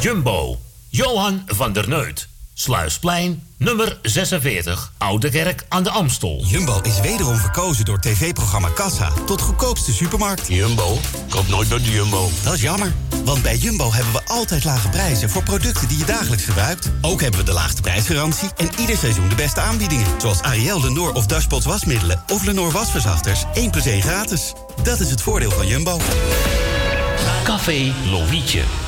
Jumbo, Johan van der Neut. Sluisplein, nummer 46, Oude Kerk aan de Amstel. Jumbo is wederom verkozen door tv-programma Kassa tot goedkoopste supermarkt. Jumbo? Koop nooit bij de Jumbo. Dat is jammer, want bij Jumbo hebben we altijd lage prijzen voor producten die je dagelijks gebruikt. Ook hebben we de laagste prijsgarantie en ieder seizoen de beste aanbiedingen. Zoals Ariel, Lenor of Dashpots wasmiddelen of Lenor wasverzachters. 1 plus 1 gratis. Dat is het voordeel van Jumbo. Café Lovietje.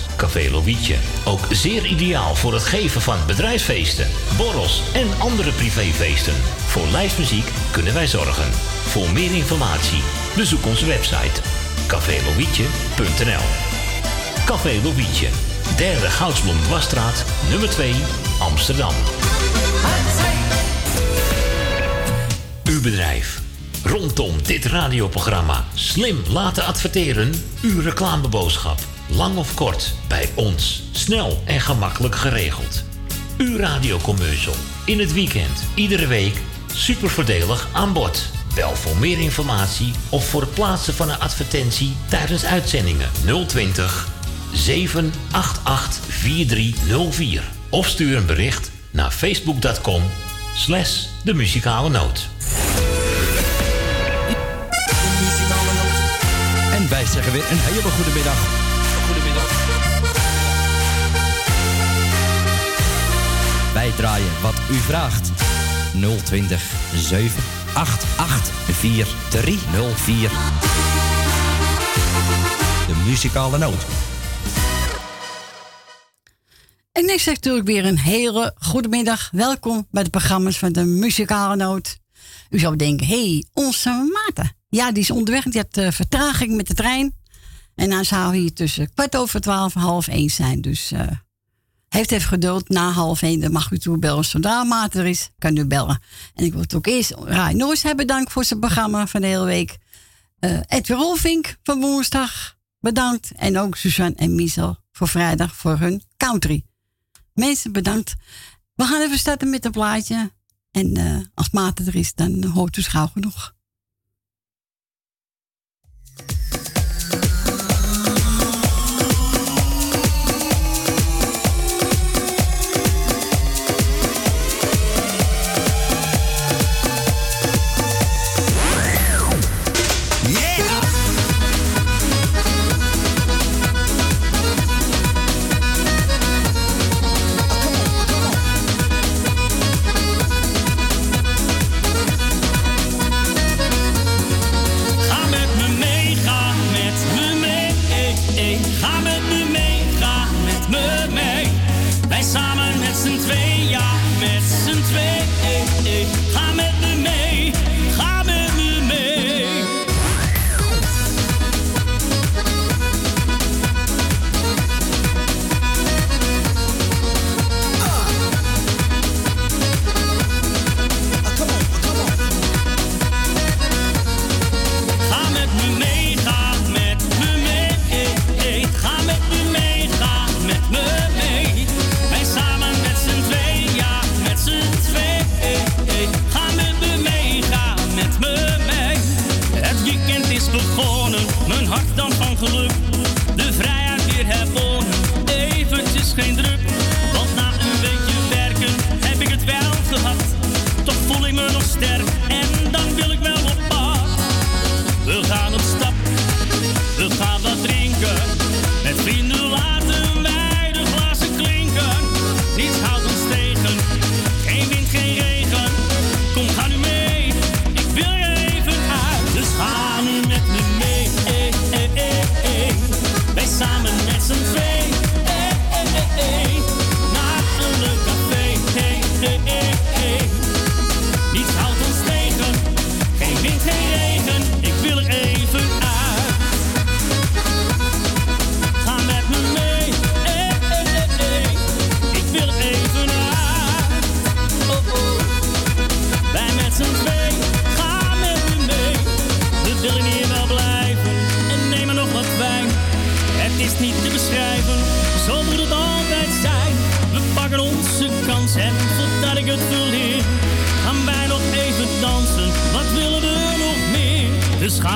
Café Lovietje. Ook zeer ideaal voor het geven van bedrijfsfeesten, borrels en andere privéfeesten. Voor lijstmuziek kunnen wij zorgen. Voor meer informatie bezoek onze website cafélovietje.nl Café Lovietje. Derde Goudsblom Wasstraat, nummer 2, Amsterdam. Uw bedrijf. Rondom dit radioprogramma slim laten adverteren. Uw reclameboodschap. Lang of kort, bij ons. Snel en gemakkelijk geregeld. Uw radiocommercial. In het weekend, iedere week. Super voordelig aan bod. Bel voor meer informatie of voor het plaatsen van een advertentie tijdens uitzendingen 020 788 4304. Of stuur een bericht naar facebook.com slash de muzikale noot. En wij zeggen weer een hele goede middag. Wij draaien wat u vraagt. 020 788 4304. De muzikale noot. En ik zeg natuurlijk weer een hele goede middag. Welkom bij de programma's van de Muzikale Noot. U zou denken, hé, hey, onze Maarten. Ja, die is onderweg. Die had uh, vertraging met de trein. En dan zou hier tussen kwart over twaalf en half één zijn. Dus uh, heeft even geduld. Na half één dan mag u toe bellen. Zodra Maarten er is, kan u bellen. En ik wil het ook eerst Rai Noors hebben bedankt voor zijn programma van de hele week. Uh, Edwin Rolfink van woensdag bedankt. En ook Suzanne en Miesel voor vrijdag voor hun country. Mensen bedankt. We gaan even starten met een plaatje. En uh, als Maarten er is, dan hoort u gauw genoeg.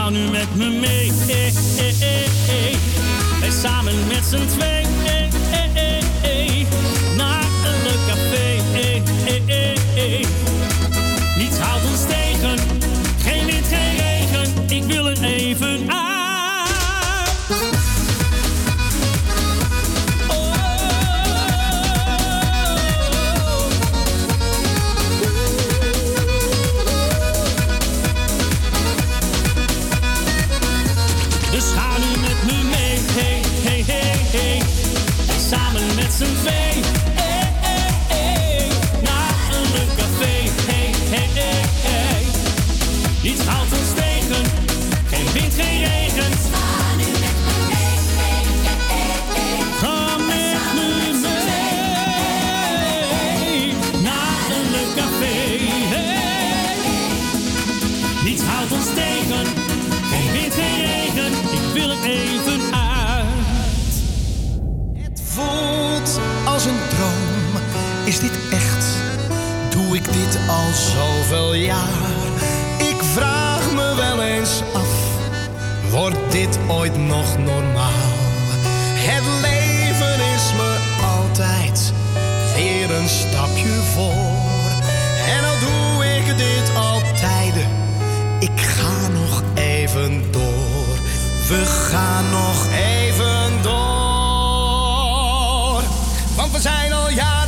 nu met me mee. Hey, hey, hey, hey. Wij samen met z'n tweeën. dit ooit nog normaal? Het leven is me altijd weer een stapje voor. En al doe ik dit altijd, ik ga nog even door. We gaan nog even door. Want we zijn al jaren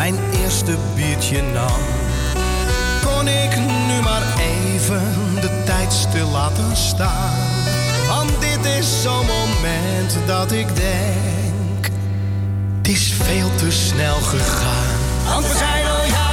mijn eerste biertje nam. Kon ik nu maar even de tijd stil laten staan. Want dit is zo'n moment dat ik denk, het is veel te snel gegaan. Want we zijn al jaren.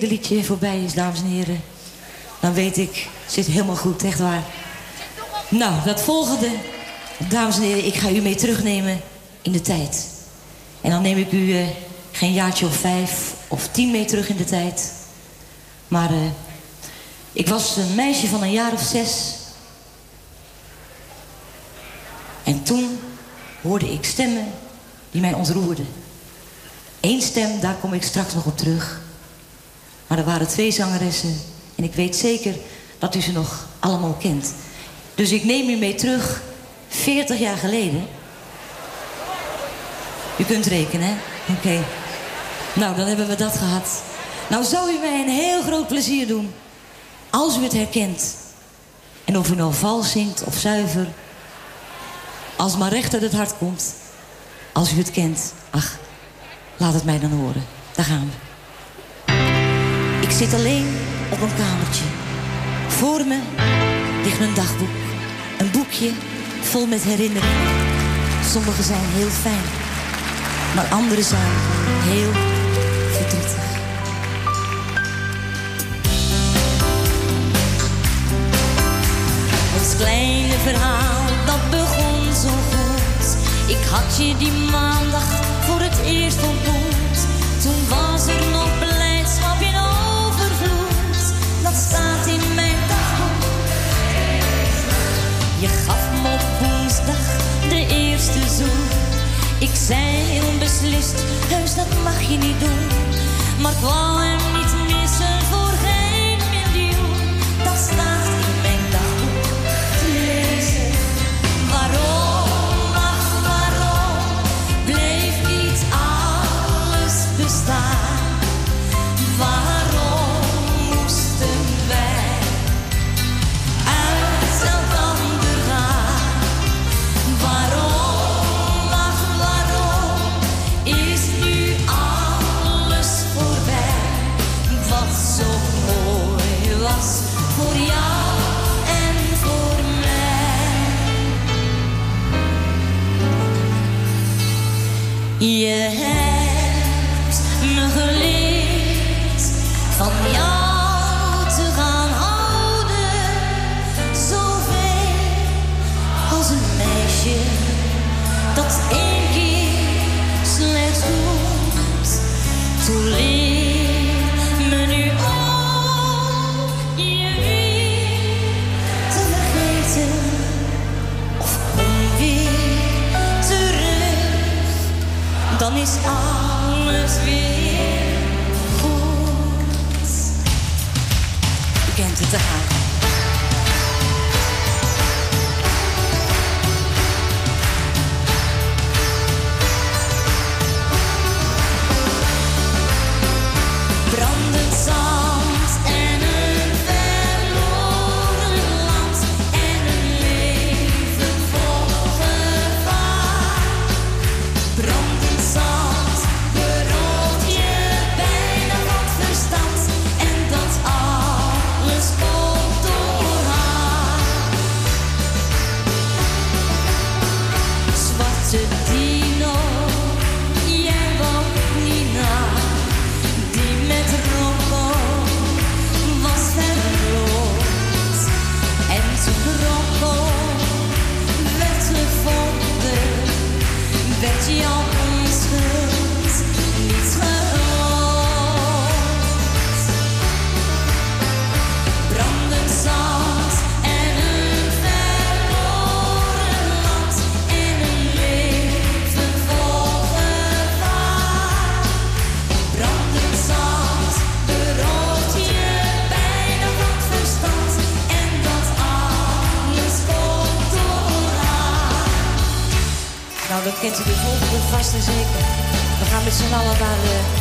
Tweede liedje voorbij is, dames en heren, dan weet ik, zit helemaal goed, echt waar. Nou, dat volgende, dames en heren, ik ga u mee terugnemen in de tijd. En dan neem ik u eh, geen jaartje of vijf of tien mee terug in de tijd. Maar eh, ik was een meisje van een jaar of zes. En toen hoorde ik stemmen die mij ontroerden. Eén stem, daar kom ik straks nog op terug. Er waren twee zangeressen. En ik weet zeker dat u ze nog allemaal kent. Dus ik neem u mee terug, 40 jaar geleden. U kunt rekenen, hè? Oké. Nou, dan hebben we dat gehad. Nou zou u mij een heel groot plezier doen. Als u het herkent. En of u nou vals zingt of zuiver. Als maar recht uit het hart komt. Als u het kent. Ach, laat het mij dan horen. Daar gaan we. Zit alleen op een kamertje. Voor me ligt een dagboek. Een boekje vol met herinneringen. Sommige zijn heel fijn. Maar andere zijn heel verdrietig. Ons kleine verhaal, dat begon zo goed. Ik had je die maandag voor het eerst ontmoet. Toen was er nog overvloed. Dat staat in mijn dagboek. Je gaf me op woensdag de eerste zoen. Ik zei heel beslist, heus dat mag je niet doen. Maar ik wou hem niet kent u de volgende vast en zeker. We gaan met z'n allen naar de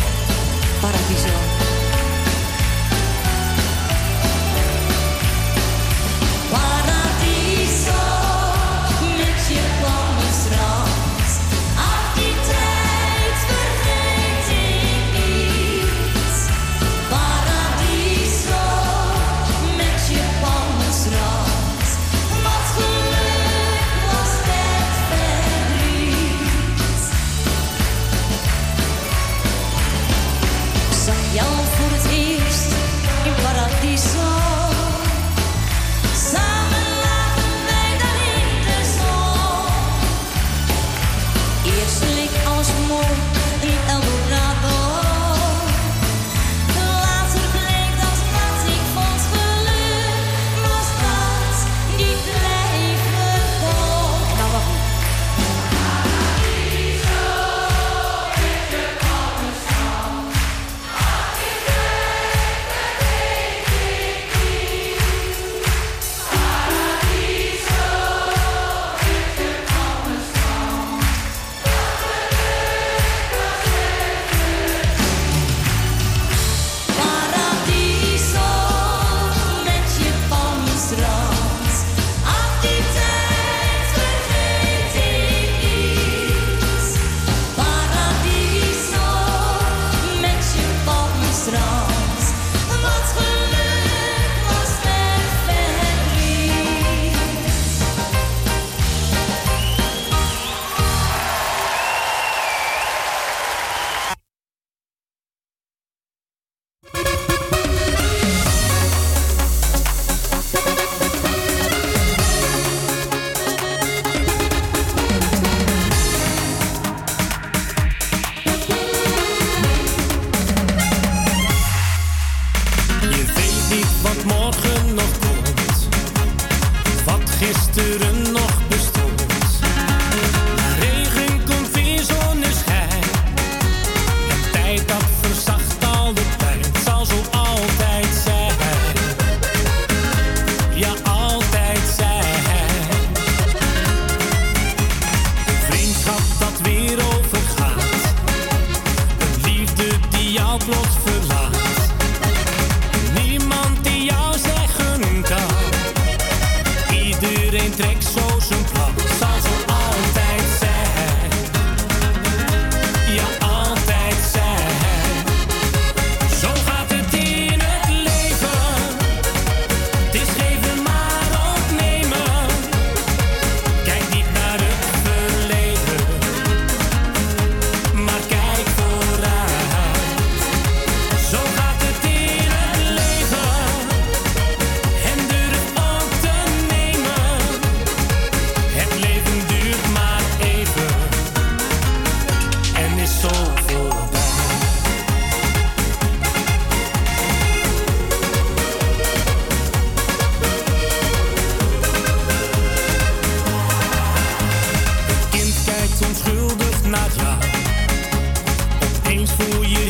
fool you.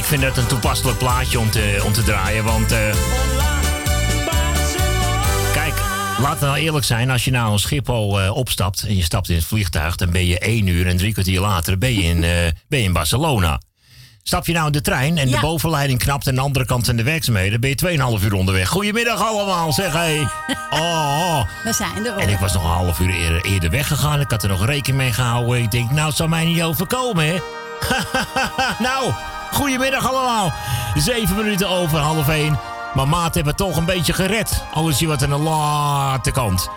Ik vind het een toepasselijk plaatje om te, om te draaien. Want, eh, kijk, laten we nou eerlijk zijn. Als je nou een Schiphol eh, opstapt en je stapt in het vliegtuig... dan ben je één uur en drie kwartier later ben je in, eh, ben je in Barcelona. Stap je nou in de trein en de bovenleiding knapt... aan de andere kant zijn de werkzaamheden... ben je 2,5 uur onderweg. Goedemiddag allemaal, zeg hé. Oh, oh. We zijn er al. En ik was nog een half uur eerder, eerder weggegaan. Ik had er nog rekening mee gehouden. Ik denk, nou, het zal mij niet overkomen, hè? nou, goedemiddag allemaal. Zeven minuten over half één. Maar maat hebben toch een beetje gered. Al is hij wat aan de late kant.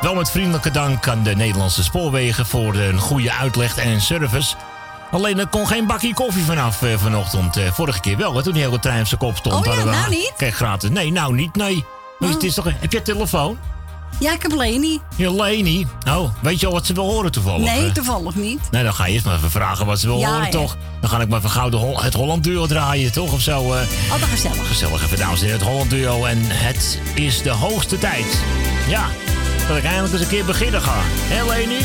Wel met vriendelijke dank aan de Nederlandse spoorwegen... voor een goede uitleg en service. Alleen er kon geen bakje koffie vanaf eh, vanochtend. Eh, vorige keer wel, hè, toen die hele trein op zijn kop stond. Oh ja, hadden we- nou niet? Kijk, gratis. Nee, nou niet, nee. Dus het is toch, heb je telefoon? Ja, ik heb Leni. Je Leni. Oh, weet je al wat ze wil horen toevallig? Nee, hè? toevallig niet. Nee, dan ga je eerst maar even vragen wat ze wil Ja, horen, ja. toch? Dan ga ik maar de Hol- het Holland Duo draaien, toch? Of zo. eh. Altijd gezellig. Gezellig even, dames en heren, het Holland Duo. En het is de hoogste tijd. Ja, dat ik eindelijk eens een keer beginnen ga. Hé, Leni?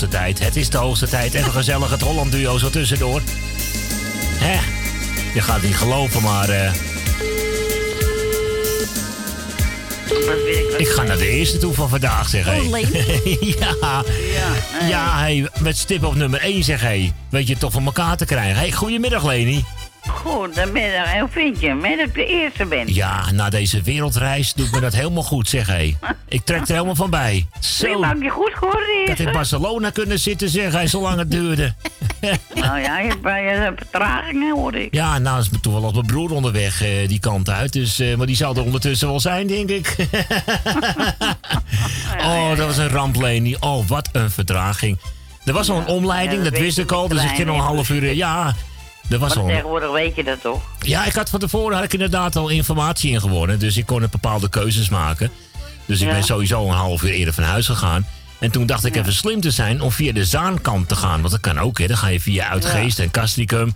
Hoogste tijd. Het is de hoogste tijd. Even gezellig het Holland duo zo tussendoor. Hè? Je gaat niet geloven, maar... eh, ik ga naar de eerste toe van vandaag, zeg hé. Oh, Leni? ja. Ja, hey, met stip op nummer 1, zeg hé. Weet je toch van elkaar te krijgen. Hey, goedemiddag, Leni. Goedemiddag, en hoe vind je Dat ik de eerste ben. Ja, na deze wereldreis doet me dat helemaal goed, zeg hé. Ik trek er helemaal van bij. Zo. Zo, Maak je goed geworden ik had in Barcelona kunnen zitten, zeg hé, zolang het duurde. Nou ja, je hebt, hebt vertragingen, hoor ik. Ja, nou is toen wel als mijn broer onderweg eh, die kant uit. Dus, eh, maar die zal er ondertussen wel zijn, denk ik. oh, dat was een ramp, Leni. Oh, wat een vertraging. Er was al een omleiding, ja, dat dat wist ik al. Dus ik ging al een half uur... Ja, er was Maar al... tegenwoordig weet je dat toch? Ja, ik had van tevoren had ik inderdaad al informatie ingewonnen. Dus ik kon bepaalde keuzes maken. Dus ik Ja. ben sowieso een half uur eerder van huis gegaan. En toen dacht ik even slim te zijn om via de Zaankant te gaan. Want dat kan ook, hè. Dan ga je via Uitgeest en Castricum.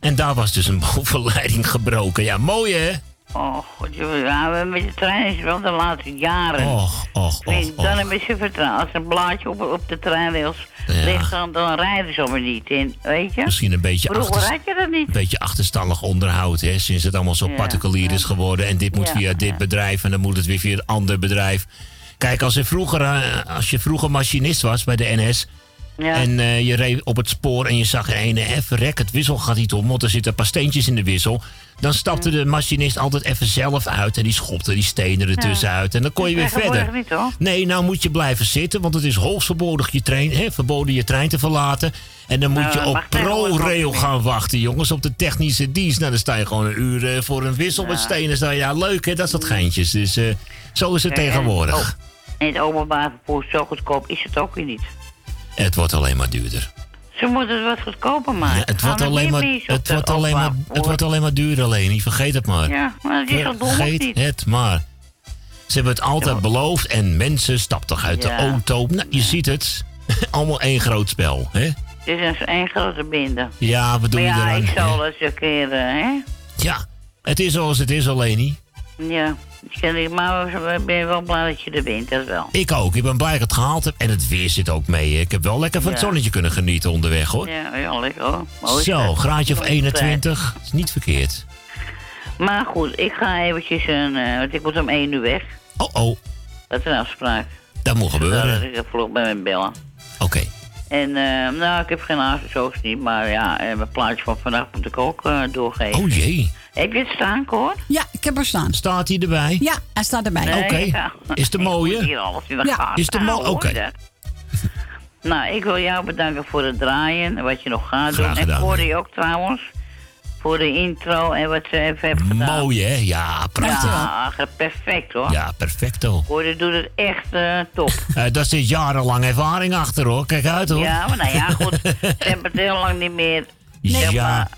En daar was dus een bovenleiding gebroken. Ja, mooi, hè? Oh, joh, ja, we- met de trein is het wel de laatste jaren. Och, och, och, dan een beetje vertrouwen. Als een blaadje op, op de treinrails Ja. ligt, dan, dan rijden ze maar niet in, weet je? Misschien een beetje, achter, had je dat niet. een beetje achterstallig onderhoud, hè? Sinds het allemaal zo Ja, particulier is geworden. En dit moet via dit bedrijf en dan moet het weer via een ander bedrijf. Kijk, als, vroeger, eh, als je vroeger machinist was bij de NS... Ja. En eh, je reed op het spoor en je zag een even rek, het wissel gaat niet om, want er zitten een paar steentjes in de wissel. Dan stapte de machinist altijd even zelf uit en die schopte die stenen ertussen uit. En dan kon je weer Tegenwoordig verder. niet, hoor. Nee, nou moet je blijven zitten, want het is hoogstverbodig je trein, hè, verboden je trein te verlaten. En dan moet Nou, je dat op tegenwoordig ProRail gaan wachten, jongens, op de technische dienst. Nou, dan sta je gewoon een uur eh, voor een wissel met stenen. Je, ja, leuk hè, dat soort geintjes. Dus eh, zo is het En- en- tegenwoordig. oh, En het openbaar vervoer zo goedkoop is het ook weer niet. Het wordt alleen maar duurder. Ze moeten het wat goedkoper maken. Ja, het wordt, alleen maar, het, wordt alleen maar, het wordt alleen maar duurder, alleen niet. Vergeet het maar. Ja, maar dat is dom of Vergeet het maar. Ze hebben het altijd beloofd en mensen stapten toch uit Ja. de auto. Nou, je ziet het. Allemaal één groot spel, hè? Het is een één grote binde. Ja, wat doe maar je ja, eraan? ik zal keer, eh, hè? Ja, het is zoals het is, alleen niet. Ja. Maar ik ben wel blij dat je er bent, dat wel. Ik ook. Ik ben blij dat ik het gehaald heb. En het weer zit ook mee. Ik heb wel lekker van het Ja. zonnetje kunnen genieten onderweg, hoor. Ja, ja lekker hoor. Mooi Zo, graadje of Mooi 21. is niet verkeerd. Maar goed, ik ga eventjes een... eh, want ik moet om één uur weg. Oh, oh. Dat is een afspraak. Dat moet Dat gebeuren. ik vroeg bij mijn bellen. Oké. En eh, nou, ik heb geen avondzoogst niet, maar ja, en mijn plaatje van vandaag moet ik ook eh, doorgeven. Oh jee. Heb je het staan, Cor? Ja, ik heb er staan. Staat hij erbij? Ja, hij staat erbij. Nee, Oké. ja. Is de Ik mooie? hier alles in de Ja. gaten Is de mo- houden, hoor, oké. nou, ik wil jou bedanken voor het draaien en wat je nog gaat Graag doen. gedaan, en voor hè. je ook trouwens. Voor de intro en wat ze even hebt gedaan. Mooi, hè? Ja, prachtig. Ja, perfect hoor. Ja, perfecto. Hoor, je doet het echt eh, top. Eh daar zit jarenlang ervaring achter, hoor. Kijk uit, hoor. Ja, maar nou ja, goed. Ze hebben het heel lang niet meer zeg Ja.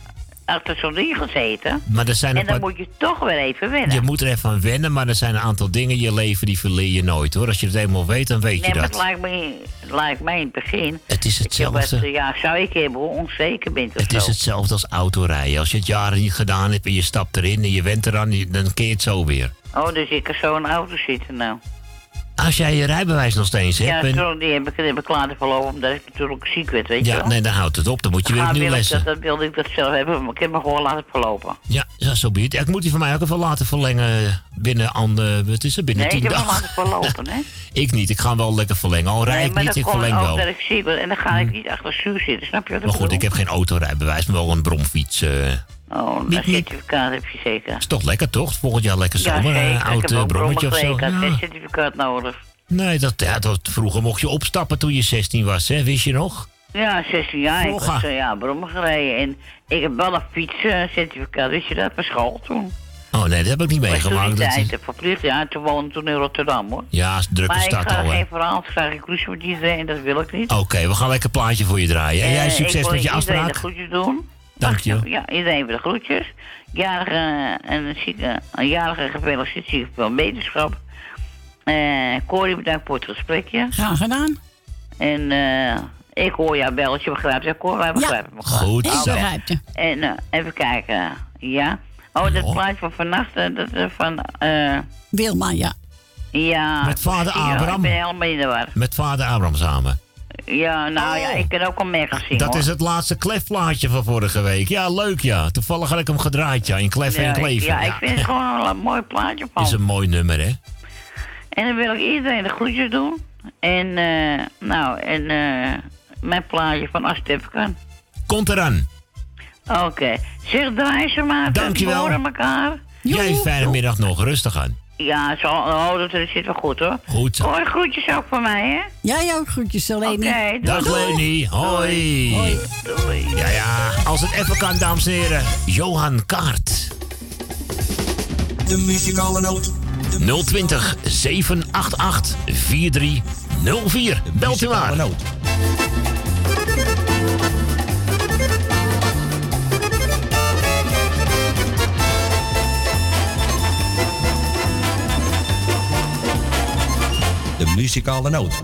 Achter zo'n ding gezeten. Maar er zijn En een dan paar... moet je toch weer even wennen. Je moet er even aan wennen, maar er zijn een aantal dingen in je leven die verleer je nooit, hoor. Als je het eenmaal weet, dan weet nee, je maar het dat. lijkt, me, het lijkt mij in het begin. Het is dat hetzelfde. eh, ja, zou ik hebben, hoe onzeker bent of Het is hetzelfde als autorijden. Als je het jaren niet gedaan hebt en je stapt erin en je went eraan, dan keer je het zo weer. Oh, dus ik kan zo in de auto zitten nou. Als jij je rijbewijs nog steeds Ja, hebt... en- zo, die heb ik, die heb ik laten verlopen omdat ik natuurlijk ziek werd, weet je ja, wel. nee, dan houdt het op. Dan moet je weer Ah, opnieuw ik lessen. dat, dat wilde ik dat zelf hebben, maar ik heb me gewoon laten verlopen. Ja, ja, zo. Ja, ik moet die van mij ook even laten verlengen binnen, ander, wat is het, binnen Nee, ik tien heb me dagen. laten verlopen, hè. Ik niet, ik ga hem wel lekker verlengen. Al nee, ik niet, ik verleng wel. Hm. dat ik ziek ben en dan ga ik niet achter stuur zitten, snap je wat ik Maar goed, bedoel? ik heb geen autorijbewijs, maar wel een bromfiets. eh Oh, een certificaat heb je zeker. is toch lekker, toch? Volgend jaar lekker zomer, ja, een zeker. oud ik heb eh, brommetje of zo. ik Ja. had geen certificaat nodig. Nee, dat, ja, dat, vroeger mocht je opstappen toen je 16 was, hè? Wist je nog? Ja, 16 jaar. Ik Vroeger. was eh, ja, brommen gereden. En ik heb wel een fietscertificaat, wist je dat? Bij school toen. Oh nee, dat heb ik niet meegemaakt. Dat- tijd, verplicht, ja, toen woonde toen in Rotterdam, hoor. Ja, drukke maar ik stad ga al, geen verhaal, ik ga geen cruise met iedereen, en dat wil ik niet. Oké, we gaan lekker een plaatje voor je draaien. En jij Eh, succes ik wil met je iedereen afspraak. de groetjes doen. Dank je. Ja, iedereen voor de groetjes. Jarige en zieke, een jarige gefeliciteerd zieke van wetenschap. Eh Corrie, bedankt voor het gesprekje. Graag gedaan. En eh, ik hoor jouw belletje, begrijp je? Cor, wij begrijpen elkaar. Goed Ik zo. je. En eh, even kijken, ja. Oh, dat plaatje van vannacht, eh, dat eh, van... eh Wilma, ja. Ja. Met vader ja, Abraham? Ik ben helemaal in de war. Met vader Abraham samen. Ja, nou ja, ik kan ook al mee gaan zingen. Dat hoor. is het laatste klefplaatje van vorige week. Ja, leuk ja. Toevallig had ik hem gedraaid, ja. In Klef ja, en Kleven. Ja, ik vind het gewoon een mooi plaatje van. Is een mooi nummer, hè? En dan wil ik iedereen de groetjes doen. En, eh, nou, en eh, mijn plaatje van als kan. Komt eraan. Oké. Zeg, draai ze maar. Dankjewel. We horen elkaar. Jij fijne middag nog. Rustig aan. Ja, zo, oh, dat zit wel goed hoor. Goed zo. Hoor, groetjes ook van mij, hè? Ja, jou ook groetjes, Leni. Oké, doei. Dag Leni. Hoi. Doei. Ja, ja. Als het even kan, dames en heren. Johan Kaart. De muzikale noot. 020 788 4304. Belt u maar. Muzikale noot.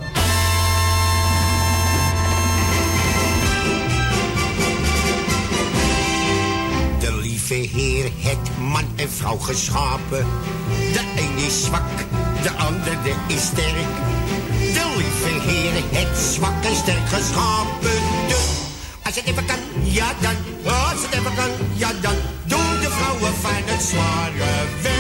De lieve Heer het man en vrouw geschapen. De een is zwak, de ander de is sterk. De lieve Heer het zwak en sterk geschapen. Dus als het even kan, ja dan. Als het even kan, ja dan. Doen de vrouwen fijn het zware.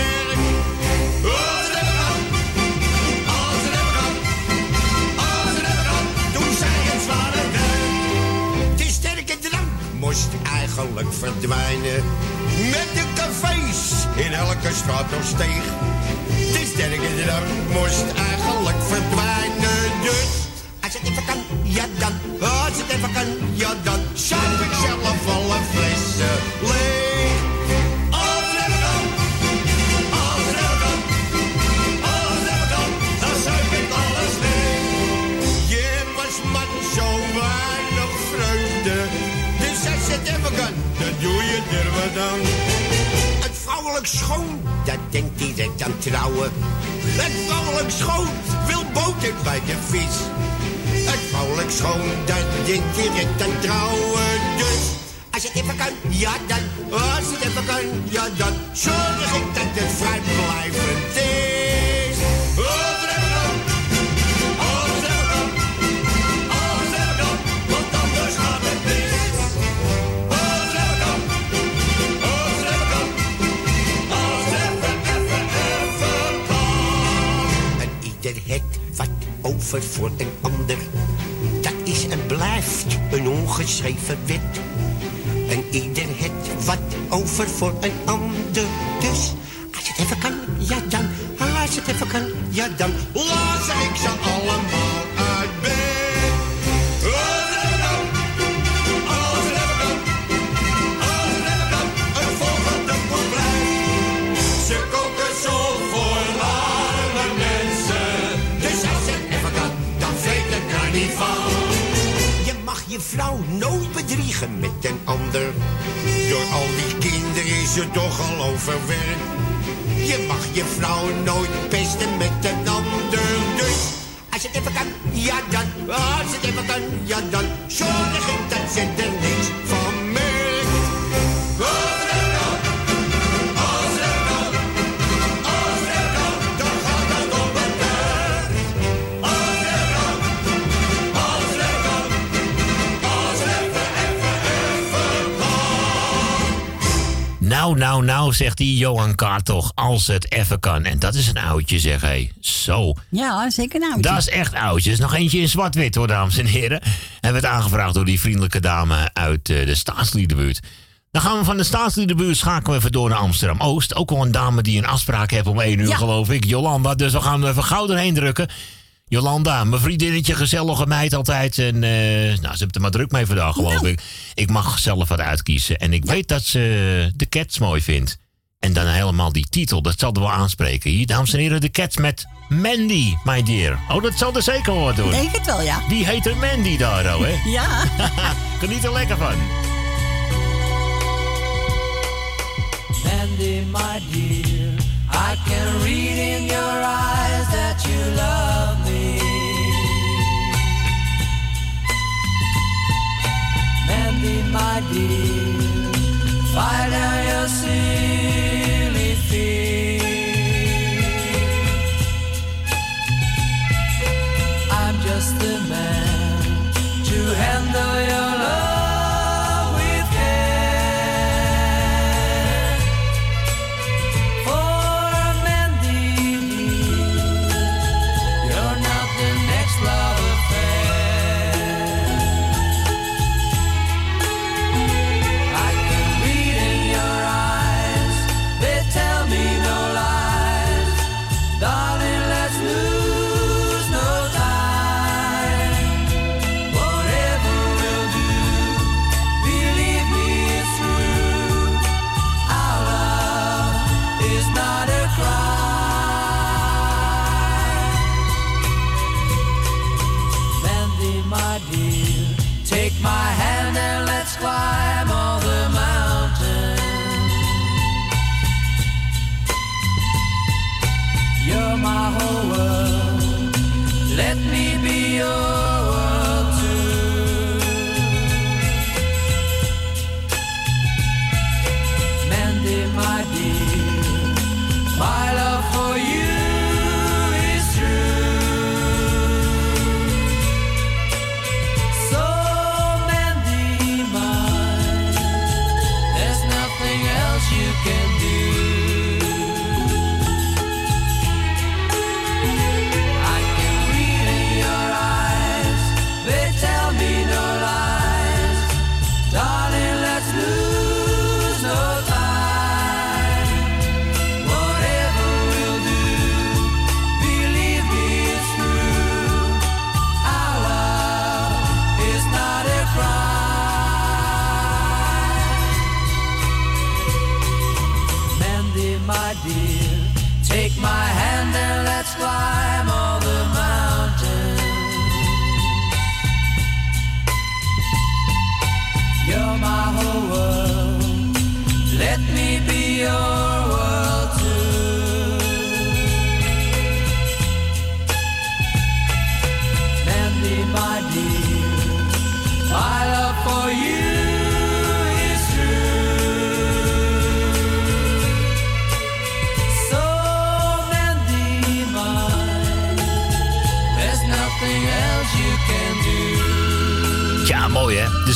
Moest eigenlijk verdwijnen. Met de cafés in elke straat of steeg. De sterke drank moest eigenlijk verdwijnen. Dus als het even kan, ja dan. Als het even kan, ja dan. Het vrouwelijk schoon, dat denkt direct aan trouwen. Het vrouwelijk schoon wil boter bij de vis. Het vrouwelijk schoon, dat denkt direct aan trouwen. Dus als het even kan, ja dan. Als het even kan, ja dan. Zorg ik dat het vrijblijvend is. Over voor een ander. Dat is en blijft een ongeschreven wet. En ieder het wat over voor een ander. Dus als het even kan, ja dan. Als het even kan, ja dan. Lazer ik ze allemaal vrouw nooit bedriegen met een ander. Door al die kinderen is ze toch al overwerkt. Je mag je vrouw nooit pesten met een ander. Dus als het even kan, ja dan. Als het even kan, ja dan. Zorg ik dat ze er Nou, nou, nou, zegt die Johan Kaart toch. Als het even kan. En dat is een oudje, zeg hé. Zo. Ja, zeker nou. Dat is echt oudjes. Nog eentje in zwart-wit hoor, dames en heren. En werd aangevraagd door die vriendelijke dame uit eh, de staatsliedenbuurt. Dan gaan we van de staatsliedenbuurt schakelen we even door naar Amsterdam-Oost. Ook al een dame die een afspraak heeft om 1 uur, Ja. geloof ik. Jolanda. Dus we gaan er even gauw doorheen drukken. Jolanda, mijn vriendinnetje, gezellige meid altijd. En eh, nou, ze heeft er maar druk mee vandaag, geloof ik. Ik mag zelf wat uitkiezen. En ik weet dat ze de Cats mooi vindt. En dan helemaal die titel, dat zal er wel aanspreken. Hier, dames en heren, de Cats met Mandy, my dear. Oh, dat zal er zeker wat doen. Denk het wel, ja. Die heet er Mandy daar, oh, hè? Ja. Geniet er lekker van. Mandy, my dear, I can read in your eyes that you love dear, my dear, find down your silly fear. I'm just the man to handle your love.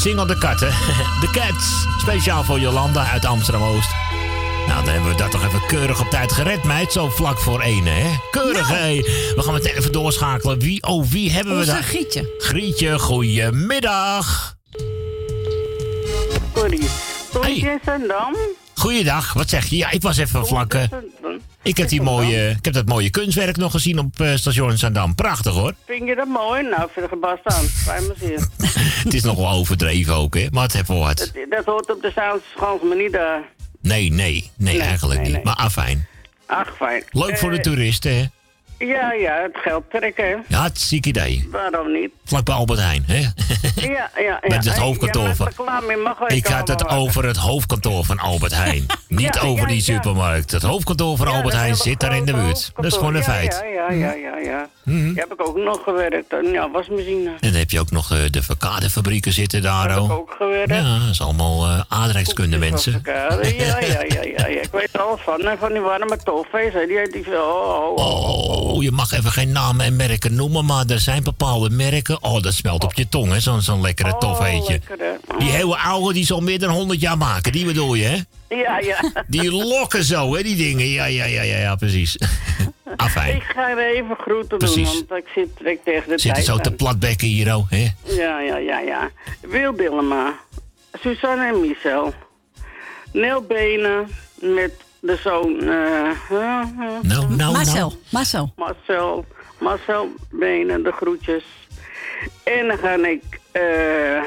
De single De Katten. De Cats. Speciaal voor Jolanda uit Amsterdam-Oost. Nou, dan hebben we dat toch even keurig op tijd gered, meid. Zo vlak voor één, hè? Keurig, hé. We gaan meteen even doorschakelen. Wie, oh, wie hebben we Onze daar? Grietje. Grietje, goedemiddag. Sorry. Toetje Zandam. Goeiedag, wat zeg je? Ja, ik was even vlak... eh, ik, heb die mooie, ik heb dat mooie kunstwerk nog gezien op eh, station Zandam. Prachtig, hoor. Vind je dat mooi? Nou, vind ik best aan. Fijn. Het is nog wel overdreven ook, hè? Maar het heeft wel wat. Dat, dat hoort op de Zaanse maar niet daar. Nee, nee, nee, eigenlijk niet. Maar afijn. Ach, fijn. Leuk voor de Eh, toeristen, hè? Ja, ja, het geld trekken. Ja, het ziek idee. Waarom niet? Vlak bij Albert Heijn, hè? Ja, ja, ja. Met het hoofdkantoor van- Ik had het over het hoofdkantoor van Albert Heijn. Niet over die supermarkt. Het hoofdkantoor van Albert Heijn zit daar in de buurt. Dat is gewoon een feit. Ja, ja, ja, ja, ja. Mhm. Daar heb ik ook nog gewerkt. Ja, wasmachine. En dan heb je ook nog eh, de verkadefabrieken zitten daar. Heb ik oh. ook gewerkt. Ja, dat is allemaal eh aardrijkskunde mensen. Ja, ja, ja, ja. Ik weet er al van. Van die warme toffees, hè. Die, die, oh, oh, oh. Oh, je mag even geen namen en merken noemen, maar er zijn bepaalde merken. Oh, dat smelt op je tong, hè? Zo'n zo'n lekkere hè. Die hele oude die zal meer dan 100 jaar maken, die bedoel je, hè? Ja, ja. Die lokken zo, hè, die dingen. Ja, ja, ja, ja, ja precies. Afijn. Ik ga even groeten Precies. doen, want ik zit tegen de tijd zo te platbekken hier, oh, hè? Ja, ja, ja, ja. Wil Dillema, Suzanne en Michel. Nel Benen met de zoon... eh, nou, nou, Marcel, Marcel. Marcel, Marcel Benen, de groetjes. En dan ga ik... eh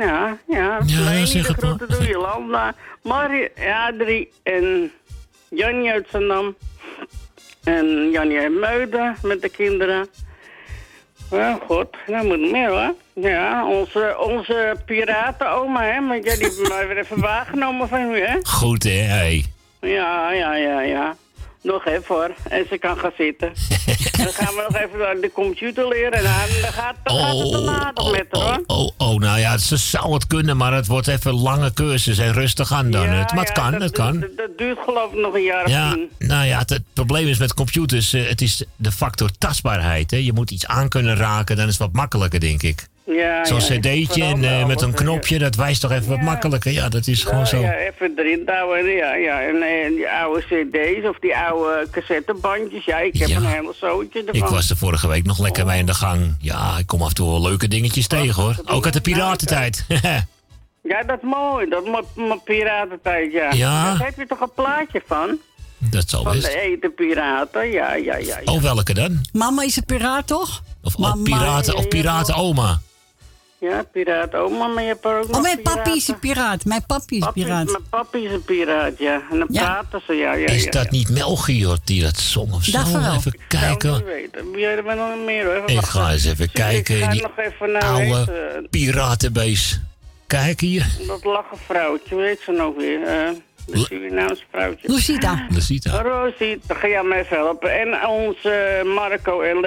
ja, ja, Leni, zeg de groeten door Jolanda. Marie, Adrie en Janje uit Zandam. En Janje uit Muiden met de kinderen. Ja, goed. Nou moet meer hoor. Ja, onze, onze piratenoma, hè. Want jij die mij weer even waargenomen van u, hè. Goed, hè, hey. Ja, ja, ja, ja. Nog even hoor. En ze kan gaan zitten. dan gaan we nog even de computer leren. En dan, gaat, dan gaat het dan aardig met haar, hoor. Oh, oh, nou ja, ze zou het kunnen, maar het wordt even lange cursus en rustig aan dan. Ja, het, maar het ja, kan, dat het kan. Dat, dat duurt geloof ik nog een jaar of Ja, tien. nou ja, het, het probleem is met computers, eh, het is de factor tastbaarheid. Hè. Je moet iets aan kunnen raken, dan is het wat makkelijker, denk ik. Ja, Zo'n ja, cd'tje en eh, met een knopje, dat wijst toch even wat makkelijker. Ja, dat is gewoon zo. ja, even erin. Ja, ja. En, eh, die oude cd's of die oude cassettebandjes. Ja, ik heb Ja. een hele zootje ervan. Ik was er vorige week nog lekker mee in de gang. Ja, ik kom af en toe wel leuke dingetjes tegen hoor. Ook uit de piratentijd. Ja, dat is mooi. Dat is mijn piratentijd, ja. Ja. Daar heb je toch een plaatje van? dat zal Van best. de eten piraten, ja, ja, ja. ja. Oh, welke dan? Mama is een piraat, toch? Of Mama- oh, piraten, of piratenoma. Ja, piraat oma, maar je hebt er ook Oh, nog mijn papi is een piraat. Mijn papi is een Papi- piraat. Mijn papi is een piraat, ja. En dan Ja. praten ze, ja, ja, Is ja. dat niet Melchior die dat zong of zo? Wel. Even Ik kijken. niet weten. Er nog meer, hoor. Ik ga eens even kijken Ik in ga die nog even naar oude weten. piratenbeest. Kijk hier. Dat lachen vrouwtje, weet ze nog weer? eh de Surinaamse vrouwtje. Lucita. Lucita. Rosita, ga jij mij even helpen. En onze Marco en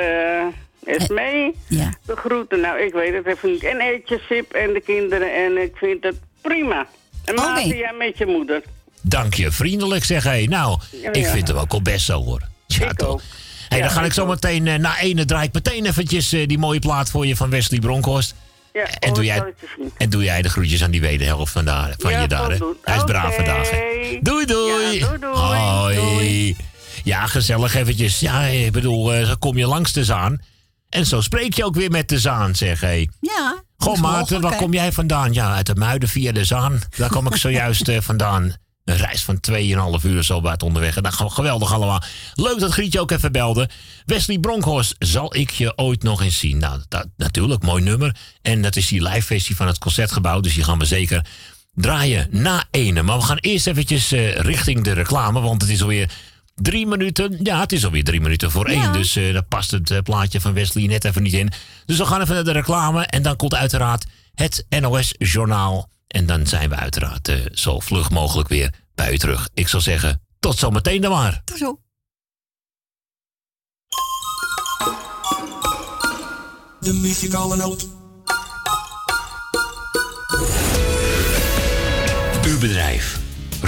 uh, Esmee, Ja. de groeten. Nou, ik weet het even niet. En Eetje, Sip en de kinderen. En ik vind het prima. En. Maarten, jij met je moeder. Dank je, vriendelijk zeg hé. Nou, Ja, ik ja. vind hem ook al best zo hoor. Ja, toch. Hey, dan ga ik zo meteen, eh, na ene draai ik meteen eventjes eh, die mooie plaat voor je van Wesley Bronkhorst. Ja, En doe, jij, je zien. en doe jij de groetjes aan die wederhelft van, daar, van Ja, je daar. hè? Hij is braaf vandaag. hè. Doei doei. Ja, doei, doei. Hoi. Ja, gezellig eventjes. Ja, ik bedoel, eh, zo kom je langs de Zaan. En zo spreek je ook weer met de Zaan, zeg hé. Ja. Goh, Maarten, waar kom jij vandaan? Ja, uit de Muiden via de Zaan. Daar kom ik zojuist eh, vandaan. Een reis van 2,5 uur zo het onderweg. Gewoon geweldig allemaal. Leuk dat Grietje ook even belde. Wesley Bronkhorst, zal ik je ooit nog eens zien? Nou, dat, natuurlijk, mooi nummer. En dat is die live versie van het Concertgebouw. Dus die gaan we zeker draaien na ene. Maar we gaan eerst eventjes eh, richting de reclame. Want het is alweer Drie minuten. Ja, het is alweer drie minuten voor één. Dus eh daar past het eh, plaatje van Wesley net even niet in. Dus we gaan even naar de reclame. En dan komt uiteraard het NOS-journaal. En dan zijn we uiteraard eh, zo vlug mogelijk weer bij u terug. Ik zou zeggen, tot zometeen dan maar. Tot zo. De muzikale noot. Uw bedrijf.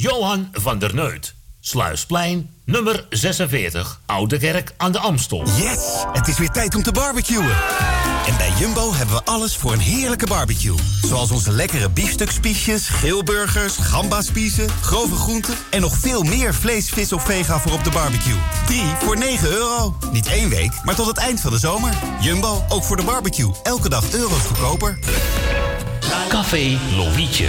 Johan van der Neut. Sluisplein, nummer 46, Oude Kerk aan de Amstel. Yes! Het is weer tijd om te barbecuen. En bij Jumbo hebben we alles voor een heerlijke barbecue. Zoals onze lekkere biefstukspiesjes, geelburgers, gambaspiezen, grove groenten... en nog veel meer vlees, vis of vega voor op de barbecue. 3 voor 9 euro. Niet één week, maar tot het eind van de zomer. Jumbo, ook voor de barbecue. Elke dag euro's goedkoper. Café Lovietje.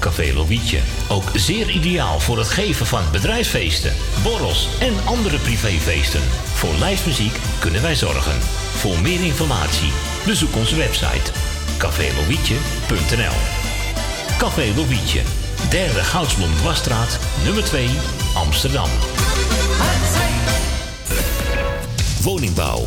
Café Lovietje. Ook zeer ideaal voor het geven van bedrijfsfeesten, borrels en andere privéfeesten. Voor lijstmuziek kunnen wij zorgen. Voor meer informatie bezoek onze website cafélovietje.nl Café Lovietje, derde Goudsblom Dwarsstraat, nummer 2, Amsterdam. Woningbouw,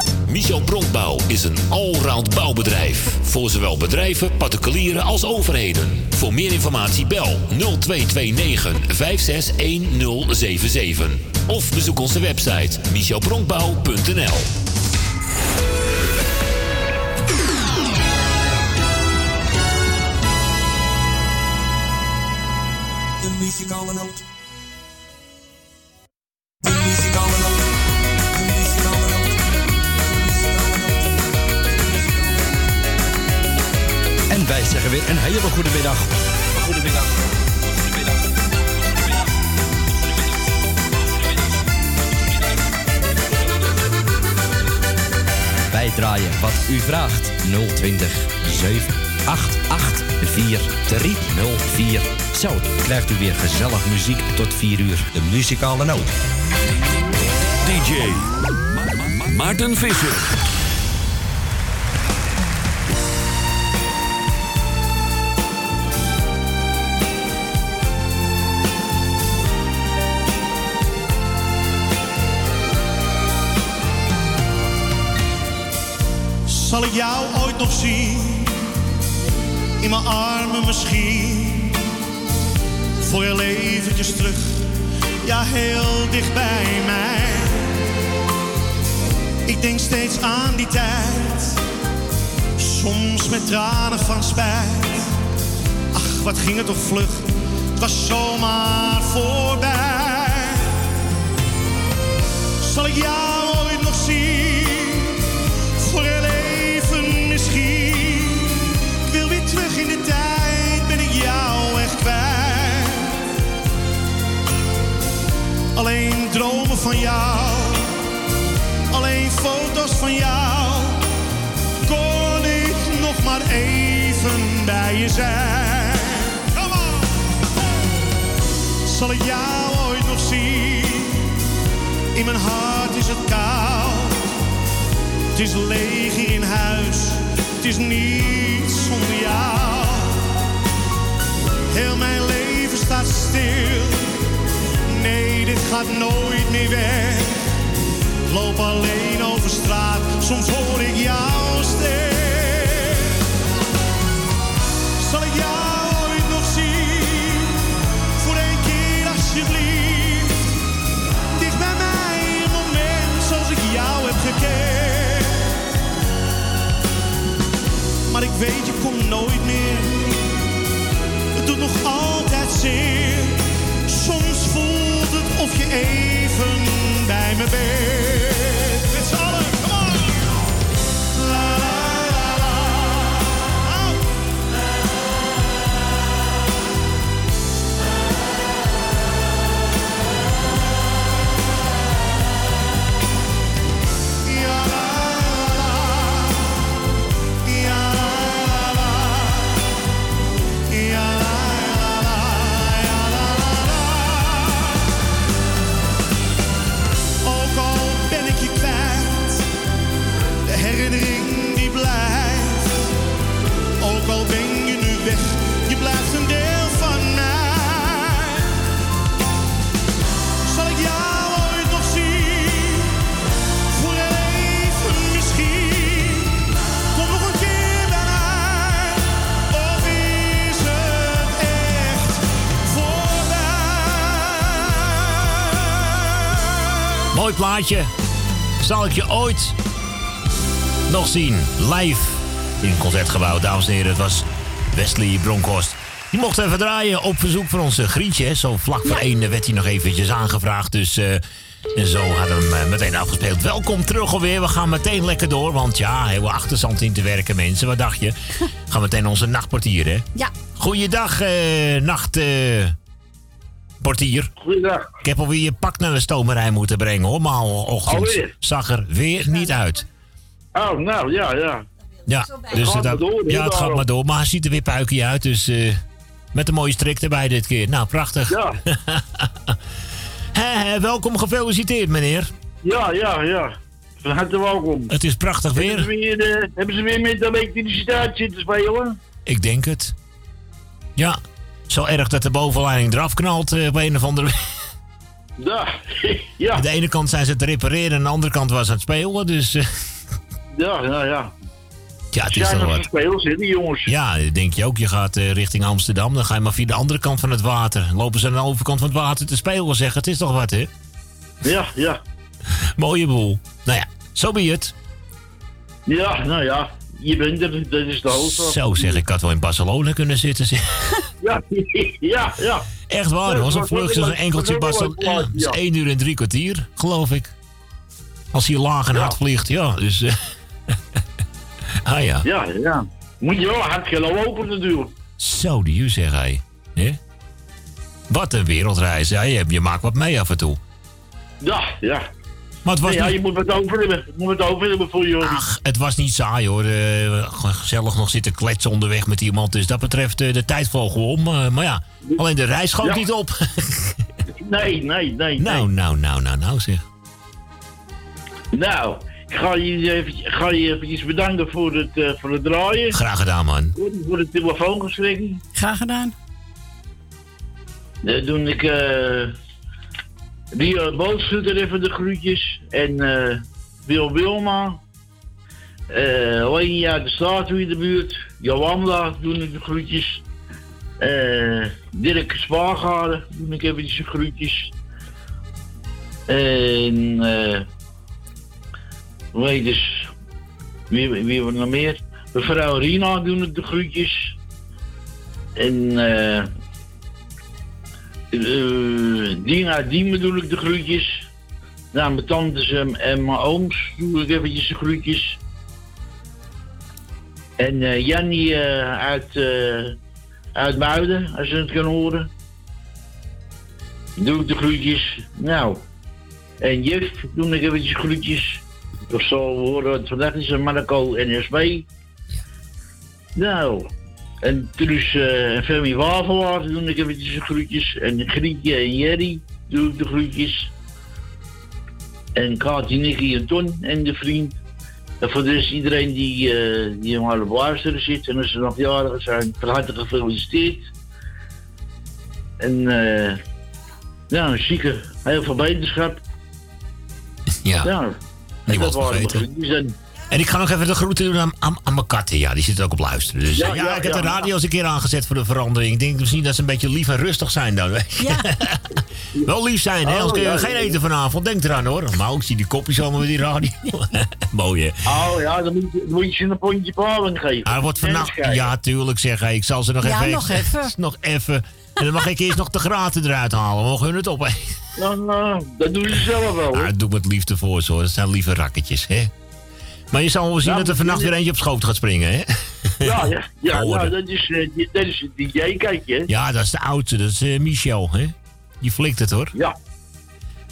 Michel Bronkbouw is een allround bouwbedrijf. Voor zowel bedrijven, particulieren als overheden. Voor meer informatie bel 0229 561077. Of bezoek onze website michelbronkbouw.nl zeggen weer een hele goede middag. Goedemiddag. Wij draaien wat u vraagt. 020 788 4304. Zo, krijgt u weer gezellig muziek tot 4 uur. De muzikale noot. DJ Maarten Visser. Zal ik jou ooit nog zien? In mijn armen misschien. Voor heel eventjes terug, ja heel dicht bij mij. Ik denk steeds aan die tijd. Soms met tranen van spijt. Ach, wat ging het toch vlug. Het was zomaar voorbij. Zal ik jou dromen van jou, alleen foto's van jou. Kon ik nog maar even bij je zijn. Come on! Zal ik jou ooit nog zien? In mijn hart is het koud. Het is leeg hier in huis. Het is niets zonder jou. Heel mijn leven staat stil. Nee, dit gaat nooit meer weg. Loop alleen over straat, soms hoor ik jouw stem. Zal ik jou ooit nog zien? Voor één keer alsjeblieft. Dicht bij mij, een moment zoals ik jou heb gekend. Maar ik weet, je komt nooit meer. Het doet nog altijd zeer. Of je even bij me bent. Plaatje. Zal ik je ooit nog zien? Live in het concertgebouw. Dames en heren, het was Wesley Bronkhorst. Die mocht even draaien op verzoek van onze Grietje. Zo vlak voor één werd hij nog eventjes aangevraagd. Dus eh, en zo hadden we hem eh, meteen afgespeeld. Welkom terug alweer. We gaan meteen lekker door. Want ja, heel achterstand in te werken, mensen. Wat dacht je? gaan meteen onze nachtportier, hè? Ja. Goeiedag, eh nacht... eh, portier. Goeiedag. Ik heb alweer naar de stomerij moeten brengen, hoor. Maandagochtend Alweer? zag er weer niet uit. Oh, nou, ja, ja. Ja, dus gaat dat- maar door, ja, het gaat maar door. Maar hij ziet er weer puikie uit, dus eh, met een mooie strik erbij dit keer. Nou, prachtig. Ja. Welkom, gefeliciteerd, meneer. Ja, ja, ja. Van harte welkom. Het is prachtig Hebben ze weer. weer, eh, hebben ze weer met de elektriciteit zitten spelen? Ik denk het. Ja, zo erg dat de bovenleiding eraf knalt eh, op een of andere Ja, ja. Aan de ene kant zijn ze te repareren, aan de andere kant was het aan het spelen. Dus eh, Ja, ja, ja. ja, het is wel wat. spelers, hè, die jongens. Ja, denk je ook. Je gaat eh, richting Amsterdam. Dan ga je maar via de andere kant van het water. Lopen ze aan de overkant van het water te spelen. Zeggen, het is toch wat, hè? Ja, ja. Mooie boel. Nou ja, zo ben je het. Ja, nou ja. Je bent er, dat is de hoofdstad. Zo zeg, ik had wel in Barcelona kunnen zitten. Ja, ja, ja. Echt waar, Ja, was vlucht als een enkeltje Barcelona. is één uur en drie kwartier, geloof ik. Als hij laag en hard vliegt, ja. Dus, eh, ah ja. Ja, ja. Moet je wel hard gaan lopen natuurlijk. Zo, die u zeg hij. Hè? Wat een wereldreis. Je maakt wat mee af en toe. Ja, ja. Maar het was Nee, ja, niet- je moet wat over hebben. Je moet wat over hebben voor je. Ach, het was niet saai hoor. Eh, gewoon gezellig nog zitten kletsen onderweg met iemand. Dus dat betreft, eh, de tijd vloog gewoon om. Eh, maar ja, alleen de reis schoot Ja. niet op. Nee, nee, nee. nou, nou, nou, nou, nou zeg. Nou, ik ga je, even, ga je eventjes bedanken voor het, eh, voor het draaien. Graag gedaan, man. Voor, voor het telefoongesprek. Graag gedaan. Dan doe ik eh Rio Bootschutter even de groetjes. En eh Wil Wilma. eh Lenny uit de Statuur in de buurt. Jolanda doe ik de groetjes. Eh Dirk Spaargade doe ik eventjes de groetjes. En eh hoe dus, wie, wie we nog meer? Mevrouw Rina doen de groetjes. En eh eh, Dina Diemen doe ik de groetjes. Nou, mijn tantes en, en mijn ooms doe ik eventjes de groetjes. En eh Jannie eh, uit, eh uit Muiden, als je het kan horen. Doe ik de groetjes. Nou, en Juf doe ik eventjes groetjes. Of zo horen vandaag is een Marco NSB. Nou, en Truus eh, en Femi Wavelaar doe ik eventjes de groetjes. En Grietje en Jerry doe ik de groetjes. En Kaatje, Nicky en Ton en de vriend. En voor de rest iedereen die, eh die maar op luisteren zit. En als ze nog jarigen zijn, van harte gefeliciteerd. En eh Ja, zieke. Heel veel beterschap. Ja. Ja. Die dat waren mijn groetjes. En En ik ga nog even de groeten doen aan, aan, aan mijn katten. Ja, die zitten ook op luisteren. Dus Ja, ja, ja, ik heb ja. de radio eens een keer aangezet voor de verandering. Ik denk misschien dat ze een beetje lief en rustig zijn dan. Ja. Wel lief zijn, hè? Oh, Anders kun je geen eten vanavond. Denk eraan hoor. Maar ik zie die kopjes allemaal met die radio. Mooi hè? Oh ja, dan moet je, dan moet je ze een pondje paling geven. Ah, wordt vannacht. Ja, tuurlijk zeg hij. Ik zal ze nog Ja, even. nog even. nog even. En dan mag ik eerst nog de graten eruit halen. We mogen hun het op. hè? Eh, dat doen ze zelf wel. Ah, hoor. dat doe ik met liefde voor hoor. Dat zijn lieve rakketjes, hè? Maar je zal wel zien Ja, dat er vannacht weer eentje op schoot gaat springen, hè? Ja, ja, ja, ja dat is, eh, die- dat is het DJ-kijkje. hè? Ja, dat is de oudste. Dat is eh, Michel, hè? Die flikt het, hoor. Ja.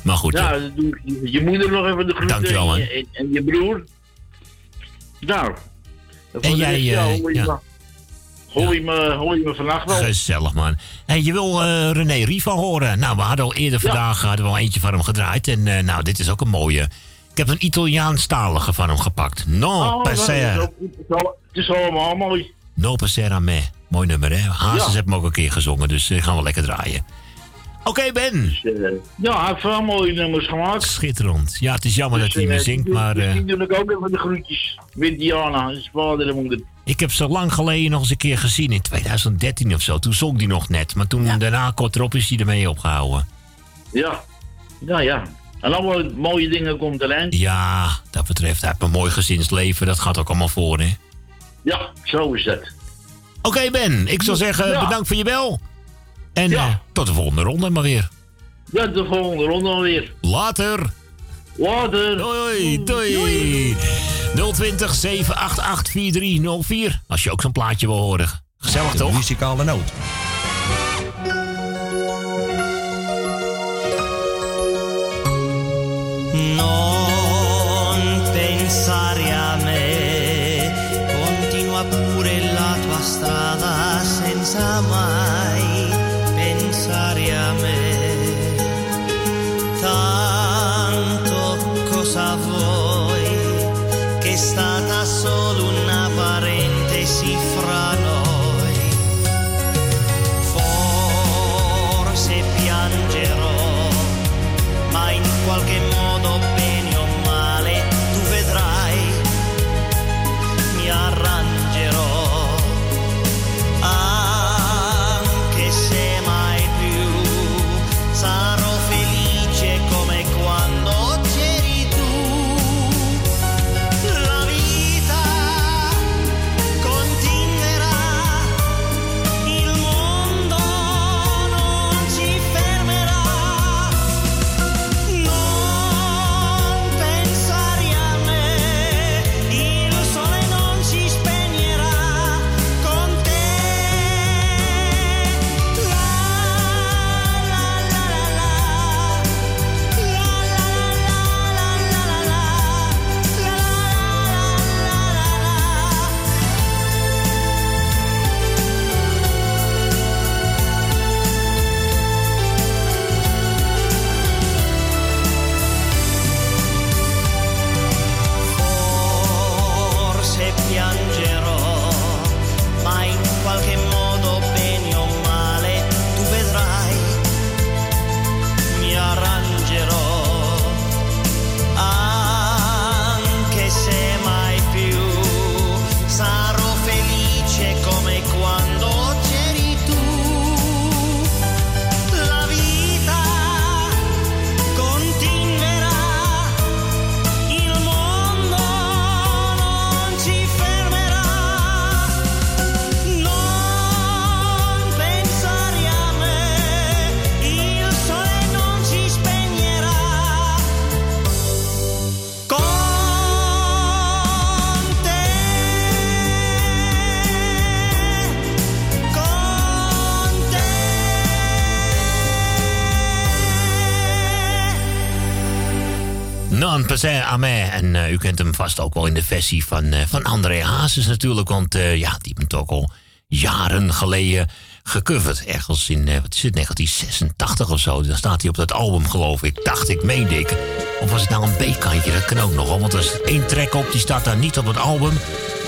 Maar goed, Ja, ik. je, je moeder nog even de groeten. Dankjewel, en, je- en, en je broer. Nou. En jij, ja, eh, hoor je ja. me- Hoor je me, je vannacht wel? Gezellig, man. Hey, je wil eh, René Riva horen. Nou, we hadden al eerder vandaag hadden we al eentje van hem gedraaid. En nou, dit is ook een mooie. Ik heb een Italiaanstalige van hem gepakt. No Oh, passera. Het is allemaal mooi. No passera me. Mooi nummer, hè? Hazes Ja. heeft hem ook een keer gezongen, dus eh, gaan we lekker draaien. Oké, Ben. Dus, eh, ja, hij heeft wel mooie nummers gemaakt. Schitterend. Ja, het is jammer dat hij niet meer eh, zingt, die- maar... die- eh, Die doe ik ook even de groetjes. Met Diana, zijn vader en moeder. Ik heb ze lang geleden nog eens een keer gezien, in 2013 of zo. Toen zong die nog net, maar toen daarna kort erop is hij ermee opgehouden. Ja. Ja, ja. En allemaal mooie dingen komt erin. Ja, dat betreft, hij heeft een mooi gezinsleven, dat gaat ook allemaal voor, hè? Ja, zo is dat. Oké, Ben, ik zou zeggen, Ja. bedankt voor je bel. En eh, tot de volgende ronde maar weer. Ja, de volgende ronde alweer. Later. Later. Doei, doei. 020 788 4304. Als je ook zo'n plaatje wil horen. Gezellig De toch? muzikale noot. Non pensare a me, continua pure la tua strada senza mai pensare a me. Tanto cosa vuoi che è Me. En eh, u kent hem vast ook wel in de versie van, eh, van André Hazes natuurlijk. Want eh, ja, die heeft hem toch al jaren geleden gecoverd. Ergens in, wat is het, 1986 of zo. Dan staat hij op dat album, geloof ik. Dacht ik, meende ik. Of was het nou een B-kantje? Dat kan ook nog. Want er is één track op, die staat daar niet op het album.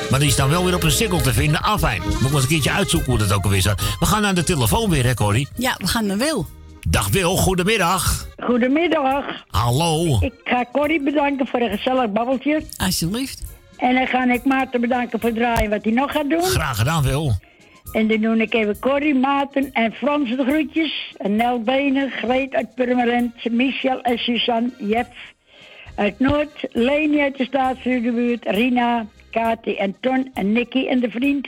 Maar die is dan wel weer op een single te vinden. Afijn, moet ik eens een keertje uitzoeken hoe dat ook alweer staat. We gaan naar de telefoon weer, hè, Corrie? Ja, we gaan naar Wil. Dag Wil, goedemiddag. Goedemiddag. Hallo. Ik ga Corrie bedanken voor een gezellig babbeltje. Alsjeblieft. En dan ga ik Maarten bedanken voor het draaien wat hij nog gaat doen. Graag gedaan, Wil. En dan doe ik even Corrie, Maarten en Frans de groetjes. En Nel Benen, Greet uit Purmerend, Michel en Suzanne, Jef uit Noord, Leni uit de Staatsbuurt, Rina, Kati en Ton en Nicky en de vriend.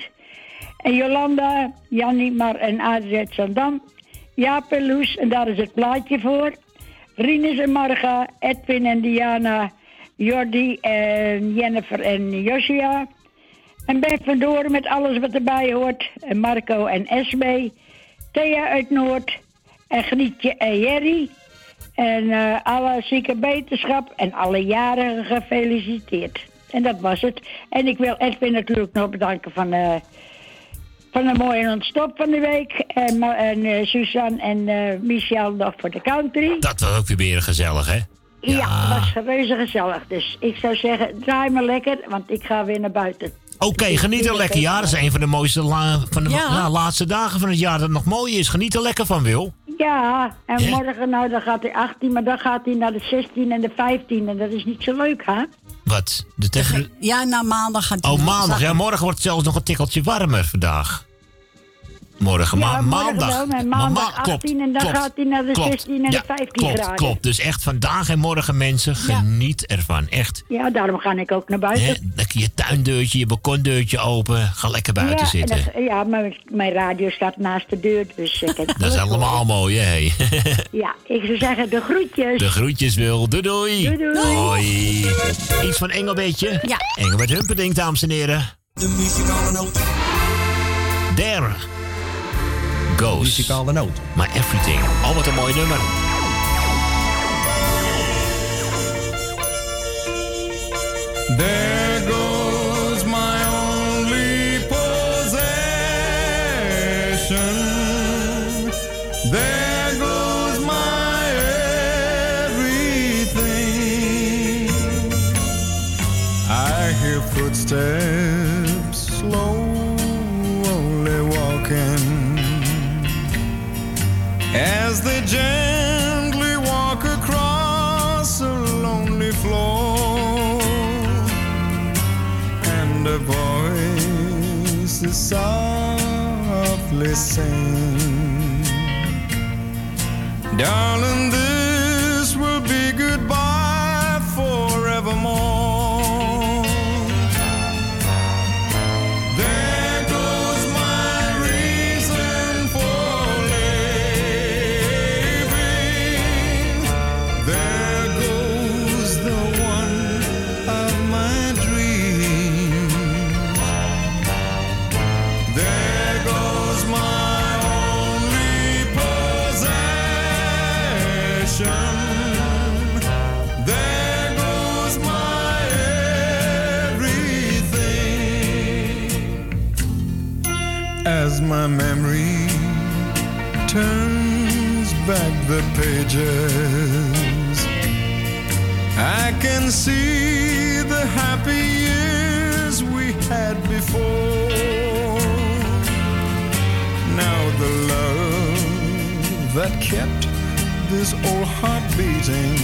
En Jolanda, Jannie, Mar en Adrie uit Zandam. Jaap en Loes, en daar is het plaatje voor. Rinus en Marga, Edwin en Diana, Jordi en Jennifer en Josia. En Ben van met alles wat erbij hoort. En Marco en Esme. Thea uit Noord. En Grietje en Jerry. En eh, alle zieke beterschap en alle jarigen gefeliciteerd. En dat was het. En ik wil Edwin natuurlijk nog bedanken van, eh, van een mooie ontstop van de week. En, en eh, Suzanne en eh, Michel nog voor de country. Dat was ook weer weer gezellig, hè? Ja, was reuze gezellig. Dus ik zou zeggen, draai maar lekker, want ik ga weer naar buiten. Oké, geniet er lekker. Ja, dat is een van de mooiste la- van de Ja. ja, laatste dagen van het jaar dat nog mooi is. Geniet er lekker van, Wil. Ja, en Ja. morgen nou, dan gaat hij 18, maar dan gaat hij naar de 16 en de 15. En dat is niet zo leuk, hè? Wat? De tegen... Ja, na maandag gaat hij Oh, maandag. Ja, morgen wordt het zelfs nog een tikkeltje warmer vandaag. Morgen, ma ja, morgen maandag. wel, maar Ma- maandag ma- klopt, 18 en dan klopt, gaat hij naar de klopt. 16 en Ja, de 15 klopt, graden. Klopt, dus echt vandaag en morgen mensen, geniet ervan. Echt. Ja, daarom ga ik ook naar buiten. Lekker je tuindeurtje, je balkondeurtje open. Ga lekker buiten ja, zitten. dat- ja, mijn, mijn radio staat naast de deur, dus ik heb Dat is allemaal mooi, hè? Ja, ik zou zeggen, de groetjes. De groetjes, Wil. Doei, doei. Doei, doei. Hoi. Iets van Engelbeetje? Ja. Engelbert Humperdinck, dames en heren. De muzikale noot. There goes. Muzikale noot. My everything. Oh, wat een mooi nummer. There as they gently walk across a lonely floor. And a voice is softly sing darling my memory turns back the pages I can see the happy years we had before now the love that kept this old heart beating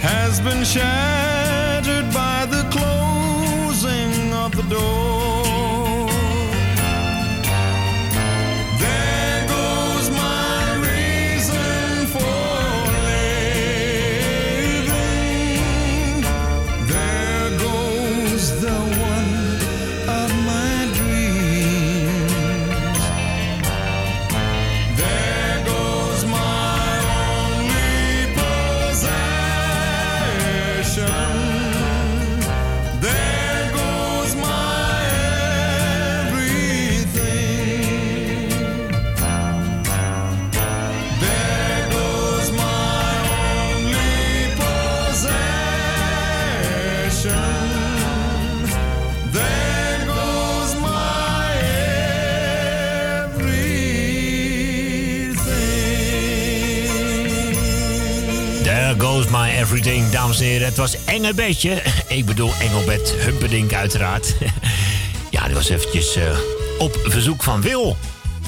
has been shattered by the closing of the door. Dames en heren. Het was Engelbetje. Ik bedoel Engelbert Humperdinck uiteraard. Ja, die was eventjes eh, op verzoek van Wil.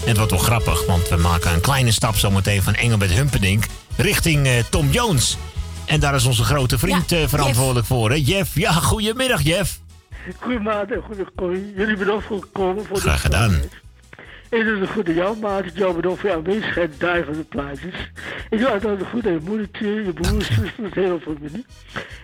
En het wordt wel grappig, want we maken een kleine stap zometeen van Engelbert Humperdinck richting eh, Tom Jones. En daar is onze grote vriend eh, verantwoordelijk voor, hè? Jeff. Ja, goedemiddag, Jeff. Goedemiddag en goede Corrie. Jullie bedankt voor het komen. Voor Graag gedaan. Ik doe de goede jou, maat. Ik jou bedankt voor je aanwezigheid daar van de plaatjes. Ik wil uiteraard de aan je moedertje, je broers, zusters, heel veel familie.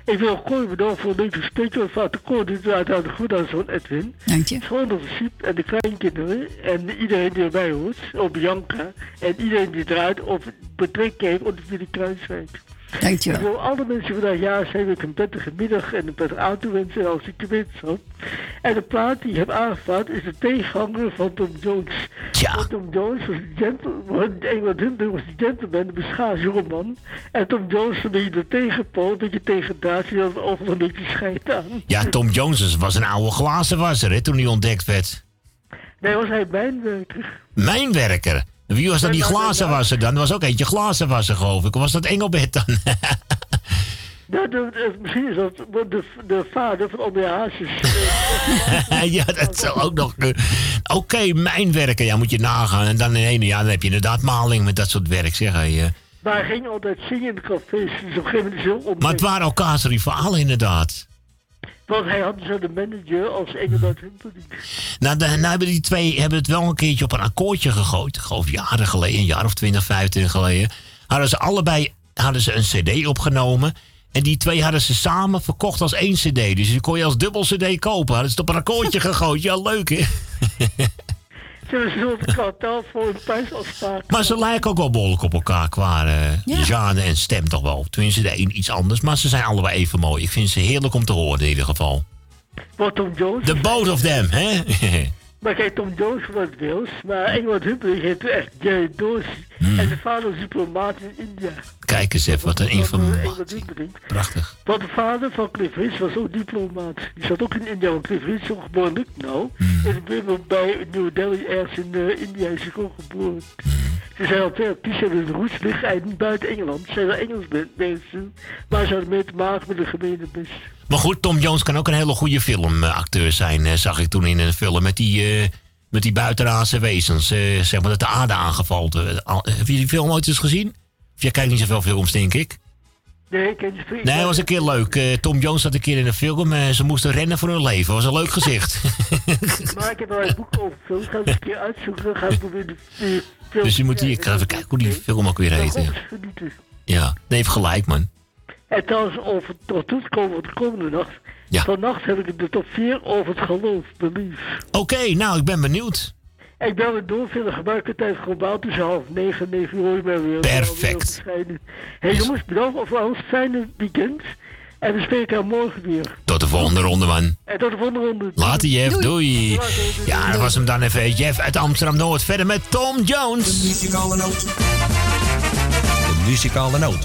Ik wil Corrie bedanken voor een leuk gesprekje. Want vaak de Corrie doet uiteraard goed aan zo'n Edwin. Dank je. Gewoon de en de kleinkinderen en iedereen die erbij hoort. Op Bianca en iedereen die draait of betrekking heeft op de Willy Kruiswijk. Dank je Ik wil alle mensen vandaag jaar zijn met een prettige middag en een prettige avond toewensen en als ik de wetenschap. En de plaat die ik heb aangevraagd is de tegenganger van Tom Jones. Want Tom Jones was de gentleman, Hunter was de gentleman, de beschaafd jongeman. En Tom Jones een beetje de tegenpool, een beetje tegendaad, die had overal een beetje schijt aan. Ja, Tom Jones was een oude glazenwasser, hè, toen hij ontdekt werd. Nee, was hij mijnwerker. Mijnwerker. Wie was dan die glazenwasser dan? Er was ook eentje glazenwasser, geloof ik. Was dat Engelbert dan? De, de- misschien is dat de, de vader van André Hazes. ja, dat zou ook nog kunnen. Oké, mijnwerker, ja, moet je nagaan. En dan in ene jaar dan heb je inderdaad maling met dat soort werk, zeg hij. eh. Maar hij ging altijd zingen in de cafés. Dus op een gegeven moment is heel Maar het waren elkaars rivalen, inderdaad. Want hij had zo de manager als Engelbert Humperdinck. Nou, de, nou hebben die twee hebben het wel een keertje op een akkoordje gegooid. Ik geloof jaren geleden, een jaar of 20, 25 geleden. Hadden ze allebei hadden ze een cd opgenomen. En die twee hadden ze samen verkocht als één cd. Dus die kon je als dubbel cd kopen. Hadden ze het op een akkoordje gegooid. Ja, leuk hè? Ze een soort kartel voor een prijsafspraak. Maar ze lijken ook wel behoorlijk op elkaar qua eh genre en stem toch wel. Tenminste, de een iets anders. Maar ze zijn allebei even mooi. Ik vind ze heerlijk om te horen in ieder geval. Wat Tom Jones. The both of them, hè? Maar kijk, Tom Jones was Wils. Maar Humperdinck heet toen echt Jerry Dorsey. Hmm. En zijn vader was diplomaat in India. Kijk eens even, wat een informatie. Prachtig. Want de vader van Cliff Richard was ook diplomaat. Die zat ook in India, want Cliff Richard is ook geboren in Lucknow. Hmm. En ik ben bij New Delhi, ergens in eh, India, is hij ook geboren. Hmm. Ze zijn al twee artiesten hebben de roots liggen buiten Engeland. Ze zijn wel Engels men- mensen, maar ze hadden mee te maken met de gemene best. Maar goed, Tom Jones kan ook een hele goede filmacteur zijn. eh, zag ik toen in een film met die, eh, met die buitenaardse wezens. eh, zeg maar dat de aarde aangevalt. eh, al- heb je die film ooit eens gezien? Of jij kijkt niet zoveel films, denk ik. Nee, ik ken. Nee, dat was een keer leuk. Eh, Tom Jones zat een keer in een film. eh, ze moesten rennen voor hun leven. was een leuk gezicht. Maar ik heb er een boek over film. Ga ik een keer uitzoeken. Dan ga ik proberen de, de film dus je moet ik ga even kijken hoe die film ook weer heet. Ja, Ja, nee, heeft gelijk, man. En trouwens, over tot toe te komen voor de komende nacht. Ja. Vannacht heb ik de top 4 over het geloof, belief. Oké, nou, ik ben benieuwd. Ik ben weer door via de gebruikertijd globaal tussen half negen en negen uur. Ik ben weer Perfect. Hé hey, jongens, bedankt voor ons fijne weekend. En we spreken elkaar morgen weer. Tot de volgende ronde, man. En tot de volgende ronde. Later, Jeff. Doei. Ja, dat was hem dan even. Jeff uit Amsterdam-Noord. Verder met Tom Jones. De muzikale noot. De muzikale noot.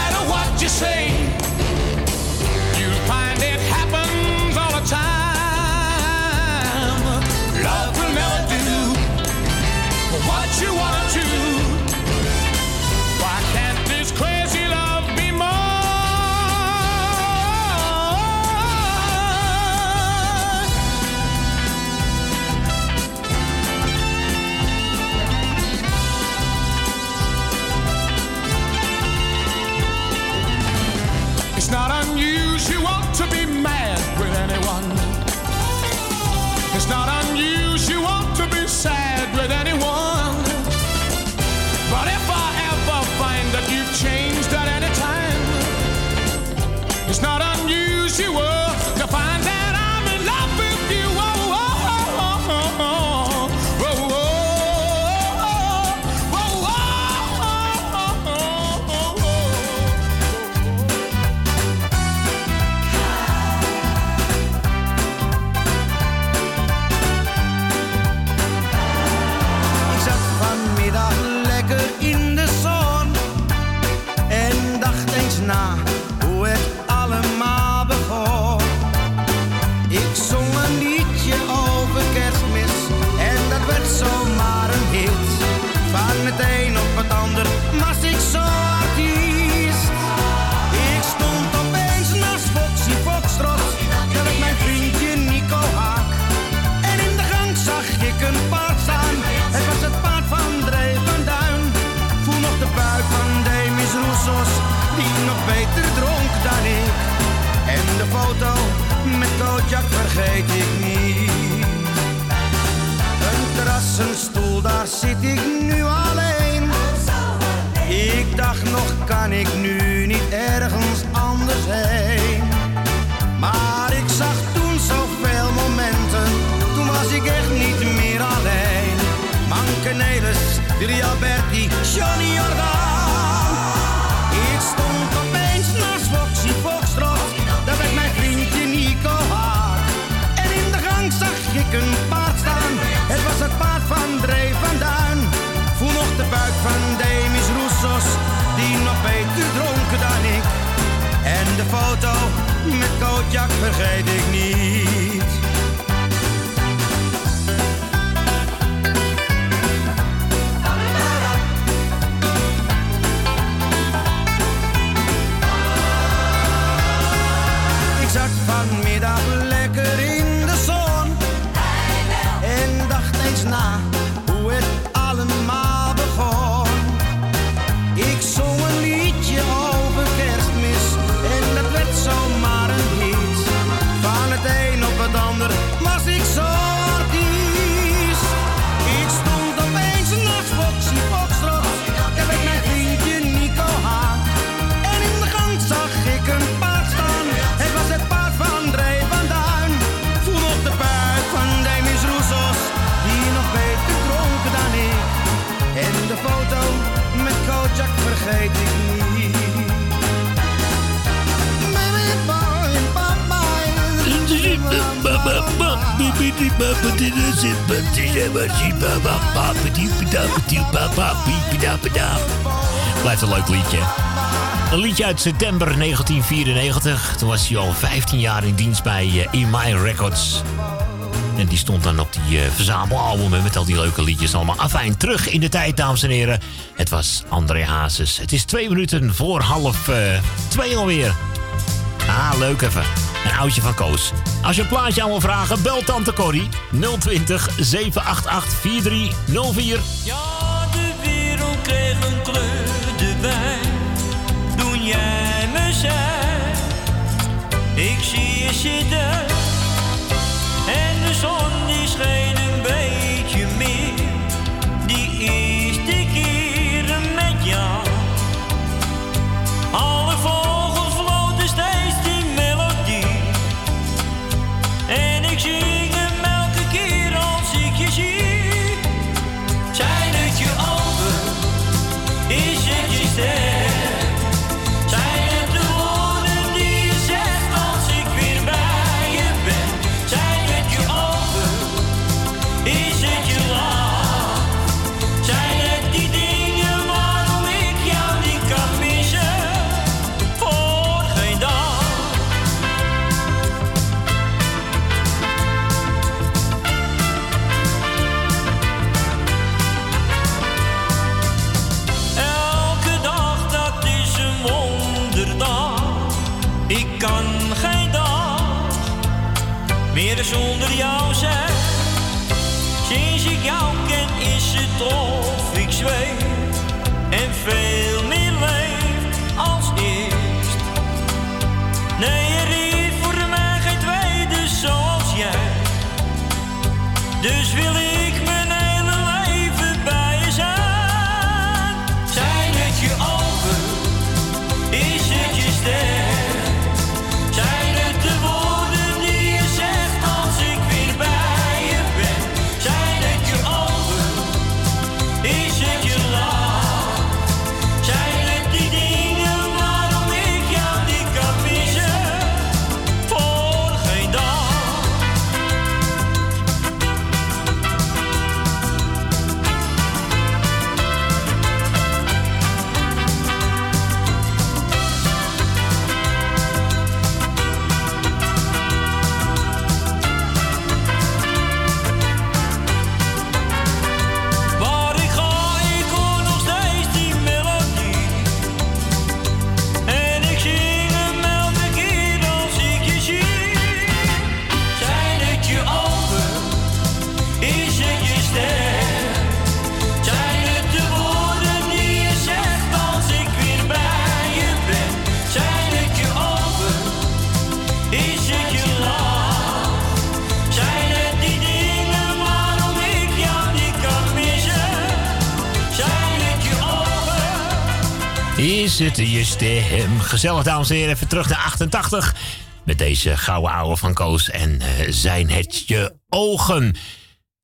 Rialberti, Johnny Jordaan. Ik stond opeens naast Foxy Foxtrot, daar werd mijn vriendje Nico Haar. En in de gang zag ik een paard staan, het was het paard van Dree van Duin. Voel nog de buik van Demis Roussos, die nog beter dronken dan ik. En de foto met Kootjak vergeet ik niet. Blijft een leuk liedje. Een liedje uit september 1994. Toen was hij al 15 jaar in dienst bij eh, EMI Records. En die stond dan op die uh, verzamelalbum met al die leuke liedjes allemaal. Afijn, terug in de tijd, dames en heren. Het was André Hazes. Het is twee minuten voor half uh, twee alweer. Ah, leuk even. Een oudje van Koos. Als je een plaatje aan wil vragen, bel tante Corrie. 020 788 4304. Ja, de wereld kreeg een kleur erbij. Toen jij me zei, ik zie je zitten. En de zon die scheen. zitten je. Gezellig, dames en heren, even terug naar 88. Met deze gouden ouwe van Koos en eh, zijn het je ogen.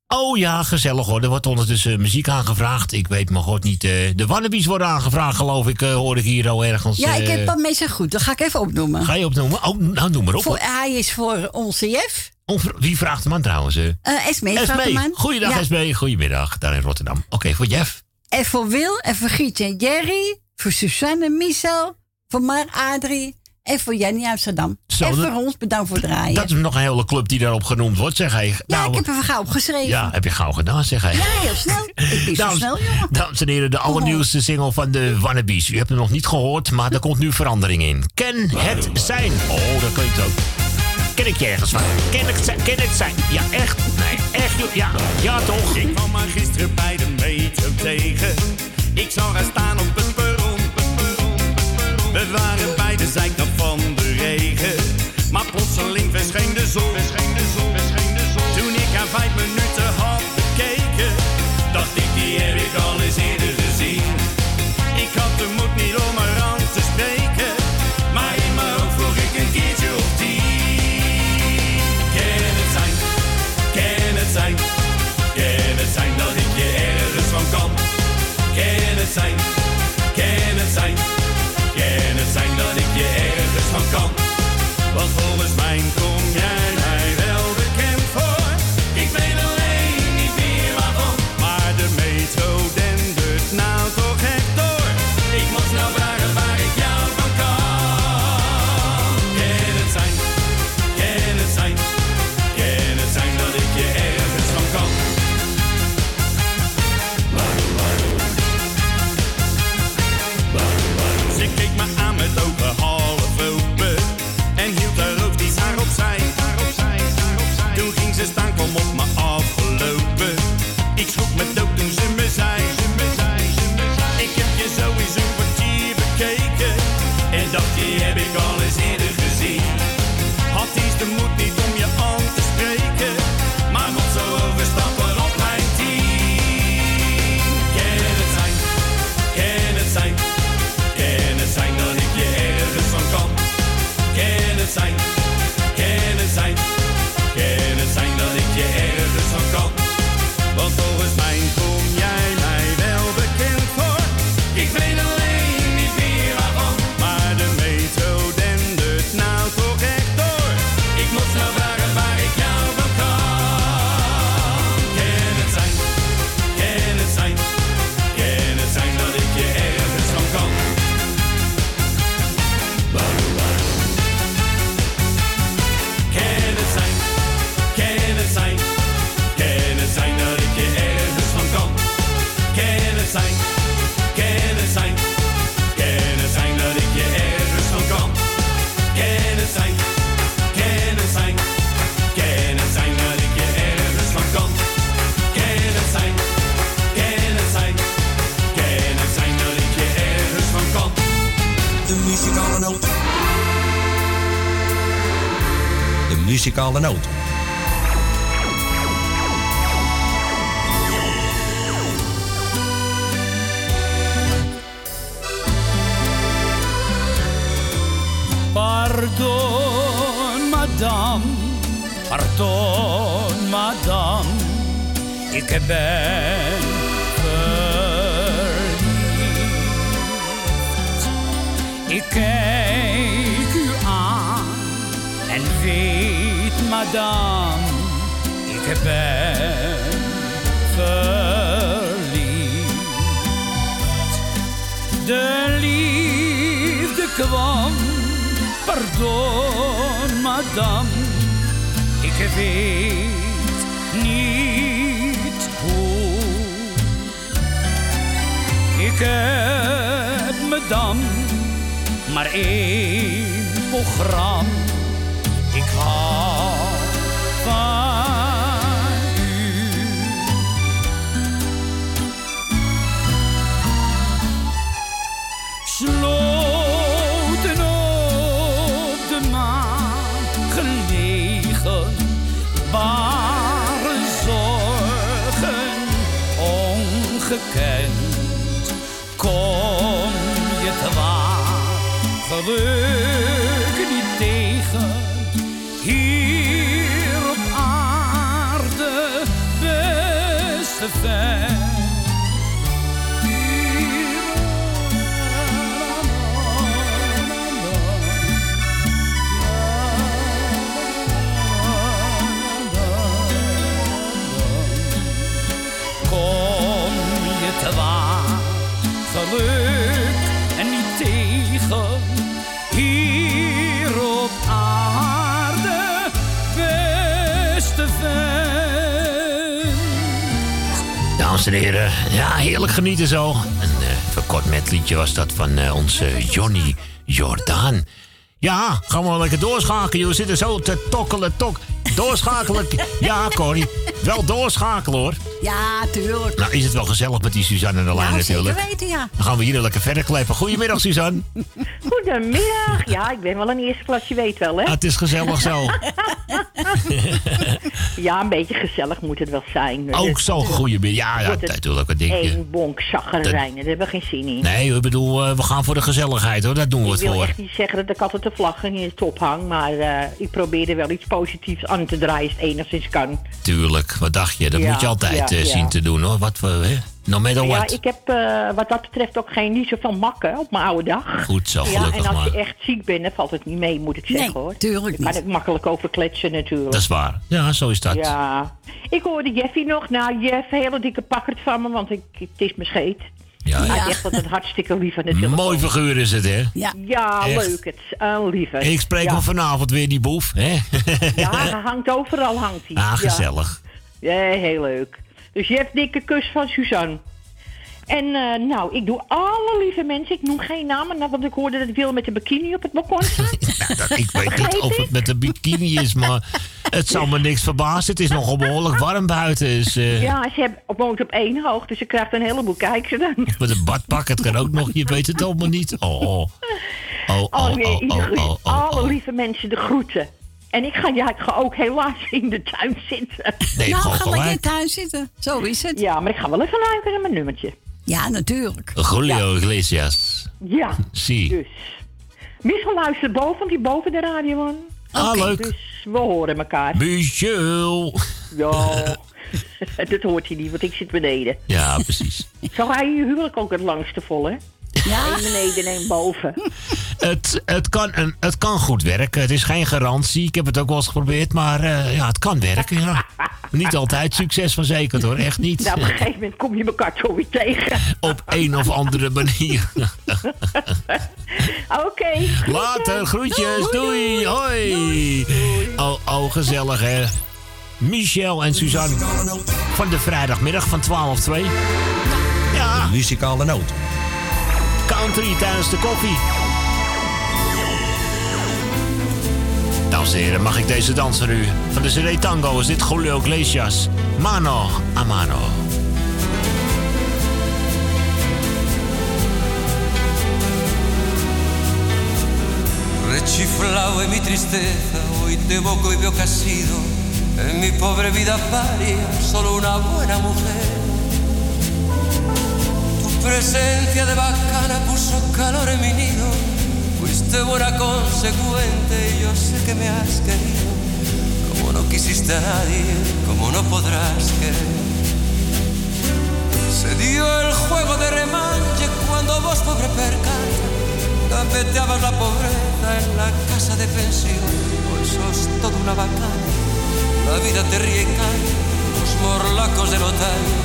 Oh ja, gezellig hoor. Er wordt ondertussen muziek aangevraagd. Ik weet maar god niet. Eh, de wannabies worden aangevraagd, geloof ik. Eh, hoor ik hier al ergens. Ja, ik heb dat mee zo goed. Dat ga ik even opnoemen. Ga je opnoemen? Oh, nou, noem maar op. Voor, hij is voor onze jef. Wie vraagt hem aan trouwens? Uh, Esme, Esme. Esme, goedemiddag. Daar in Rotterdam. Oké, voor Jeff. En voor Wil en voor Gietje en Jerry. Voor Suzanne, Michel. Voor Mar, Adrie. En voor Jenny Amsterdam. Zo, en dat- voor ons bedankt voor het draaien. Dat is nog een hele club die daarop genoemd wordt, zeg hij. ja, Nou, ik heb even gauw opgeschreven. ja, heb je gauw gedaan, zeg hij. Ja, heel snel. Ik ben zo Dames, snel, jongen. dames en heren, de allernieuwste single van de Wannabies. U hebt hem nog niet gehoord, maar er komt nu verandering in. Ken het zijn. Oh, dat klinkt ook. Ken ik je ergens van? Ken het zijn? Ken het zijn? Ja, echt? Nee, echt? Ja, ja toch? Ik kwam haar gisteren bij de metro tegen. Ik zag haar staan op het perron. We waren bij de zijkant van de regen. Maar plotseling verscheen de zon. Toen ik haar vijf minuten muzikale noot. Pardon, madame, pardon, madame, ik ben verliefd. Ik kijk madame, ik ben verliefd. De liefde kwam, pardon, madame, ik weet niet hoe. Ik heb me maar één programma. Geluk niet tegen. Hier op aarde ben beste Dames en heren, ja, heerlijk genieten zo. Een eh verkort metliedje was dat van eh, onze Johnny Jordaan. Ja, gaan we wel lekker doorschakelen. joh. We zitten zo te tokkelen, tok. Doorschakelen. Ja, Corrie. Wel doorschakelen hoor. Ja, tuurlijk. Nou is het wel gezellig met die Suzanne aan de lijn zeker natuurlijk. weten, ja. Dan gaan we hier lekker verder kleppen. Goedemiddag Suzanne. Goedemiddag. Ja, ik ben wel een eerste klas, je weet wel, hè? Ah, het is gezellig zo. ja, een beetje gezellig moet het wel zijn. Ook zo'n goede middag. Ja, ja, natuurlijk. Wat denk je? Eén bonk zaggerijnen, daar hebben we geen zin in. Nee, ik bedoel, eh, we gaan voor de gezelligheid hoor. Daar doen we ik het wil voor. echt niet zeggen dat ik altijd de vlag in het top hang, maar eh, ik probeer er wel iets positiefs aan te draaien als het enigszins kan. Tuurlijk, wat dacht je? Dat Ja, moet je altijd ja, eh, zien te doen hoor. Wat we, hè? No matter ja, ik heb eh, wat dat betreft ook geen niet zoveel makken op mijn oude dag. Goed zo, Ja, gelukkig en als je maar. echt ziek bent, dan valt het niet mee, moet ik zeggen hoor. tuurlijk Daar kan ik makkelijk over kletsen natuurlijk. Dat is waar. Ja, zo is dat. Ja. Ik hoorde Jeffy nog. Nou, Jeff, hele dikke pakkerd van me, want ik, het is mijn scheet. Ja, Hij ja. is echt altijd hartstikke lief aan de telefoon. Mooi figuur is het, hè? Ja, Ja, Echt. leuk. Het is een lieve. Ik spreek ja. hem vanavond weer, die boef. Hè? Ja, hij hangt overal, hangt hij. Ah, Ja. gezellig. Ja, heel leuk. Dus Jeff, dikke kus van Suzanne. En eh, nou, ik doe alle lieve mensen, ik noem geen namen, nou, want ik hoorde dat Wil met de bikini op het balkon staat. Nou, dat, ik weet niet of het met de bikini is, maar het zal me niks verbazen. Het is nogal behoorlijk warm buiten. Dus, eh, Ja, ze hebben, woont op één hoog, dus ze krijgt een heleboel kijkers dan. Met een badpak, het kan ook nog. Je weet het allemaal niet. Oh, oh. Oh, oh, oh, oh, oh, oh. Alle lieve mensen de groeten. En ik ga, ja, ik ga ook helaas in de tuin zitten. Nee, nou, ga lekker thuis zitten. Zo is het. Ja, maar ik ga wel even luisteren naar mijn nummertje. Ja, natuurlijk. Julio Iglesias. Ja, Zie. dus. Michel luistert boven, want die boven de radio man. Ah, leuk. Dus we horen elkaar. Michel. Ja, dat hoort hij niet, want ik zit beneden. Ja, precies. Zo ga je je huwelijk ook het langste vol, hè? Ja. Eén beneden en één boven. Het, het, kan een, het kan goed werken. Het is geen garantie. Ik heb het ook wel eens geprobeerd. Maar eh, ja, het kan werken. Ja. Niet altijd succes verzekerd hoor. Echt niet. Nou, op een gegeven moment kom je elkaar toch weer tegen. Op een of andere manier. Oké. Later, groetjes. Doei. Hoi. Oh, oh, gezellig hè. Michel en Suzanne van de vrijdagmiddag van 12 2. Ja. De muzikale noot. Country tijdens de koffie. Dames en heren, mag ik deze dans van u? Van de CD Tango is dit Julio Iglesias. Mano a mano. Rechiflado en mi tristeza, hoy te evoco y veo que en mi pobre vida paria solo una buena mujer. Tu presencia de bacana puso calor en mi nido, fuiste buena consecuente y yo sé que me has querido, como no quisiste a nadie, como no podrás querer. Se dio el juego de remanche cuando vos, pobre percata, Tapeteabas la pobreza en la casa de pensión, pues sos toda una bacana. La vida te cae, los morlacos del otario,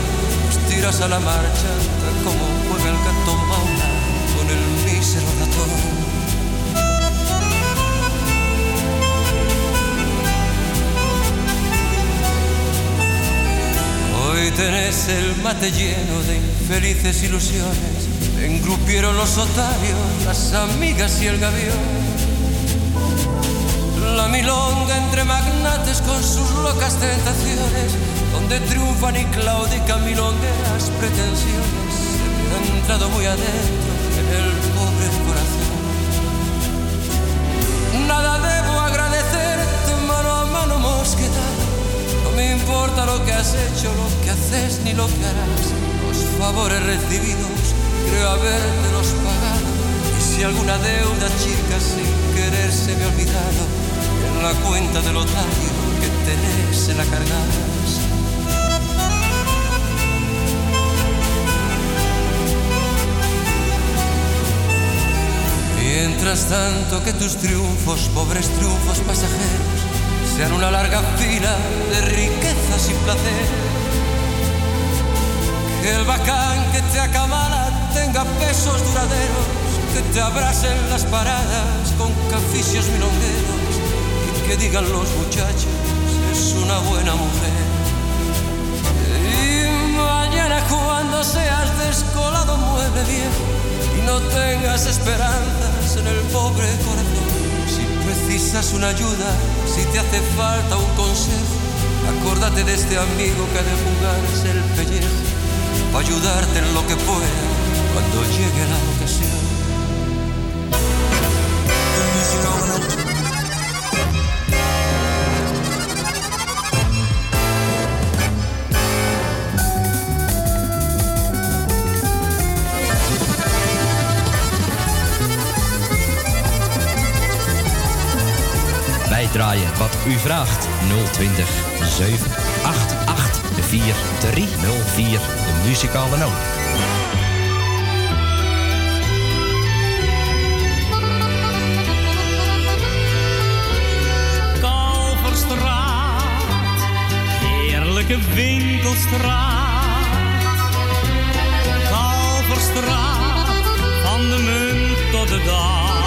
los tiras a la marcha, como Hoy tenés el mate lleno de infelices ilusiones. Engrupieron los otarios, las amigas y el gavión. La milonga entre magnates con sus locas tentaciones, donde triunfan y claudican milongueras pretensiones. Se me ha entrado muy adentro en el pobre corazón. Nada debo agradecerte, mano a mano mosquetada me importa lo que has hecho, lo que haces ni lo que harás. Los favores recibidos creo habértelos pagado. Y si alguna deuda chica sin querer se me ha olvidado, en la cuenta del otario que tenés en la cargas. Mientras tanto que tus triunfos, pobres triunfos pasajeros, sean una larga fila de riquezas y placer. Que el bacán que te acamala tenga pesos duraderos, que te abrasen las paradas con caficios milongueros y que digan los muchachos, es una buena mujer. Y mañana cuando seas descolado mueble viejo y no tengas esperanzas en el pobre corazón, precisas una ayuda, si te hace falta un consejo, acórdate de este amigo que ha de jugarse el pellejo para ayudarte en lo que pueda cuando llegue la ocasión. Draaien wat u vraagt. 020 788 4304. De muzikale noot. Winkelstraat. Kalverstraat, van de munt tot de dam.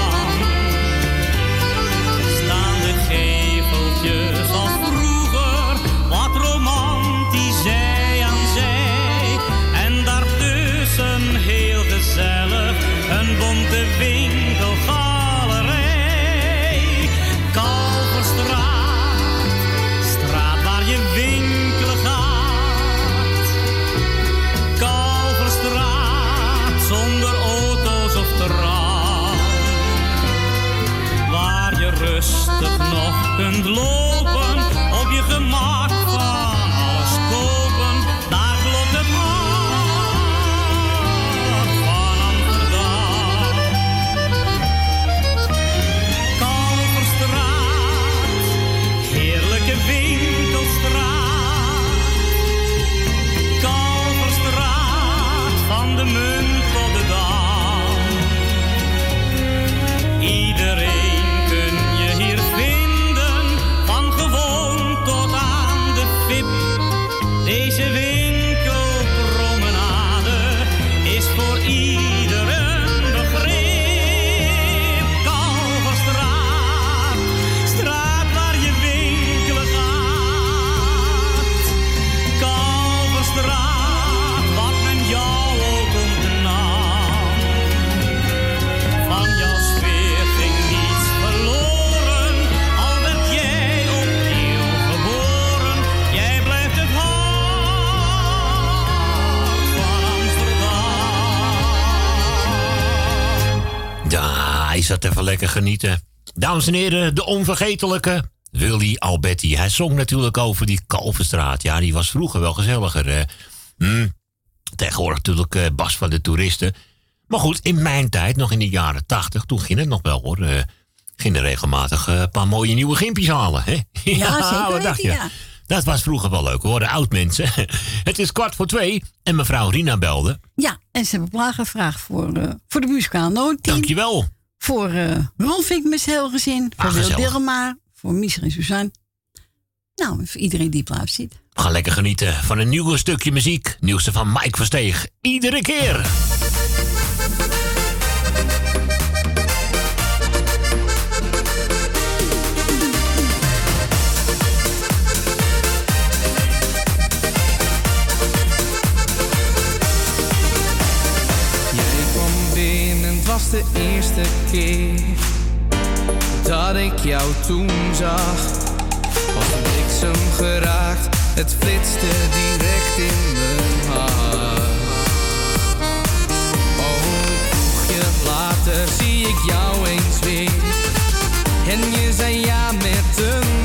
Even lekker genieten. Dames en heren, de onvergetelijke Willy Alberti. Hij zong natuurlijk over die Kalverstraat. Ja, die was vroeger wel gezelliger. hè. Hm. Tegenwoordig natuurlijk eh, Bas van de toeristen. Maar goed, in mijn tijd, nog in de jaren tachtig, toen ging het nog wel hoor. Eh gingen regelmatig eh, een paar mooie nieuwe gimpjes halen. Hè? Ja, zeker wat dacht je? ja. Dat was vroeger wel leuk hoor, de oud mensen. Het is kwart voor twee en mevrouw Rina belde. Ja, en ze hebben plagen gevraagd voor, eh, voor de noodteam. Dankjewel. Voor uh, Rolfink met zijn heel gezin. Voor Ah, Wil gezellig. Dilma. Voor Mies en Suzanne. Nou, voor iedereen die plaats zit. We gaan lekker genieten van een nieuw stukje muziek. Nieuwste van Mike Versteeg. Iedere keer. Was de eerste keer dat ik jou toen zag. Als een bliksem geraakt, het flitste direct in mijn hart. Oh, ik vroeg je later, zie ik jou eens weer. En je zei ja met een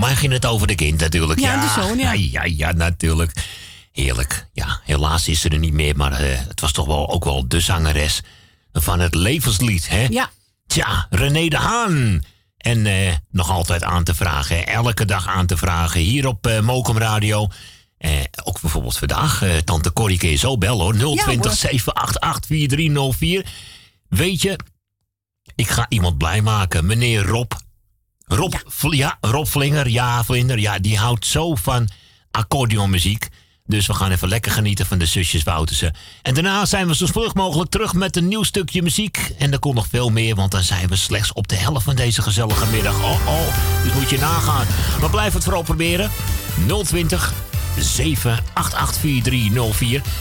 Voor mij ging het over de kind natuurlijk. Ja, de zoon, ja. ja. Ja, natuurlijk. Heerlijk. Ja, helaas is ze er niet meer, maar eh, het was toch wel ook wel de zangeres van het levenslied, hè? Ja. Tja, René de Haan. En eh, nog altijd aan te vragen, elke dag aan te vragen, hier op eh Mokum Radio. Ook bijvoorbeeld vandaag, Tante Corrie kun je zo bellen hoor. 020 hoor. 788 4304. Weet je, ik ga iemand blij maken. Meneer Rob. Rob, ja. ja, Rob Vlinger, ja, Vlinder, ja, die houdt zo van accordeonmuziek. Dus we gaan even lekker genieten van de zusjes Woutersen. En daarna zijn we zo vlug mogelijk terug met een nieuw stukje muziek. En er komt nog veel meer, want dan zijn we slechts op de helft van deze gezellige middag. Oh, oh, dus moet je nagaan. Maar blijf het vooral proberen. 020 7884304.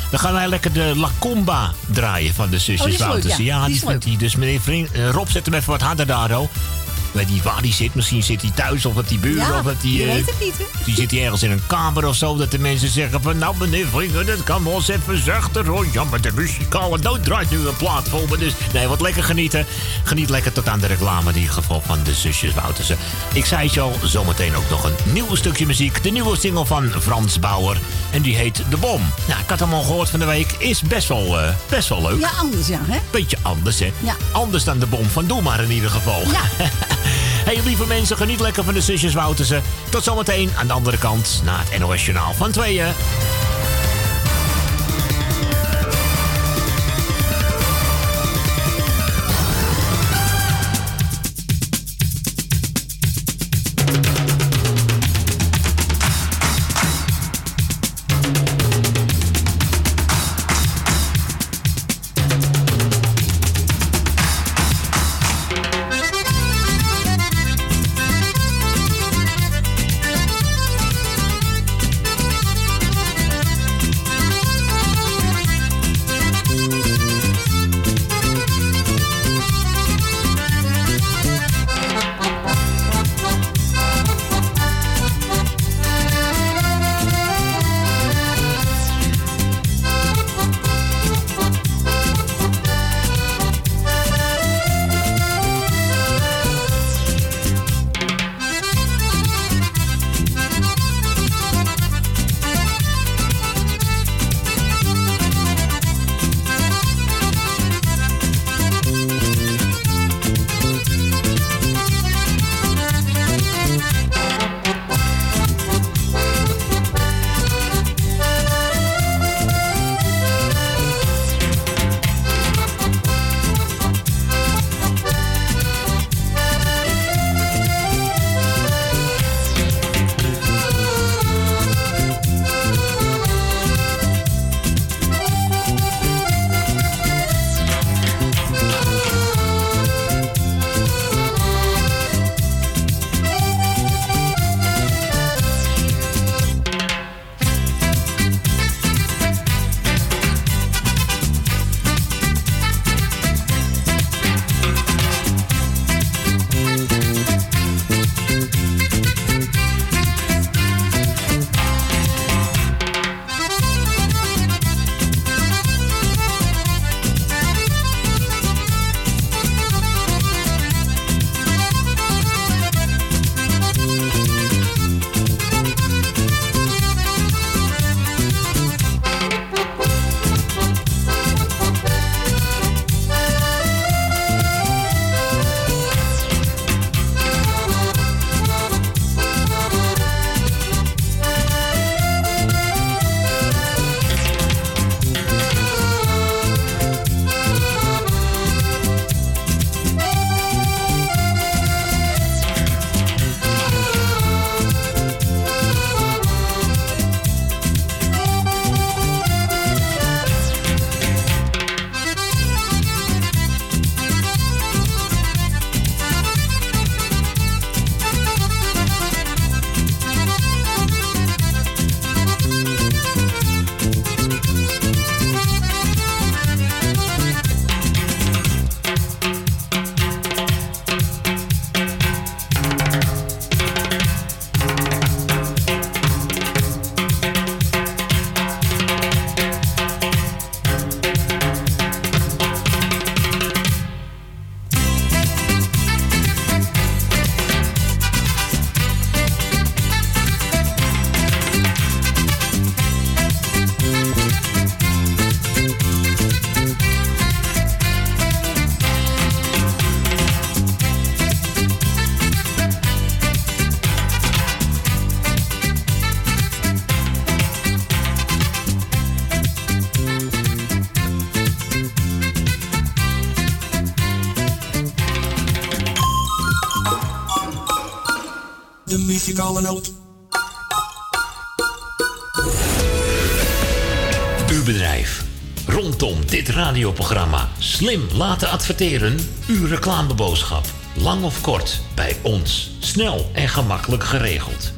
Dan gaan wij lekker de La Comba draaien van de Oh, zusjes leuk, Woutersen. ja. Ja, Die vindt hij. Dus meneer eh, Rob, zet hem even wat harder daar. Weet niet waar die zit. Misschien zit hij thuis of op die buren. Ja, of dat die, je eh, weet het niet, hè? die zit hier ergens in een kamer of zo. Dat de mensen zeggen van... Nou, meneer Vrienden, dat kan wel eens even zachter hoor. Ja, maar de muzikale noot draait nu een plaat vol me. Dus nee, wat lekker genieten. Geniet lekker tot aan de reclame in ieder geval van de zusjes Woutersen. Ik zei het je al, zometeen ook nog een nieuw stukje muziek. De nieuwe single van Frans Bauer. En die heet De Bom. Nou, ik had hem al gehoord van de week. Is best wel, eh, best wel leuk. Ja, anders ja, hè? Beetje anders, hè? Ja. Anders dan de bom van Doe maar in ieder geval. Ja. hey, lieve mensen, geniet lekker van de zusjes Woutersen. Tot zometeen aan de andere kant, na het NOS van tweeën. Muzikale. Uw bedrijf. Rondom dit radioprogramma slim laten adverteren. Uw reclameboodschap. Lang of kort, bij ons. Snel en gemakkelijk geregeld.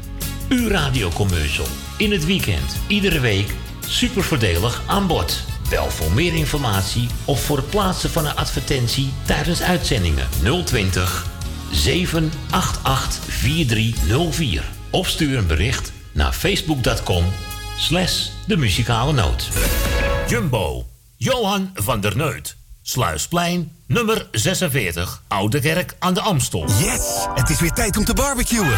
Uw radiocommercial. In het weekend, iedere week. Super voordelig aan bod. Bel voor meer informatie of voor het plaatsen van een advertentie tijdens uitzendingen 020 788 4304. Of stuur een bericht naar facebook.com slash de muzikale noot. Jumbo, Johan van der Neut. Sluisplein, nummer 46, Oude Kerk aan de Amstel. Yes, het is weer tijd om te barbecuen.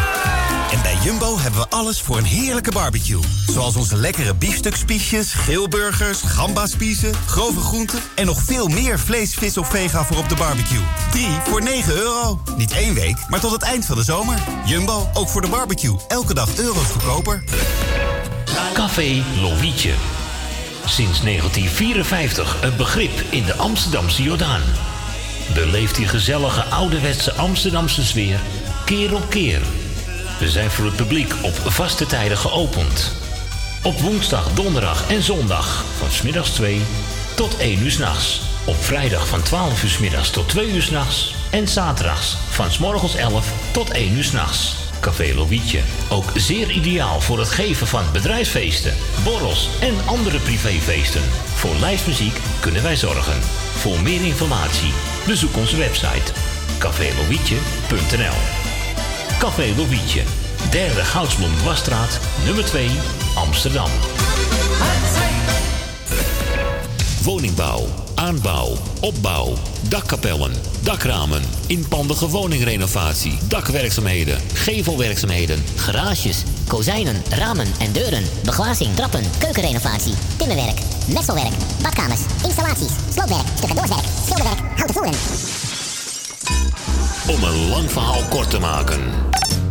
En bij Jumbo hebben we alles voor een heerlijke barbecue. Zoals onze lekkere biefstukspiesjes, geelburgers, gambaspiezen, grove groenten... en nog veel meer vlees, vis of vega voor op de barbecue. 3 voor 9 euro. Niet één week, maar tot het eind van de zomer. Jumbo, ook voor de barbecue. Elke dag euro's goedkoper. Café Lovietje. Sinds 1954 een begrip in de Amsterdamse Jordaan. Beleef die gezellige ouderwetse Amsterdamse sfeer keer op keer. We zijn voor het publiek op vaste tijden geopend. Op woensdag, donderdag en zondag van smiddags 2 tot 1 uur s'nachts. Op vrijdag van 12 uur 's middags tot 2 uur s'nachts. En zaterdags van s morgens 11 tot 1 uur s'nachts. Café Lovietje. Ook zeer ideaal voor het geven van bedrijfsfeesten, borrels en andere privéfeesten. Voor lijstmuziek kunnen wij zorgen. Voor meer informatie bezoek onze website cafélovietje.nl Café Lovietje, derde Goudsblom Dwarsstraat, nummer 2, Amsterdam. Woningbouw, aanbouw, opbouw, dakkapellen, dakramen, inpandige woningrenovatie, dakwerkzaamheden, gevelwerkzaamheden, Garages, kozijnen, ramen en deuren, beglazing, trappen, keukenrenovatie, timmerwerk, messelwerk, badkamers, installaties, sloopwerk, stucadoorswerk, schilderwerk, houten voeren. Om een lang verhaal kort te maken.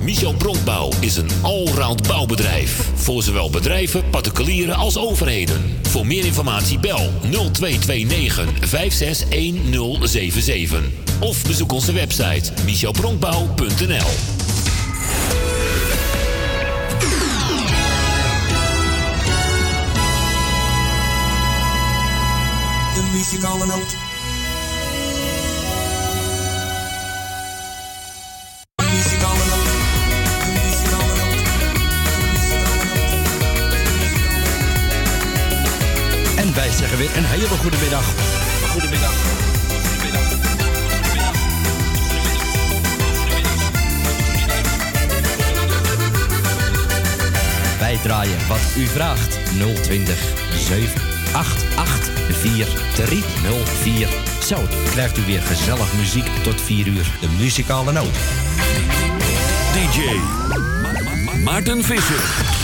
Michel Bronkbouw is een allround bouwbedrijf. Voor zowel bedrijven, particulieren als overheden. Voor meer informatie bel 0229 561077. Of bezoek onze website michelbronkbouw.nl De noot. Weer een hele goede middag. Goedemiddag. Wij draaien wat u vraagt. 020 788 4304. Zo krijgt u weer gezellig muziek tot 4 uur. De muzikale noot. DJ Maarten Visser.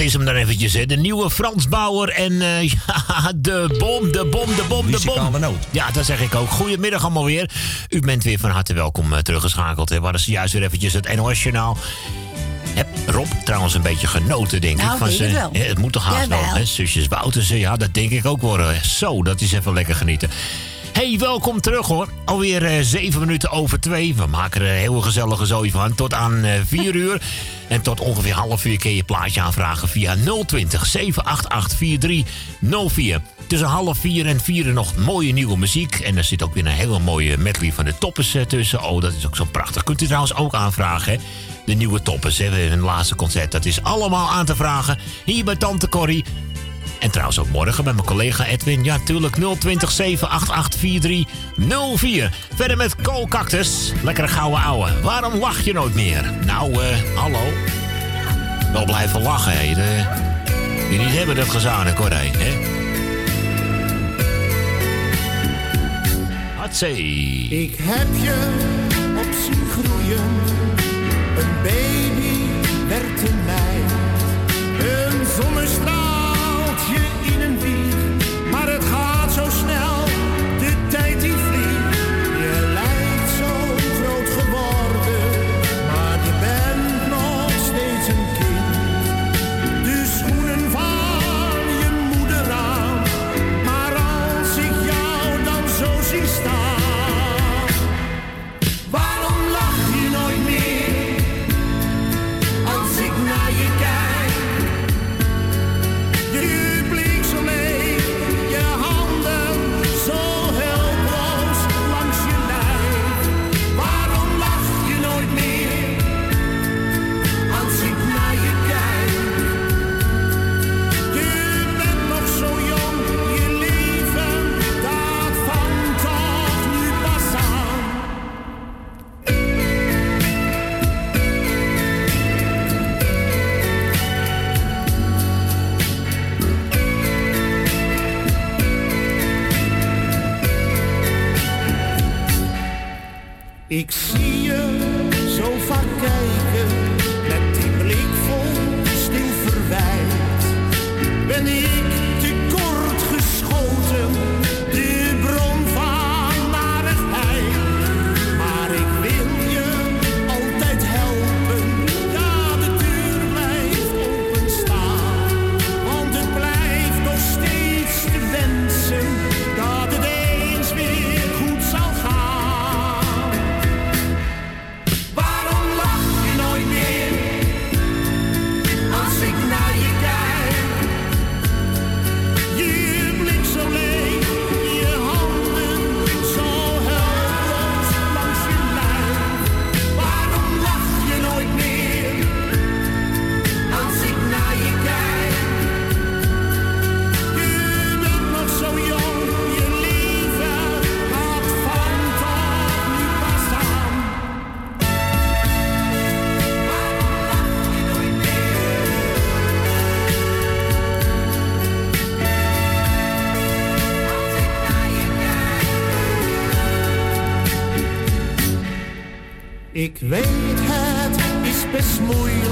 Dat is hem dan eventjes, hè. De nieuwe Frans Bauer en eh, ja, de bom, de bom, de bom, de bom. Ja, dat zeg ik ook. Goedemiddag allemaal weer. U bent weer van harte welkom eh, teruggeschakeld. Hè. We hadden zojuist weer eventjes het NOS-journaal. Heb Rob trouwens een beetje genoten, denk Nou, ik. van denk het wel. Het moet toch haast wel, hè? Zusjes Woutersen, ja, dat denk ik ook worden. Zo, dat is even lekker genieten. Hey, welkom terug hoor. Alweer eh, zeven minuten over twee. We maken er een heel gezellige zooi van. Tot aan eh, vier uur. En tot ongeveer half uur kun je je plaatje aanvragen via 020 788 4304. Tussen half vier en vier nog mooie nieuwe muziek. En er zit ook weer een hele mooie medley van de toppers eh, tussen. Oh, dat is ook zo prachtig. Kunt u trouwens ook aanvragen, hè? De nieuwe toppers, hè? Hun laatste concert. Dat is allemaal aan te vragen. Hier bij Tante Corrie. En trouwens ook morgen bij mijn collega Edwin. Ja, tuurlijk 020 788 4304. Verder met Koolcactus. Lekkere gouden ouwe. Waarom lach je nooit meer? Nou, eh, hallo. Wel blijven lachen, hè. De, die niet hebben dat gezanik, hoor, hè? Hatsé. Ik heb je op zien groeien, moeilijk.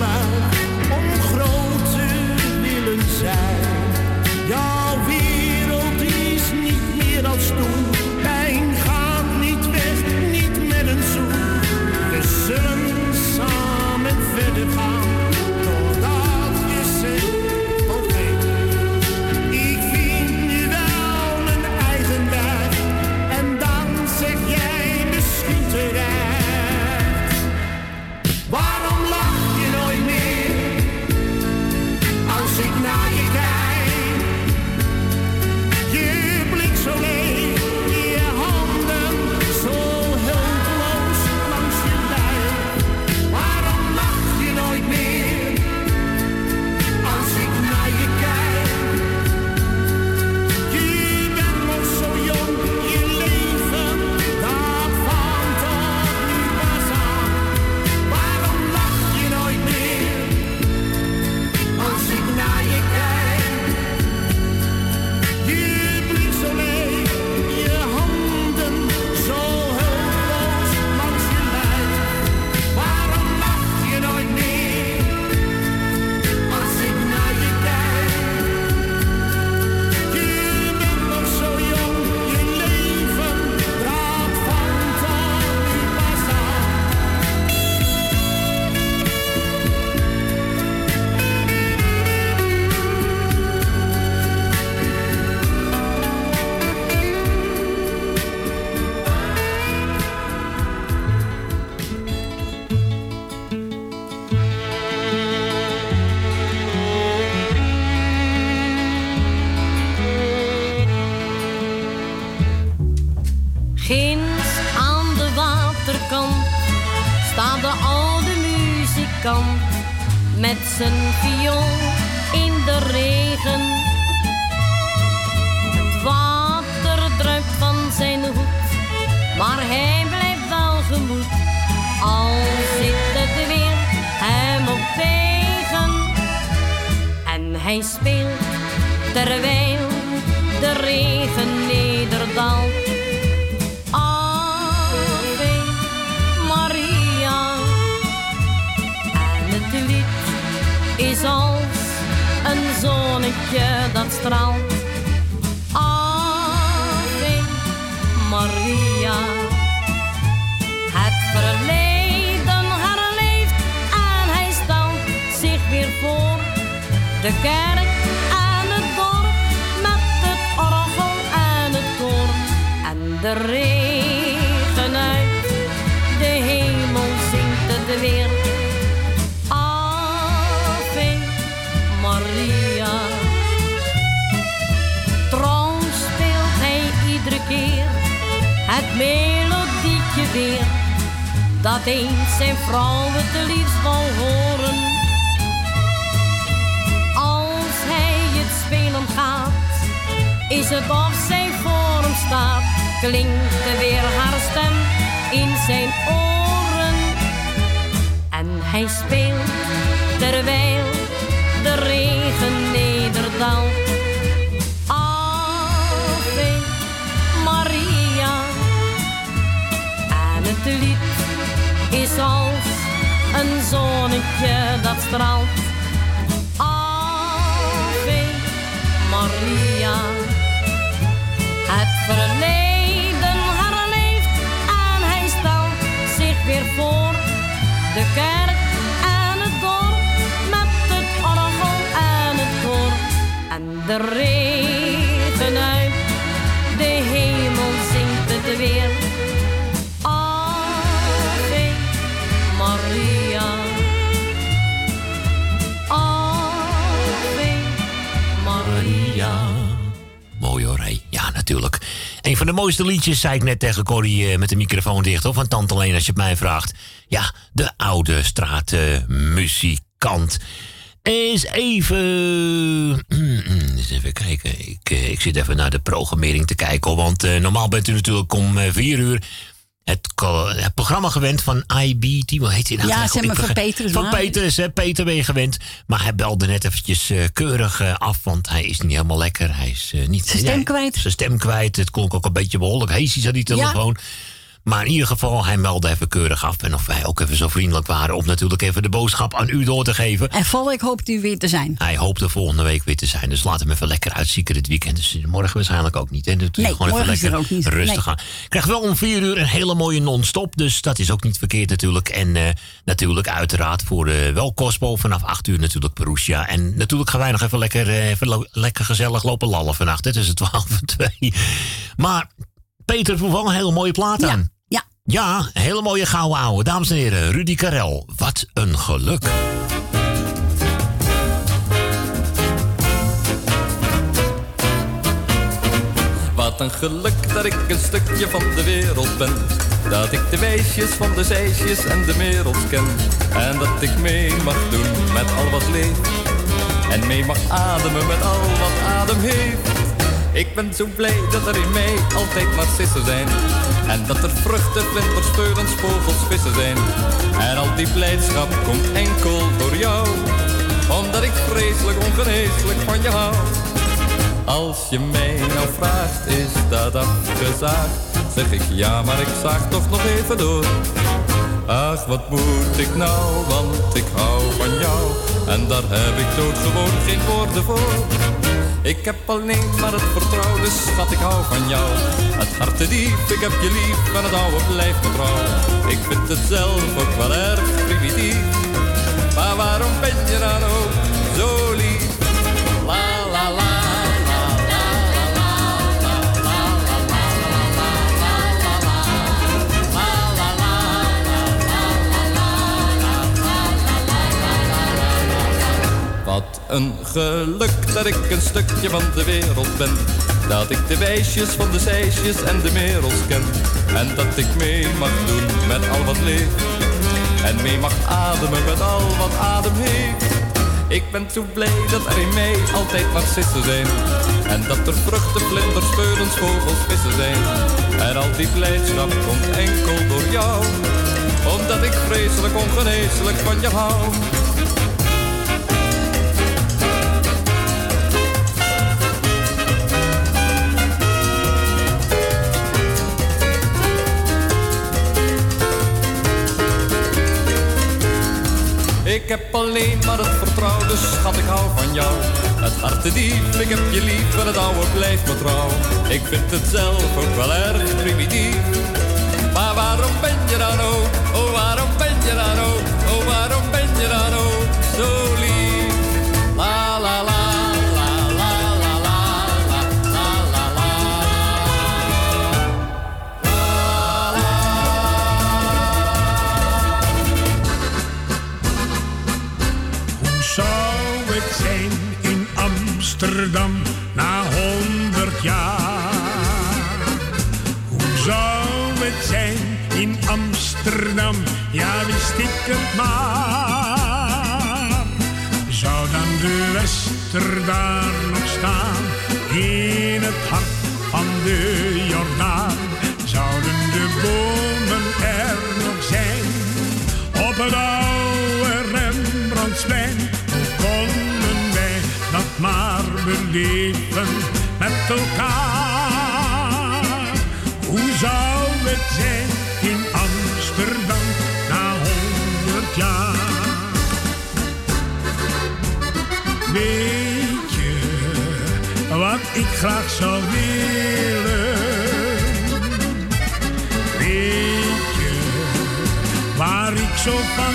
mooiste liedjes, zei ik net tegen Corrie eh, met de microfoon dicht. Of van Tante alleen als je het mij vraagt. Ja, de oude straatmuzikant. Eens even... Eens even kijken. Ik, eh, ik, zit even naar de programmering te kijken. Want eh, normaal bent u natuurlijk om vier uur al eh, het programma gewend van IBT. Hoe heet hij nou? Ja, van Petrus. Van hè, Peter ben je gewend. Maar hij belde net eventjes eh, keurig eh, af, want hij is niet helemaal lekker. Hij is niet... Zijn stem kwijt. Zijn stem kwijt. Het klonk ook een beetje behoorlijk hees, aan die telefoon. Maar in ieder geval, hij meldde even keurig af. En of wij ook even zo vriendelijk waren om natuurlijk even de boodschap aan u door te geven. En week hoopt u weer te zijn. Hij hoopt er volgende week weer te zijn. Dus laat hem even lekker uitzieken dit weekend. Dus morgen waarschijnlijk ook niet. Dus Nee, gewoon even is er lekker ook niet. rustig Nee. aan. Krijg wel om vier uur een hele mooie non-stop. Dus dat is ook niet verkeerd natuurlijk. En eh, natuurlijk uiteraard voor eh wel Cosmo vanaf acht uur natuurlijk Perusia. En natuurlijk gaan wij nog even lekker, eh, even lekker gezellig lopen lallen vannacht. hè, tussen 12 en 2. Maar Peter wel een hele mooie plaat aan. Ja. Ja, een hele mooie gouden ouwe. Dames en heren, Rudy Karel. Wat een geluk. Wat een geluk dat ik een stukje van de wereld ben. Dat ik de weesjes van de zeisjes en de wereld ken. En dat ik mee mag doen met al wat leeft. En mee mag ademen met al wat adem heeft. Ik ben zo blij dat er in mij altijd narcissen zijn. En dat er vruchten, vlinders, veulens, vogels, vissen zijn. En al die blijdschap komt enkel door jou. Omdat ik vreselijk ongeneeslijk van je hou. Als je mij nou vraagt, is dat afgezaagd? Zeg ik ja, maar ik zaag toch nog even door. Ach, wat moet ik nou, want ik hou van jou. En daar heb ik doodgewoon geen woorden voor. Ik heb alleen maar het vertrouwen, dus schat, ik hou van jou. Het hart diep, ik heb je lief en het oude blijft me trouw. Ik vind het zelf ook wel erg primitief. Maar waarom ben je dan ook zo lief? Wat een geluk dat ik een stukje van de wereld ben. Dat ik de wijsjes van de zeisjes en de merels ken. En dat ik mee mag doen met al wat leeft. En mee mag ademen met al wat adem heeft. Ik ben zo blij dat er in mij altijd narcissen zijn. En dat er vruchten, vlinders, veulens, vogels, vissen zijn. En al die blijdschap komt enkel door jou. Omdat ik vreselijk ongeneeslijk van je hou. Ik heb alleen maar het vertrouwen, dus schat, ik hou van jou. Het hart te diep, ik heb je lief en het oude blijft me trouw. Ik vind het zelf ook wel erg primitief. Maar waarom ben je dan ook, oh waarom ben je dan ook, oh waarom ben je dan ook Amsterdam na honderd jaar? Hoe zou het zijn in Amsterdam? Ja, wist ik het maar. Zou dan de Wester daar nog staan in het hart van de Jordaan? Zouden de bomen beleven met elkaar? Hoe zou het zijn in Amsterdam na honderd jaar? Weet je wat ik graag zou willen? Weet je waar ik zo van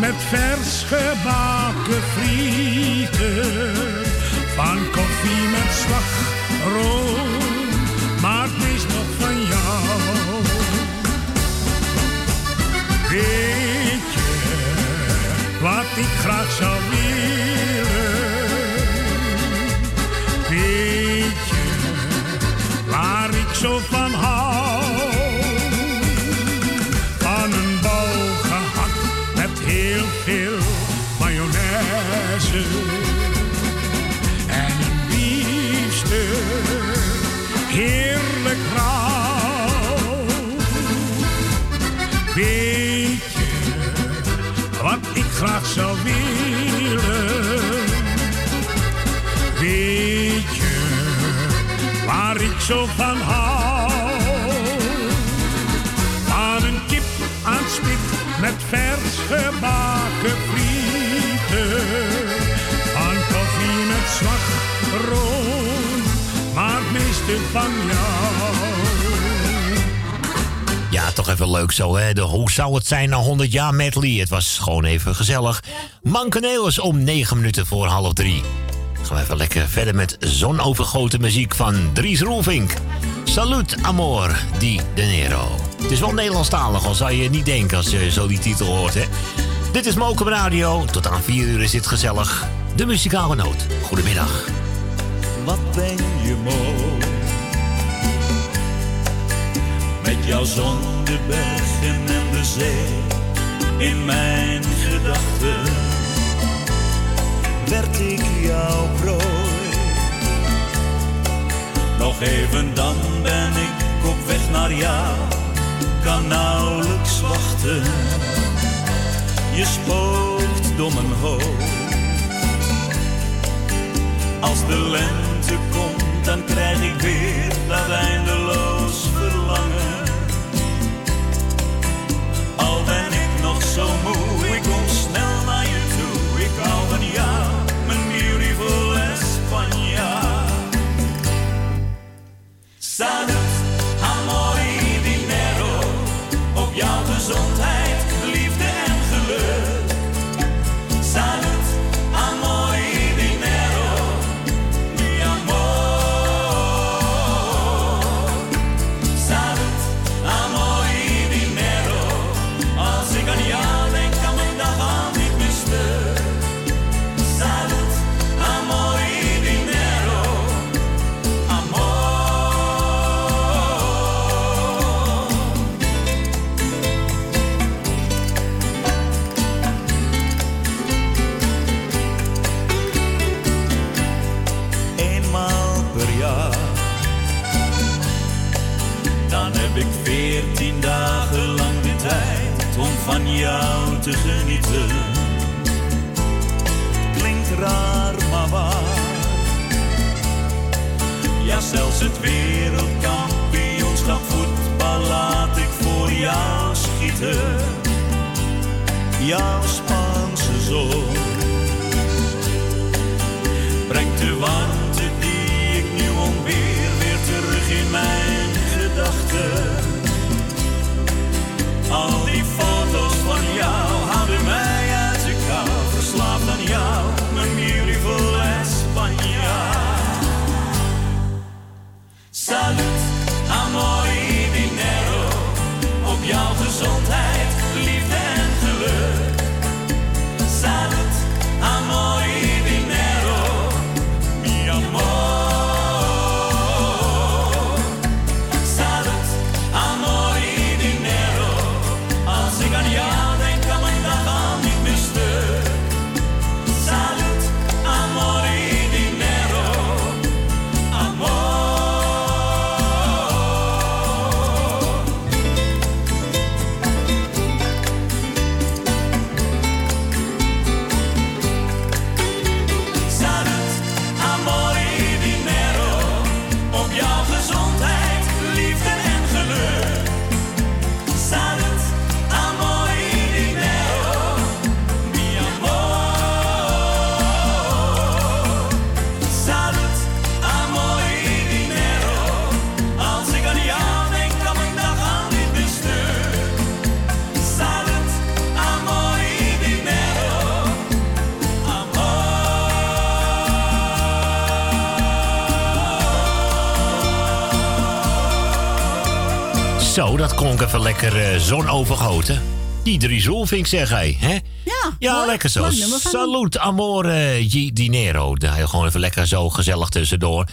met vers gebakken frieten. Van koffie met slagroom, maar het is nog van jou. Weet je wat ik graag zou willen? Zo van hou. Van een kip aan spit met vers gebakken frieten. Van koffie met slagroom, maar het meeste van jou. Ja, toch even leuk zo, hè? De, hoe zou het zijn na 100 jaar medley? Het was gewoon even gezellig. Mankenelis om 9 minuten voor half drie. Gaan we even lekker verder met zonovergoten muziek van Dries Roelvink. Salut, amor, di de Nero. Het is wel Nederlandstalig, al zou je niet denken als je zo die titel hoort, hè? Dit is Mokum Radio. Tot aan 4 uur is dit gezellig. De muzikale noot. Goedemiddag. Wat ben je mooi. Met jouw zon, de bergen en de zee. In mijn gedachten werd ik jouw prooi. Nog even dan ben ik op weg naar jou. Kan nauwelijks wachten. Je spookt door mijn hoofd. Als de lente komt, dan krijg ik weer dat eindeloos verlangen. Al ben ik nog zo moe, jou te genieten. Klinkt raar, maar waar. Ja, zelfs het wereldkampioenschap voetbal laat ik voor jou schieten. Jouw Spaanse zon brengt de warmte lekker eh, zonovergoten. Die Dries Roelvink, zeg hij. Hè? Ja, Ja, lekker zo. Salut, amore y dinero. Daar gewoon even lekker zo gezellig tussendoor.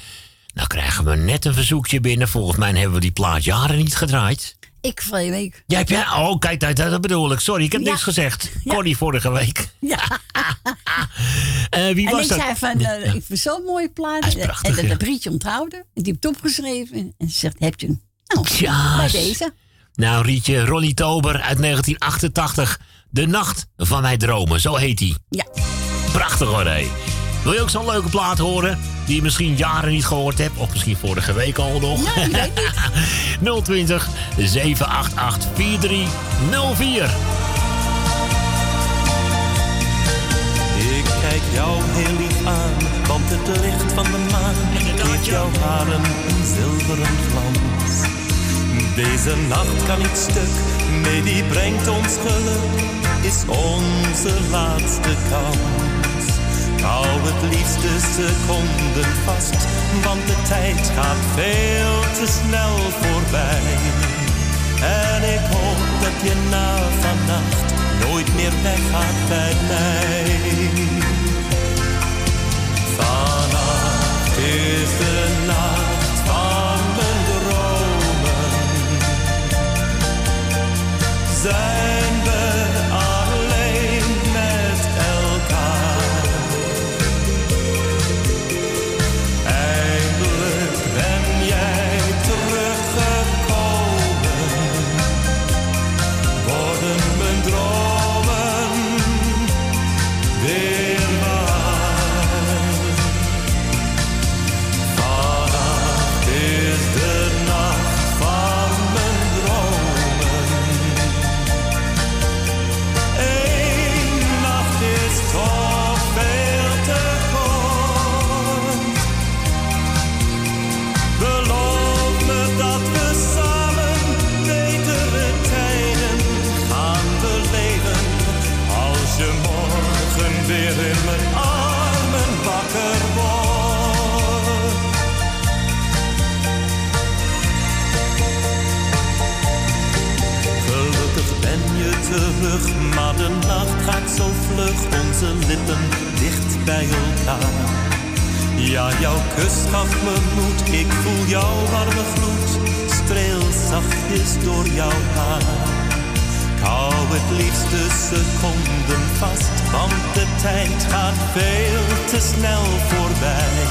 Nou krijgen we net een verzoekje binnen. Volgens mij hebben we die plaat jaren niet gedraaid. Ik vorige week. Jij hebt jij? Oh, kijk, dat, dat bedoel ik. Sorry, ik heb Ja. niks gezegd. Connie vorige week. Ja. Eh, wie en was ik dat? zei van, eh, ik vind zo'n mooie plaat. Prachtig, en dat ja. heb Rietje onthouden. En die het opgeschreven. En ze zegt, heb je hem? Nou, Ja, bij deze. Nou, Rietje, Ronnie Tober uit 1988. De Nacht van Mijn Dromen, zo heet hij. Ja. Prachtig hoor, hé. Wil je ook zo'n leuke plaat horen? Die je misschien jaren niet gehoord hebt. Of misschien vorige week al nog. Ja, weet 020 788 4304. Ik kijk jou heel lief aan, want het licht van de maan geeft jouw haren een zilveren glans. Deze nacht kan niet stuk, nee die brengt ons geluk, is onze laatste kans. Hou het liefste seconden vast, want de tijd gaat veel te snel voorbij. En ik hoop dat je na vannacht nooit meer weggaat bij mij. Vannacht is de nacht Zijn maar de nacht gaat zo vlug. Onze lippen dicht bij elkaar. Ja, jouw kus gaf me moed, ik voel jouw warme gloed. Streel zachtjes door jouw haar. Ik hou het liefste seconden vast, want de tijd gaat veel te snel voorbij.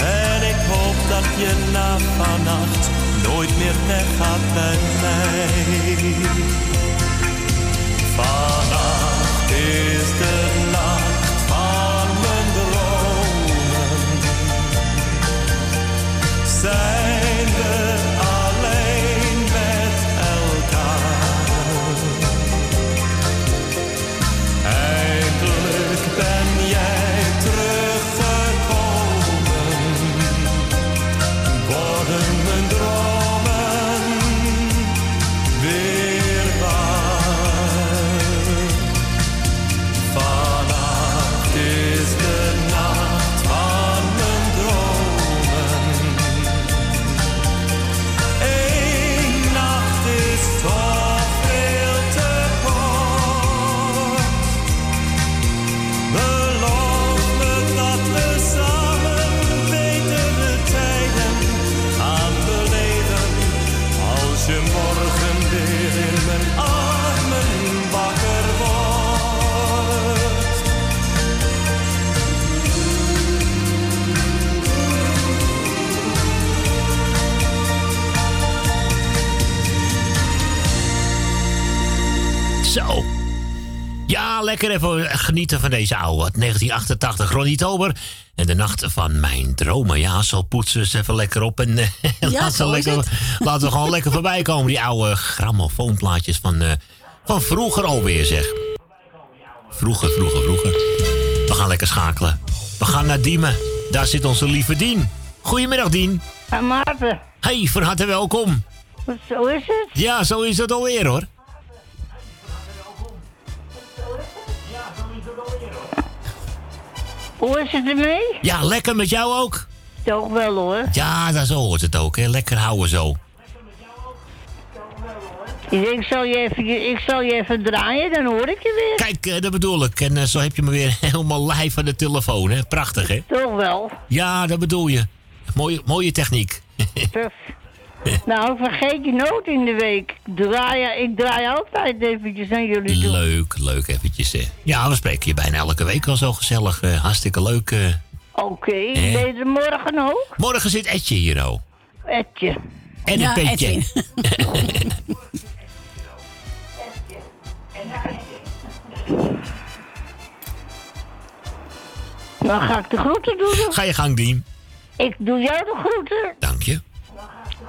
En ik hoop dat je na vannacht nooit meer weggaat bij mij. Vannacht is de nacht van mijn dromen. Lekker even genieten van deze oude. 1988, Ronnie Tober. En de nacht van mijn dromen. Ja, zo poetsen ze even lekker op. En eh, laten, zo we is lekker, laten we gewoon lekker voorbij komen. Die oude grammofoonplaatjes van, eh, van vroeger alweer, zeg. Vroeger, vroeger, vroeger. We gaan lekker schakelen. We gaan naar Diemen. Daar zit onze lieve Dien. Goedemiddag, Dien. En Maarten, Hey, van harte welkom. zo is het? Ja, zo is het alweer, hoor. Hoe is het ermee? Ja, lekker met jou ook. Toch wel hoor. Ja, dat zo hoort het ook, hè. Lekker houden zo. Ik, zal je even, ik zal je even draaien, dan hoor ik je weer. Kijk, eh, dat bedoel ik. En eh, zo heb je me weer helemaal live aan de telefoon, hè. Prachtig, hè. Toch wel. Ja, dat bedoel je. Mooie, mooie techniek. Tuf. nou, vergeet je nooit in de week. Draai, ik draai altijd eventjes aan jullie toe. Leuk, leuk eventjes, hè. Ja, we spreken je bijna elke week al zo gezellig. eh, hartstikke leuk. eh. Oké, ben je er morgen ook? Morgen zit Etje hier, oh. Etje. En een Ja, petje. Edwin. Dan ga ik de groeten doen. Ga je gang, Dien. Ik doe jou de groeten. Dank je.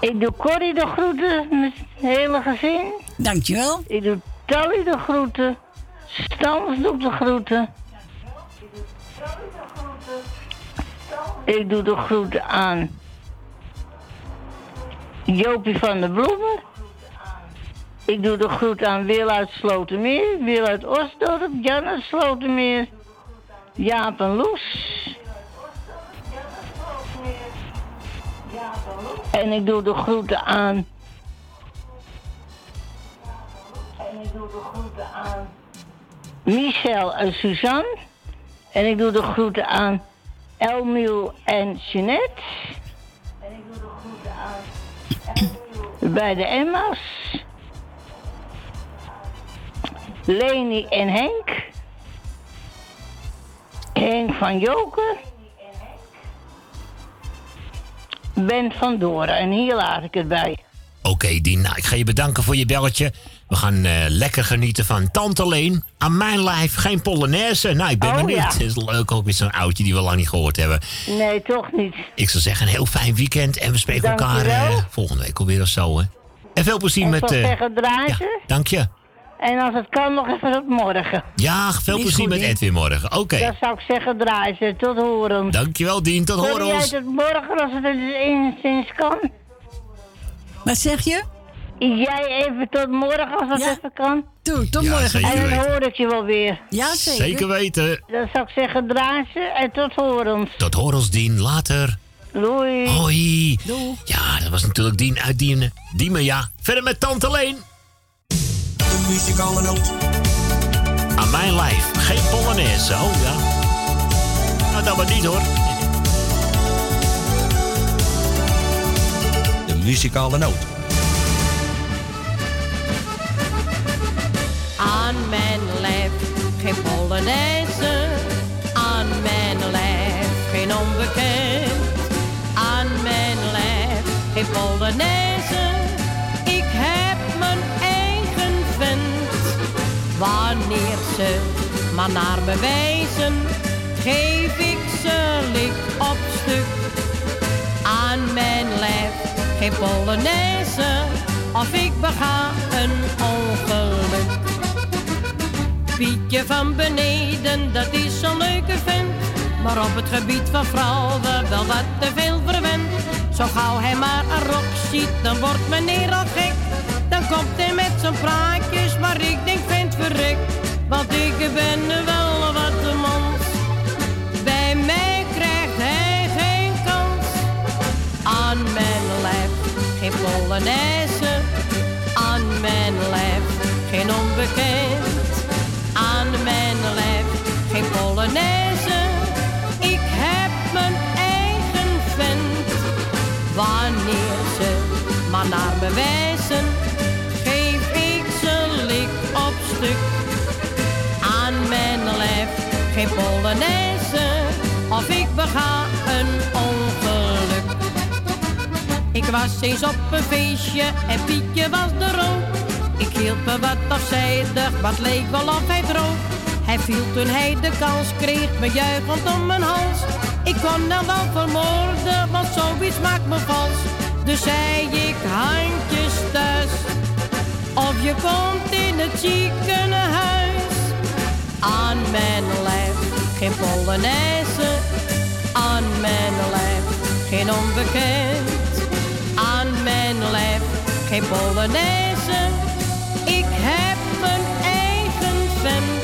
Ik doe Corrie de groeten met het hele gezin. Dankjewel. Ik doe Tally de groeten. Stans doet de groeten. Ik doe de groeten aan Jopie van der Bloemen. Ik doe de groet aan Wil uit Slotermeer, Wil uit Osdorp, Jan uit Slotermeer, Jaap en Loes. En ik doe de groeten aan. En ik doe de groeten aan. Michel en Suzanne. En ik doe de groeten aan Elmiel en Jeanette. En ik doe de groeten aan bij de Emma's. Leni en Henk. Henk van Joken. Ben van Doren. En hier laat ik het bij. Oké, Dien. Nou, ik ga je bedanken voor je belletje. We gaan eh, lekker genieten van Tante Leen. Aan mijn lijf geen Polonaise. Nou, ik ben Oh, benieuwd. ja. Het is leuk ook weer zo'n oudje die we lang niet gehoord hebben. Nee, toch niet. Ik zou zeggen, een heel fijn weekend. En we spreken elkaar eh, volgende week alweer of zo. Hè. En veel plezier En met... draaien ze. dank je. En als het kan, nog even tot morgen. Ja, veel plezier goed, met. Edwin morgen. Oké. Dan zou ik zeggen, draai ze. Tot horen. Dankjewel, Dien. Tot horen ons. tot morgen als het er enigszins kan? Wat zeg je? Jij even tot morgen als het even kan? Doe, tot Ja, morgen. En dan weten. hoor ik je wel weer. Ja, zeker. Zeker weten. Dan zou ik zeggen, draai ze en tot horens. Tot horens, Dien. Later. Doei. Hoi. Ja, dat was natuurlijk Dien uit Dien. Diemen, ja. Verder met Tante Leen. De muzikale noot. Aan mijn lijf. Geen Polonaise. Oh ja. Nou, dat maar niet hoor. De muzikale noot. Aan mijn lijf geen Polonaise, aan mijn lijf geen onbekend. Aan mijn lijf geen Polonaise, Wanneer ze maar naar me wijzen, geef ik ze lik op stuk. Aan mijn lijf geen Polonaise, of ik bega een ongeluk. Pietje van beneden, dat is zo'n leuke vent. Maar op het gebied van vrouwen wel wat te veel verwend. Zo gauw hij maar een rok ziet, dan wordt meneer al gek. Dan komt hij met zijn praatjes, maar ik denk vent verrek. Want ik ben wel wat de mans. Bij mij krijgt hij geen kans. Aan mijn lijf geen Polonaise. Aan mijn lijf geen onbekend. Aan mijn lijf geen Polonaise. Ik heb mijn eigen vent. Wanneer ze maar naar me Polonaise, of ik bega een ongeluk. Ik was eens op een feestje en Pietje was de rook. Ik hield me wat afzijdig, wat leek wel of hij droog. Hij viel toen hij de kans kreeg, me juichend om mijn hals. Ik kon hem wel vermoorden, want zoiets maakt me vals. Dus zei ik handjes thuis, of je komt in het ziekenhuis. Aan mijn lijf geen Polonaise, aan mijn lijf geen onbekend. Aan mijn lijf geen Polonaise, ik heb mijn eigen vent.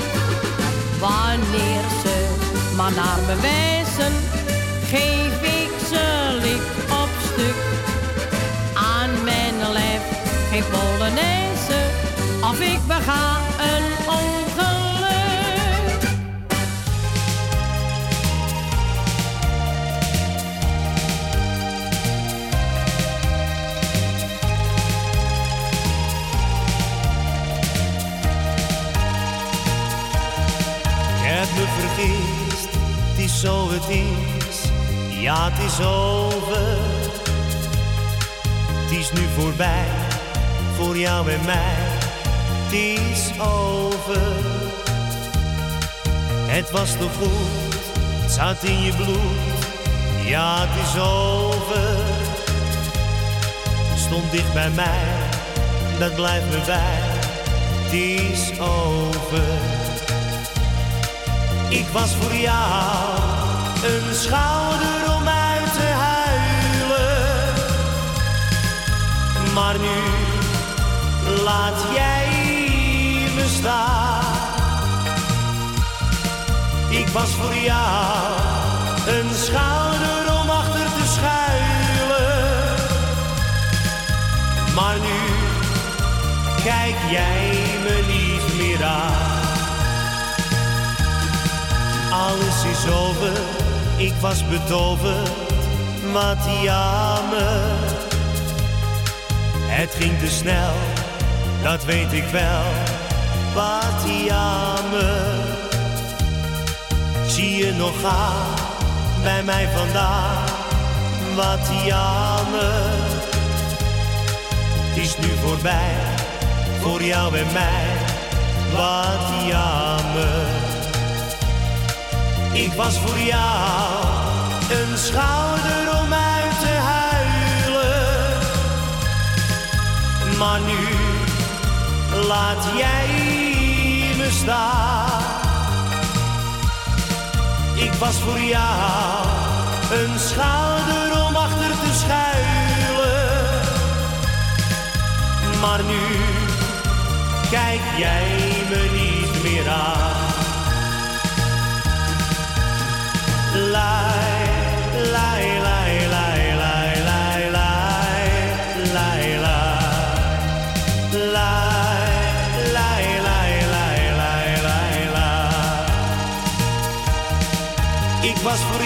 Wanneer ze maar naar me wijzen, geef ik ze lik op stuk. Aan mijn lijf geen Polonaise, of ik bega een ongeluk. Zo het is. Ja, het is over. Het is nu voorbij, voor jou en mij. Het is over. Het was toch goed, het zat in je bloed. Ja, het is over. Stond dicht bij mij, dat blijft me bij. Het is over. Ik was voor jou een schouder om uit te huilen. Maar nu laat jij me staan. Ik was voor jou een schouder om achter te schuilen. Maar nu kijk jij me niet meer aan. Alles is over, ik was betoverd, wat jammer. Het ging te snel, dat weet ik wel, wat jammer. Zie je nog gaan bij mij vandaag, wat jammer. Het is nu voorbij, voor jou en mij, wat jammer. Ik was voor jou een schouder om uit te huilen. Maar nu laat jij me staan. Ik was voor jou een schouder om achter te schuilen. Maar nu kijk jij me niet meer aan.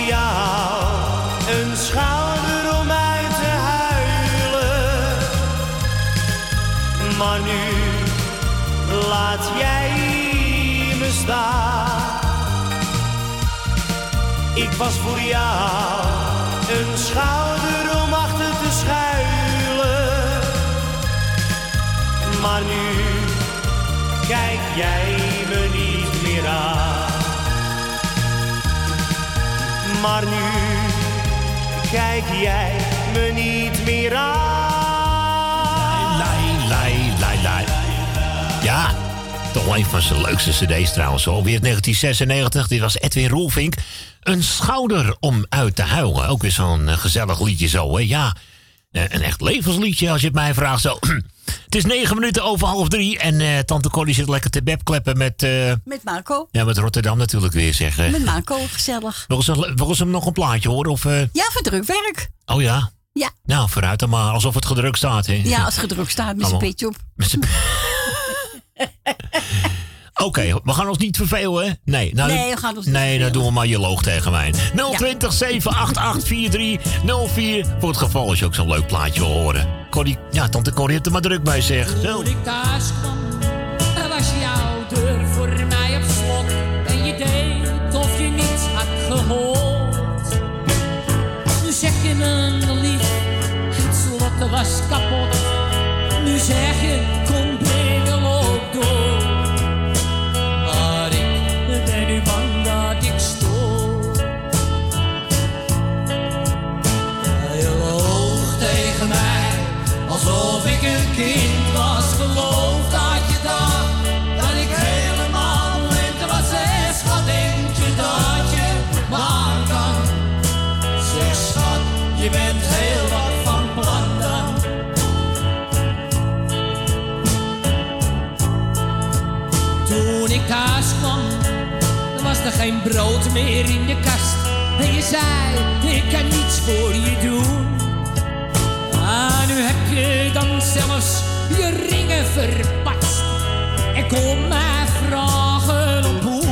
Jou een schouder om uit te huilen. Maar nu laat jij me staan. Ik was voor jou een schouder om achter te schuilen. Maar nu kijk jij Maar nu kijk jij me niet meer aan. Lai, lai, lai, lai. Ja, toch een van zijn leukste cd's trouwens. Alweer 1996, dit was Edwin Roelvink. Een schouder om uit te huilen. Ook weer zo'n eh, gezellig liedje zo, hè. Ja, een echt levensliedje als je het mij vraagt zo. het is negen minuten over half drie en eh, tante Corrie zit lekker te bebkleppen met... eh, Met Marco. ja, met Rotterdam natuurlijk weer, zeg. eh. Met Marco, gezellig. Wil ze, wil ze hem nog een plaatje horen? Of, eh, Ja, voor drukwerk. Oh ja? Ja. Nou, vooruit dan maar. Alsof het gedrukt staat, hè? Ja, als het gedrukt staat met zijn petje op. Oké, we gaan ons niet vervelen, hè? Nee, nou, Nee, we gaan ons niet Nee, dan vervelen. doen we maar je loog tegen mij. 020 788 4304. Voor het geval als je ook zo'n leuk plaatje wil horen. Corrie, ja, tante Corrie heeft er maar druk bij, zeg. Zo. Toen ik thuis kwam, er was jouw deur voor mij op slot. En je deed of je niets had gehoord. Nu zeg je me lief, het slot was kapot. Er geen brood meer in de kast. En je zei, ik kan niets voor je doen. Ah, nu heb je dan zelfs je ringen verpatst. En kom mij vragen om hoe.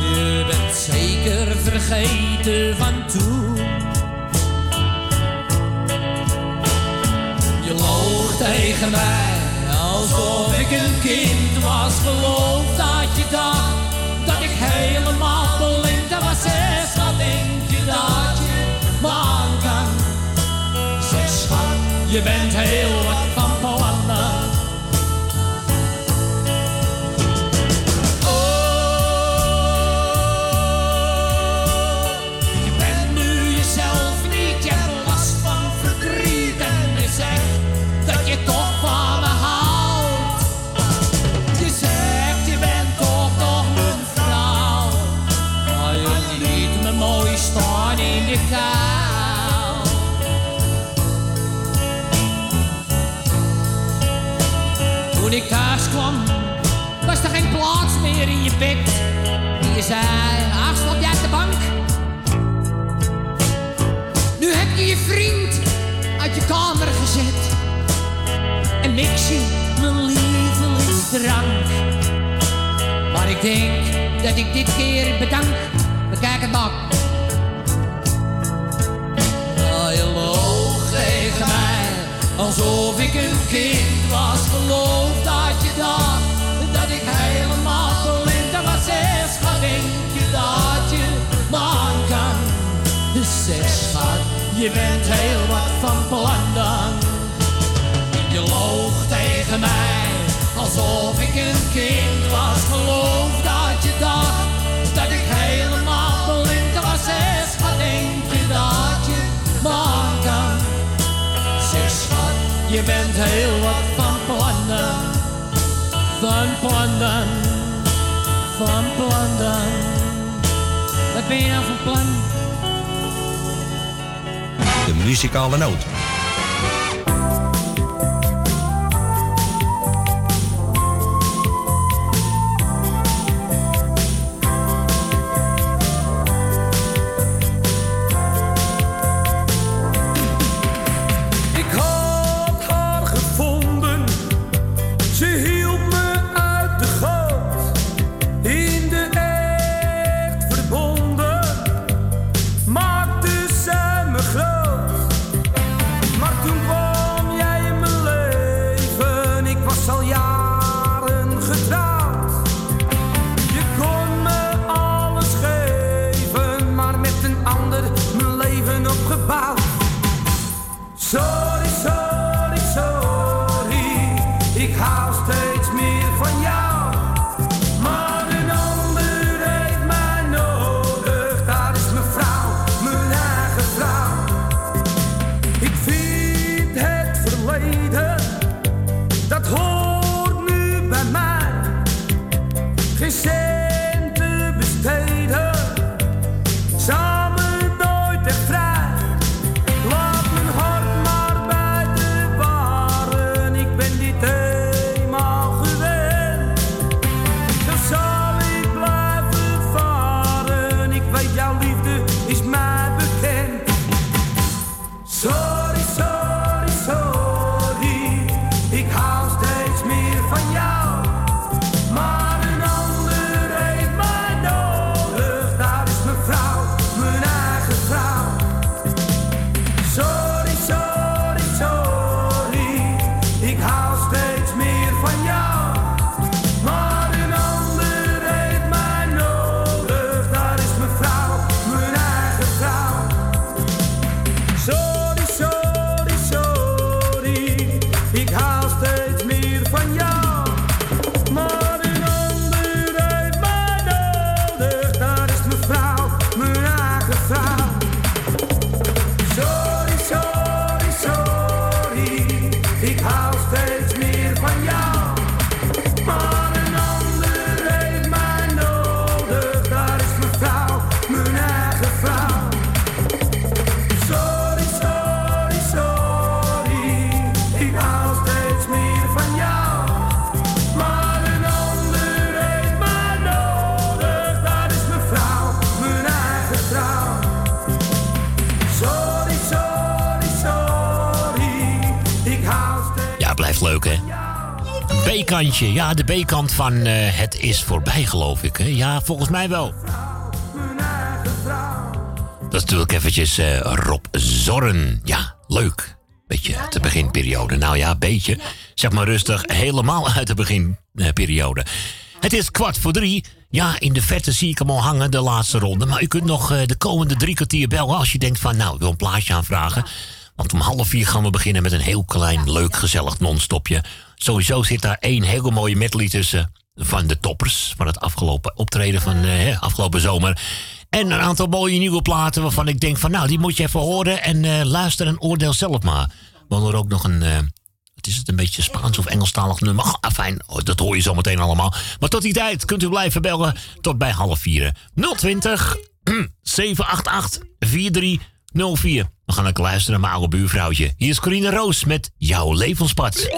Je bent zeker vergeten van toen. Je loog tegen mij alsof ik een kind was. Geloof dat je dacht dat ik helemaal blind was. Zeg, wat denk je dat je me aan kan? Zeg, schat, je bent heel in je. En je zei, ach, slaap jij op de bank? Nu heb je je vriend uit je kamer gezet. En mix je mijn lievelingsdrank. Maar ik denk dat ik dit keer bedank. Bekijk het maar. Ja, je loog tegen mij, alsof ik een kind was. Geloof dat je dacht dat ik helemaal blind was. Zeg, schat, denk je dat je man kan? Zeg, schat, je bent heel wat van plan. Je loog tegen mij, alsof ik een kind was. Geloof dat je dacht dat ik helemaal blind was. Zeg, schat, denk je dat je man kan? Zeg, schat, je bent heel wat van plannen. Van plannen, van plannen. Wat ben je nou van plan? De muzikale noot. Ja, de B-kant van eh, Het is voorbij, geloof ik. Hè? Ja, volgens mij wel. Dat is natuurlijk eventjes eh, Rob Zorren. Ja, leuk. Beetje de beginperiode. Nou ja, beetje. Zeg maar rustig, helemaal uit de beginperiode. Het is kwart voor drie. Ja, in de verte zie ik hem al hangen, de laatste ronde. Maar u kunt nog eh, de komende drie kwartier bellen als je denkt van... nou, ik wil een plaatje aanvragen. Want om half vier gaan we beginnen met een heel klein, leuk, gezellig non-stopje. Sowieso zit daar één hele mooie medley tussen van de toppers... van het afgelopen optreden van hè, afgelopen zomer. En een aantal mooie nieuwe platen waarvan ik denk van... nou, die moet je even horen en eh, luister en oordeel zelf maar. We hadden er ook nog een... wat is het, een beetje Spaans of Engelstalig nummer? Ah, fijn, oh, dat hoor je zo meteen allemaal. Maar tot die tijd kunt u blijven bellen tot bij half vier. 020 788 4304. We gaan lekker luisteren naar mijn oude buurvrouwtje. Hier is Corine Roos met Jouw Levenspad.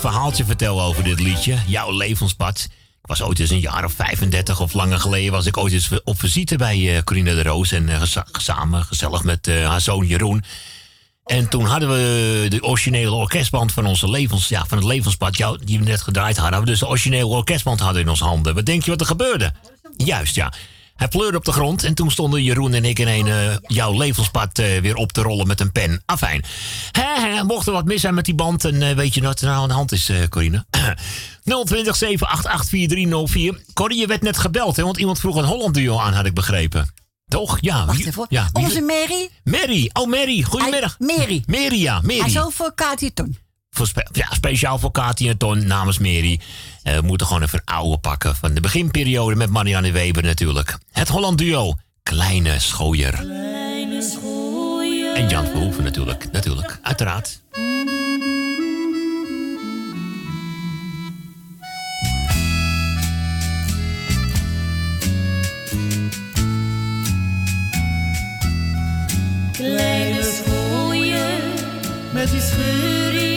Verhaaltje vertellen over dit liedje. Jouw levenspad. Ik was ooit eens een jaar of 35 of langer geleden... was ik ooit eens op visite bij eh Corina de Roos. En geza- samen, gezellig met eh, haar zoon Jeroen. En toen hadden we de originele orkestband van onze levens... Ja, van het levenspad, jou, die we net gedraaid hadden. Dus de originele orkestband hadden in onze handen. Wat denk je wat er gebeurde? Juist, ja. Hij pleurde op de grond en toen stonden Jeroen en ik in een eh, jouw levenspad eh, weer op te rollen met een pen. Afijn. Mocht er wat mis zijn met die band en eh, weet je wat er nou aan de hand is, Corine? 020 788 4304. Corrie, je werd net gebeld, hè, want iemand vroeg een Holland duo aan, had ik begrepen. Toch? Ja. Wacht even. Ja, Onze Mary. Mary. Oh, Mary. Goedemiddag. Mary. Mary, ja. Mary. Hij zo voor Katie Ton. Voor spe- ja, speciaal voor Katie en Ton namens Mary. Eh, we moeten gewoon even een oude pakken van de beginperiode met Marianne Weber natuurlijk. Het Holland duo. Kleine Schooier. Kleine schooier. En Jan Verhoeven natuurlijk. Natuurlijk, uiteraard. Kleine schooier. Met die scheur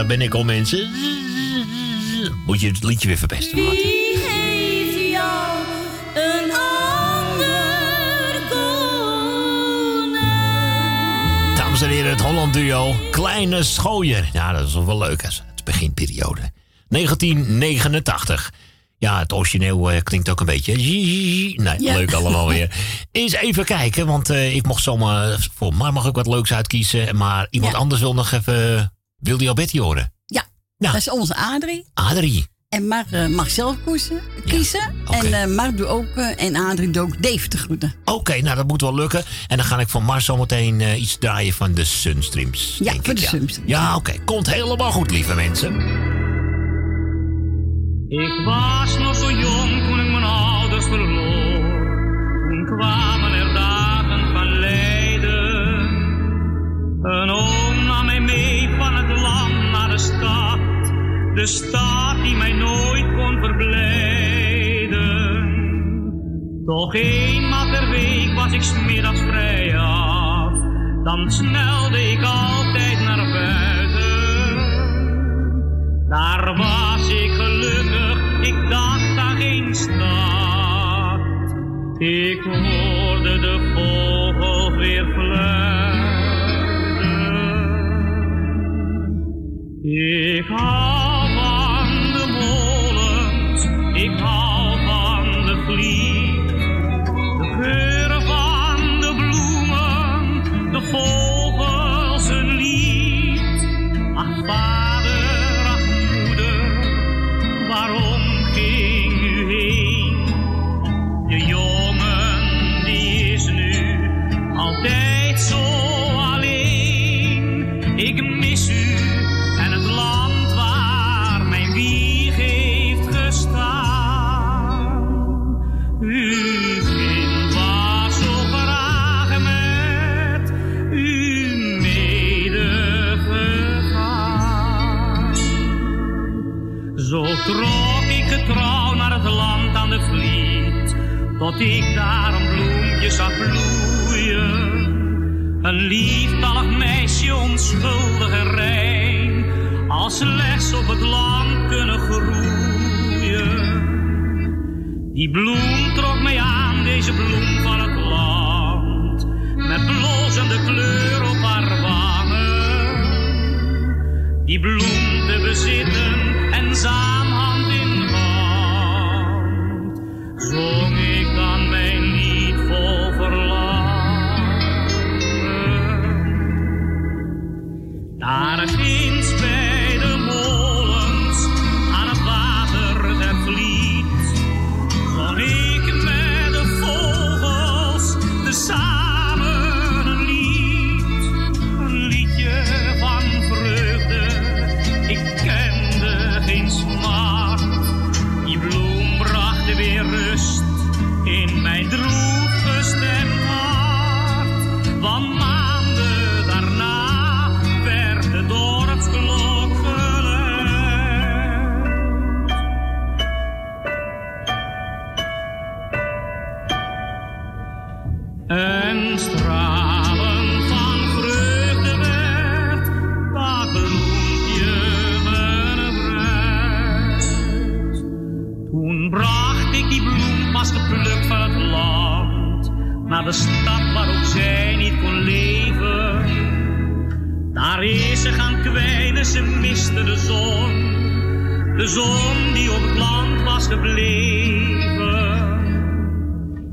Daar ben ik al, mensen. Moet je het liedje weer verpesten, Maarten. Dames en heren, het Holland duo Kleine Schooier. Ja, dat is wel leuk, hè? Het is beginperiode. 1989. Ja, het origineel eh, klinkt ook een beetje... Nee, Ja. leuk allemaal weer. Eens even kijken, want eh, ik mocht zomaar... Voor mij mag ik wat leuks uitkiezen. Maar iemand Ja. anders wil nog even... Wil die Alberti horen? Ja, dat is onze Adrie. Adrie. En Mar eh, mag zelf kiezen. kiezen. En eh Mar doet ook, eh, en Adrie doet ook Dave te groeten. Oké, nou dat moet wel lukken. En dan ga ik van Mars zometeen eh, iets draaien van de Sunstreams. Ja, denk voor ik, de Sunstreams. Ja, oké. Komt helemaal goed, lieve mensen. Ik was nog zo jong toen ik mijn ouders verloor. Toen kwamen er dagen van lijden. Een oom De stad die mij nooit kon verblijden. Toch eenmaal per week was ik smiddags vrij af. dan snelde ik altijd naar buiten. Daar was ik gelukkig, ik dacht aan geen stad. Ik hoorde de vogels weer fluiten. Ik hou tot ik daar een bloempje zag bloeien. Een lieftallig meisje, onschuldig en rein, als slechts op het land kunnen groeien. Die bloem trok mij aan, deze bloem van het land, met blozende kleur op haar wangen. Die bloem te bezitten en samen hand in hand, zong verlangen.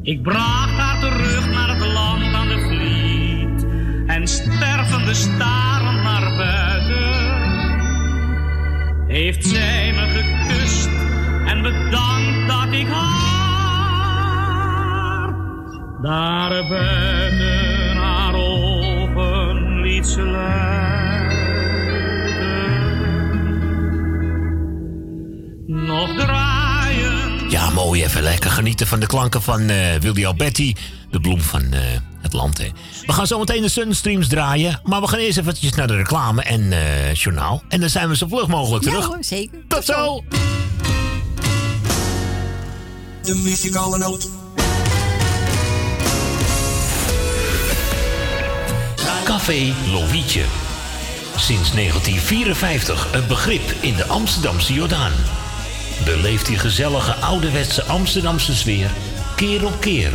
Ik genieten van de klanken van eh Willy Alberti. De bloem van eh, het land. Hè. We gaan zo meteen de Sunstreams draaien. Maar we gaan eerst eventjes naar de reclame en eh, journaal. En dan zijn we zo vlug mogelijk terug. Ja hoor, zeker. Tot zo. De muzikale noot. Café Lovietje. Sinds 1954 een begrip in de Amsterdamse Jordaan. Beleeft die gezellige ouderwetse Amsterdamse sfeer keer op keer.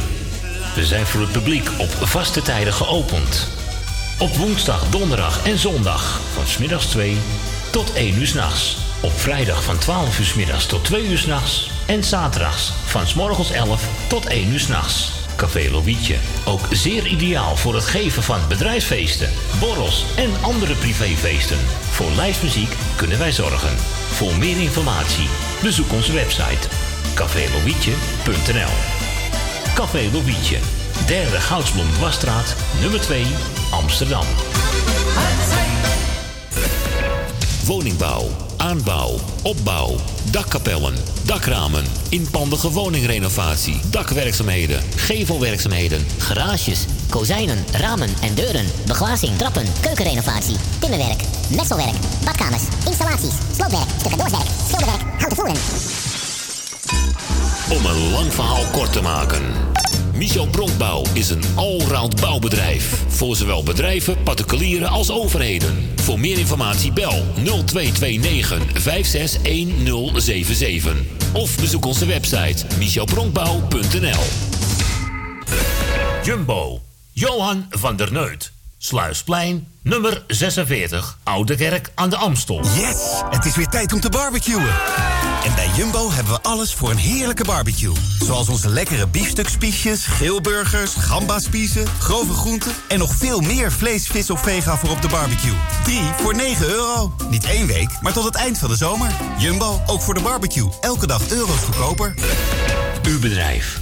We zijn voor het publiek op vaste tijden geopend. Op woensdag, donderdag en zondag van smiddags 2 tot 1 uur s'nachts. Op vrijdag van 12 uur 's middags tot 2 uur s'nachts. En zaterdags van 's morgens 11 tot 1 uur s'nachts. Café Lovietje. Ook zeer ideaal voor het geven van bedrijfsfeesten, borrels en andere privéfeesten. Voor lijstmuziek kunnen wij zorgen. Voor meer informatie bezoek onze website cafélovietje.nl Café Lovietje. Derde Goudsblom Wasstraat, nummer 2, Amsterdam. Woningbouw, aanbouw, opbouw, dakkapellen, dakramen, inpandige woningrenovatie, dakwerkzaamheden, gevelwerkzaamheden, Garages, kozijnen, ramen en deuren, beglazing, trappen, keukenrenovatie, timmerwerk, messelwerk, badkamers, installaties, sloopwerk, stucadoorswerk, schilderwerk, houten voeren. Om een lang verhaal kort te maken. Michel Bronkbouw is een allround bouwbedrijf. Voor zowel bedrijven, particulieren als overheden. Voor meer informatie bel 0229 561077. Of bezoek onze website michelbronkbouw.nl Jumbo, Johan van der Neut. Sluisplein, nummer 46, Oude Kerk aan de Amstel. Yes! Het is weer tijd om te barbecuen. En bij Jumbo hebben we alles voor een heerlijke barbecue. Zoals onze lekkere biefstukspiesjes, grillburgers, gambaspiezen, grove groenten... en nog veel meer vlees, vis of vega voor op de barbecue. 3 voor 9 euro. Niet één week, maar tot het eind van de zomer. Jumbo, ook voor de barbecue. Elke dag euro's goedkoper. Uw bedrijf.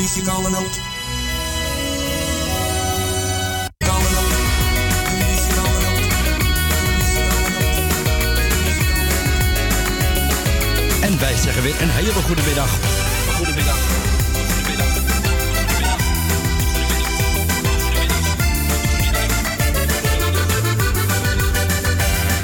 Muzikale noot. En wij zeggen weer een hele goede middag.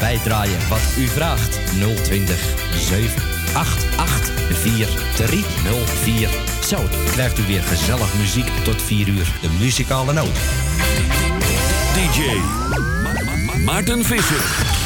Wij draaien wat u vraagt. 020 788 4304. Zo krijgt u weer gezellig muziek tot 4 uur. De muzikale noot. DJ Maarten Visser.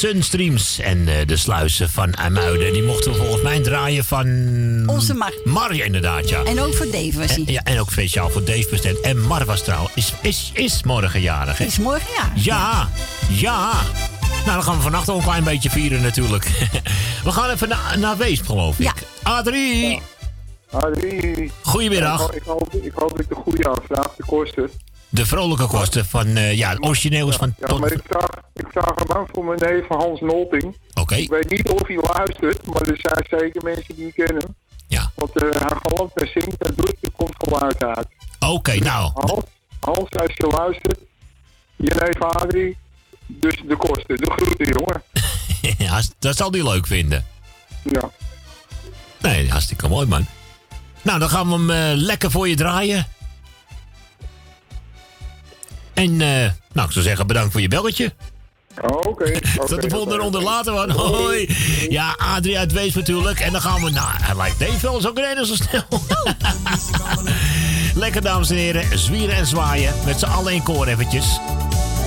Sunstreams en eh, de sluizen van Amuiden. Die mochten we volgens mij draaien van... Onze Mar. Mar, ja, inderdaad, ja. En ook voor Dave was hij. En, ja, en ook speciaal voor Dave bestemd. En Mar was trouwens, is, is, is morgen jarig, hè? Is morgen ja. Ja, ja. Nou, dan gaan we vannacht ook een klein beetje vieren natuurlijk. we gaan even naar naar Weesp, geloof ik. Ja. Adrie. Adrie. Goedemiddag. Ik, hoop, ik hoop dat ik de goede aanvraag, de kosten. De vrolijke kosten van, eh, ja, het origineel is van... Ja, tot- maar ik vraag, aan voor mijn neef Hans Nolting. Oké. Ik weet niet of hij luistert, maar er zijn zeker mensen die hem kennen. Ja. Want eh, hij galmt en zingt en doet, er komt geluid uit. Oké, nou. Hans, Hans, als je luistert, je neef Adrie, dus de kosten. De groeten, jongen. ja, dat zal hij leuk vinden. Ja. Nee, hartstikke mooi, man. Nou, dan gaan we hem eh, lekker voor je draaien. En, eh, nou, ik zou zeggen, bedankt voor je belletje. Oh, Oké. Tot de volgende ronde later, man. Hoi. Ja, Adrie uit Wees natuurlijk. En dan gaan we, nou, hij lijkt Dave wel zo rijden zo snel. lekker, dames en heren. Zwieren en zwaaien. Met z'n allen in koor eventjes.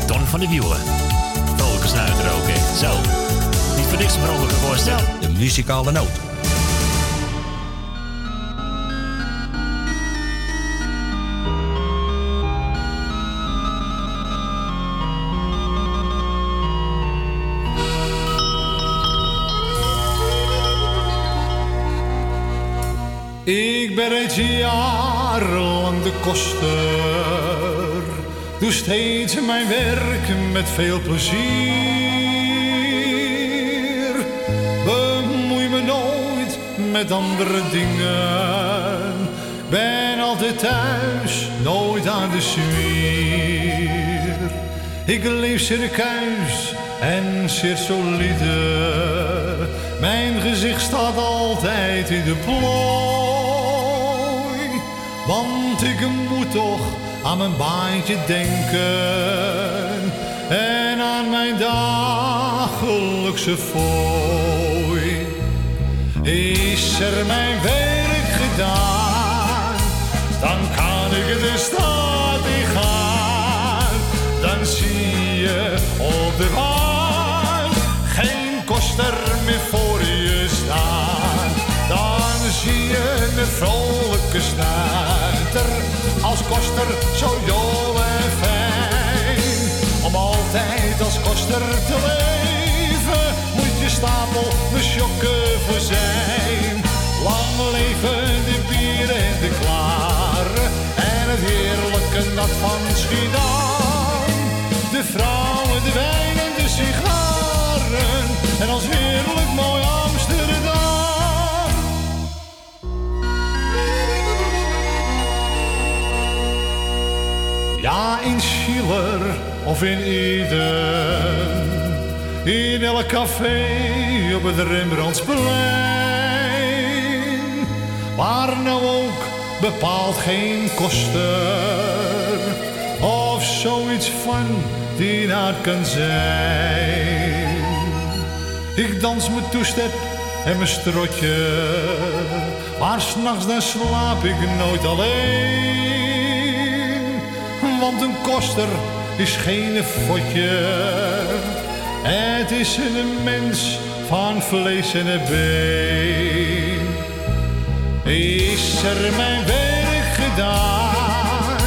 Don van de Wielen. Vrolijke snuiter ook, hè. Zo. Niet voor niks een vrolijke voorstel. De muzikale noot. Ik ben reeds jarenlang de koster. Doe steeds mijn werk met veel plezier. Bemoei me nooit met andere dingen. Ben altijd thuis, nooit aan de zwier. Ik leef circuis en zeer solide. Mijn gezicht staat altijd in de plooi. Want ik moet toch aan mijn baantje denken. En aan mijn dagelijkse fooi. Is er mijn werk gedaan, dan kan ik de stad in gaan. Dan zie je op de baan geen koster meer voor je staan. Dan zie je een vrolijke snuiter als koster zo jol en fijn. Om altijd als koster te leven moet je stapel sjokken voor zijn. Lang leven de bier en de klaren en het heerlijke nat van Schiedam. De vrouwen, de wijn en de sigaren en als heerlijk mooi Amsterdam. In Schiller of in Eden, in elk café op het Rembrandtsplein. Maar nou ook bepaalt geen koster of zoiets van die aard kan zijn. Ik dans mijn toestep en mijn strotje, maar s'nachts dan slaap ik nooit alleen. Want een koster is geen fotje, het is een mens van vlees en een been. Is er mijn werk gedaan,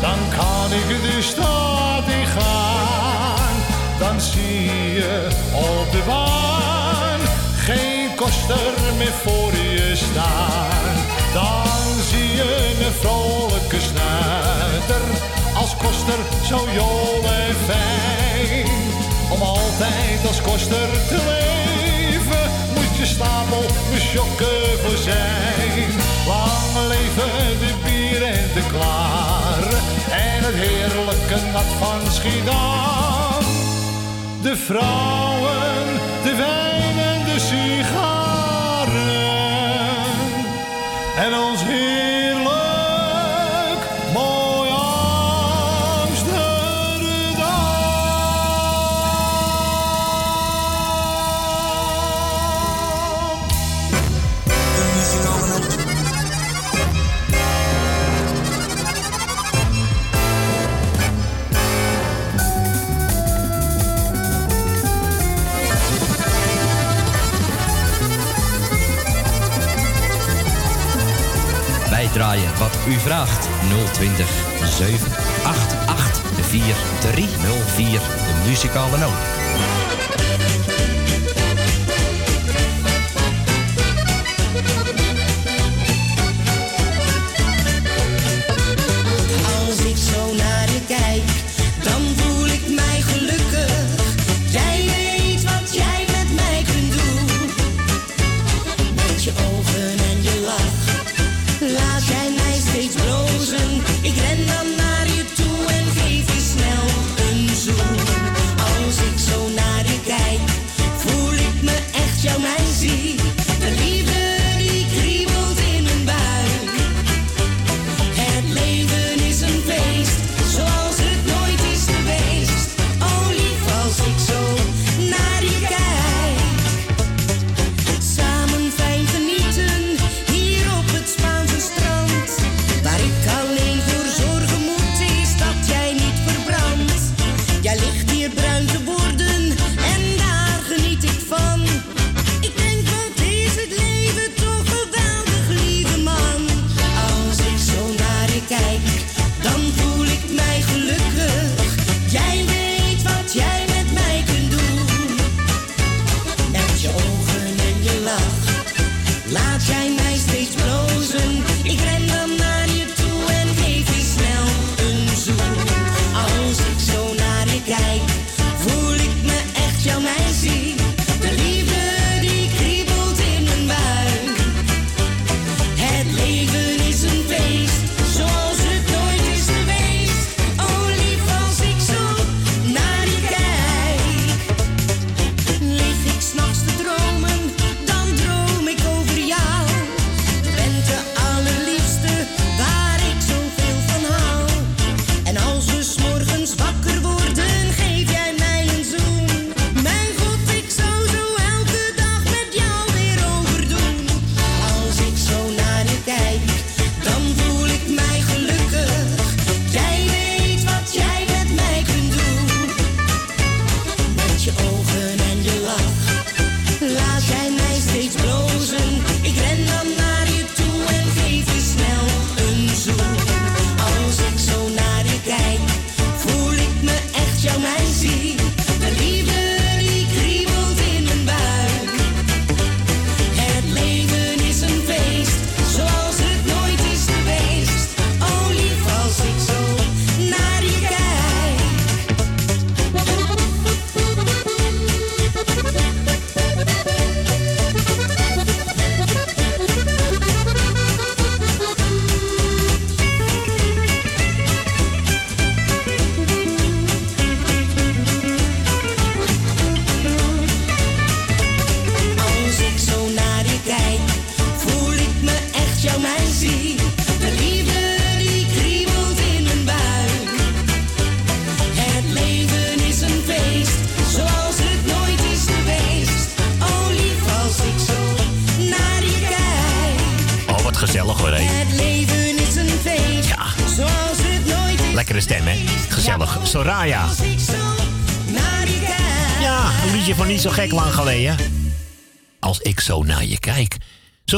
dan kan ik de stad in gaan. Dan zie je op de baan geen koster meer voor je staan. Dan zie je een vrolijke snuiter koster zo jol en fijn. Om altijd als koster te leven moet je stapel met sjokken voor zijn. Lang leven de bier en de klaar en het heerlijke nat van Schiedam. De vrouwen, de wijn en de sigaren en ons draaien wat u vraagt. 020 788 4304. De muzikale noot.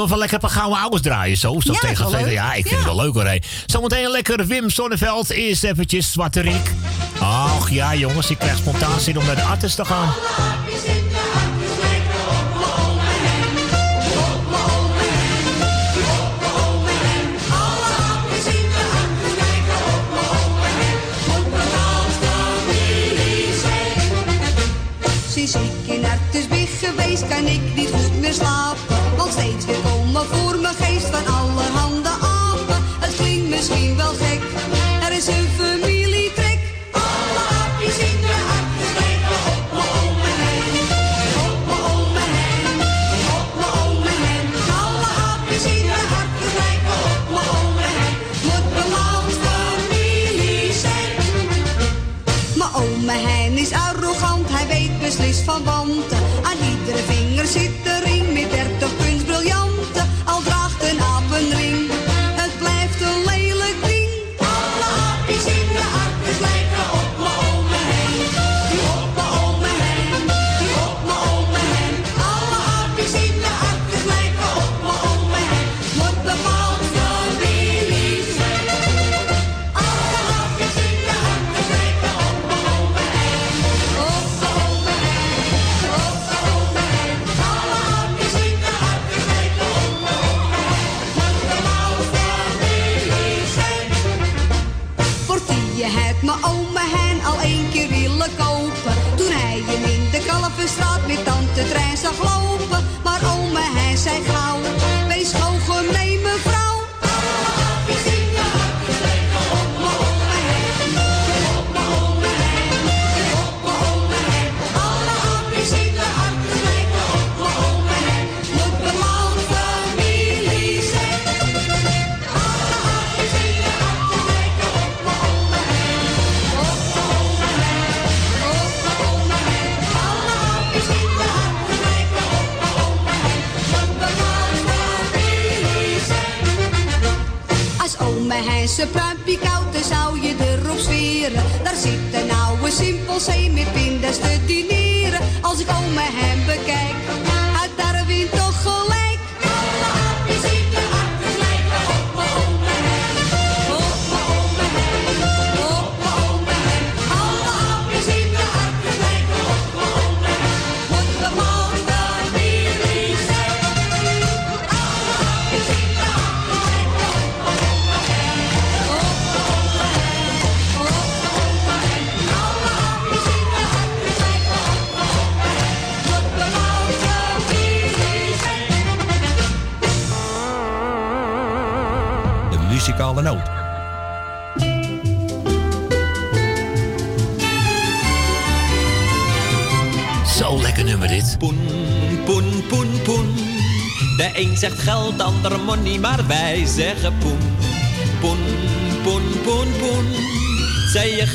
van lekker een paar gouden ouders draaien zo? zo tegen het Ja, ik vind het wel leuk hoor. Hey. Zometeen lekker Wim Sonneveld. is eventjes Zwarte Riek. Ach ja jongens, ik krijg spontaan zin om naar de artis te gaan.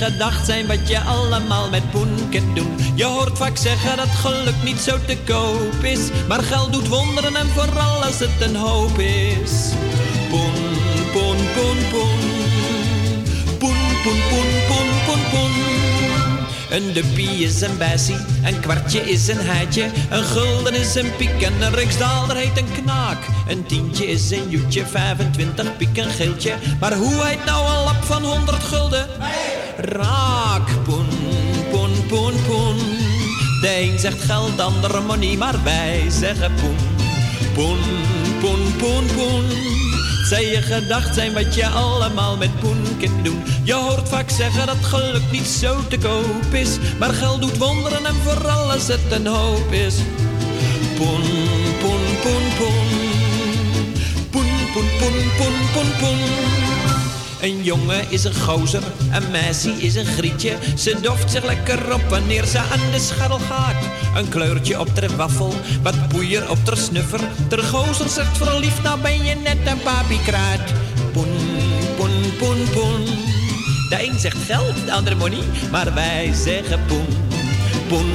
Gedacht zijn wat je allemaal met poen kunt doen. Je hoort vaak zeggen dat geluk niet zo te koop is. Maar geld doet wonderen en vooral als het een hoop is. Poen, poen, poen, poen. Poen, poen, poen, poen, poen, poen. Een duppie is een bessie, een kwartje is een heitje, een gulden is een piek en een riksdaalder heet een knaak. Een tientje is een joetje, 25 piek een geeltje, maar hoe heet nou een lap van 100 gulden? Raak, poen, poen, poen, poen. De een zegt geld, de ander money, maar wij zeggen poen. Poen, poen, poen, poen. Zij je gedacht zijn wat je allemaal met poen kunt doen. Je hoort vaak zeggen dat geluk niet zo te koop is. Maar geld doet wonderen en vooral als het een hoop is. Poen, poen, poen, poen. Poen, poen, poen, poen, poen, poen. Een jongen is een gozer, een meisje is een grietje. Ze doft zich lekker op wanneer ze aan de scharrel gaat. Een kleurtje op ter waffel, wat poeier op ter snuffer. Ter gozer zegt verliefd, nou ben je net een papiekraat. Poen, poen, poen, poen. De een zegt geld, de ander money, maar wij zeggen poen. Poen,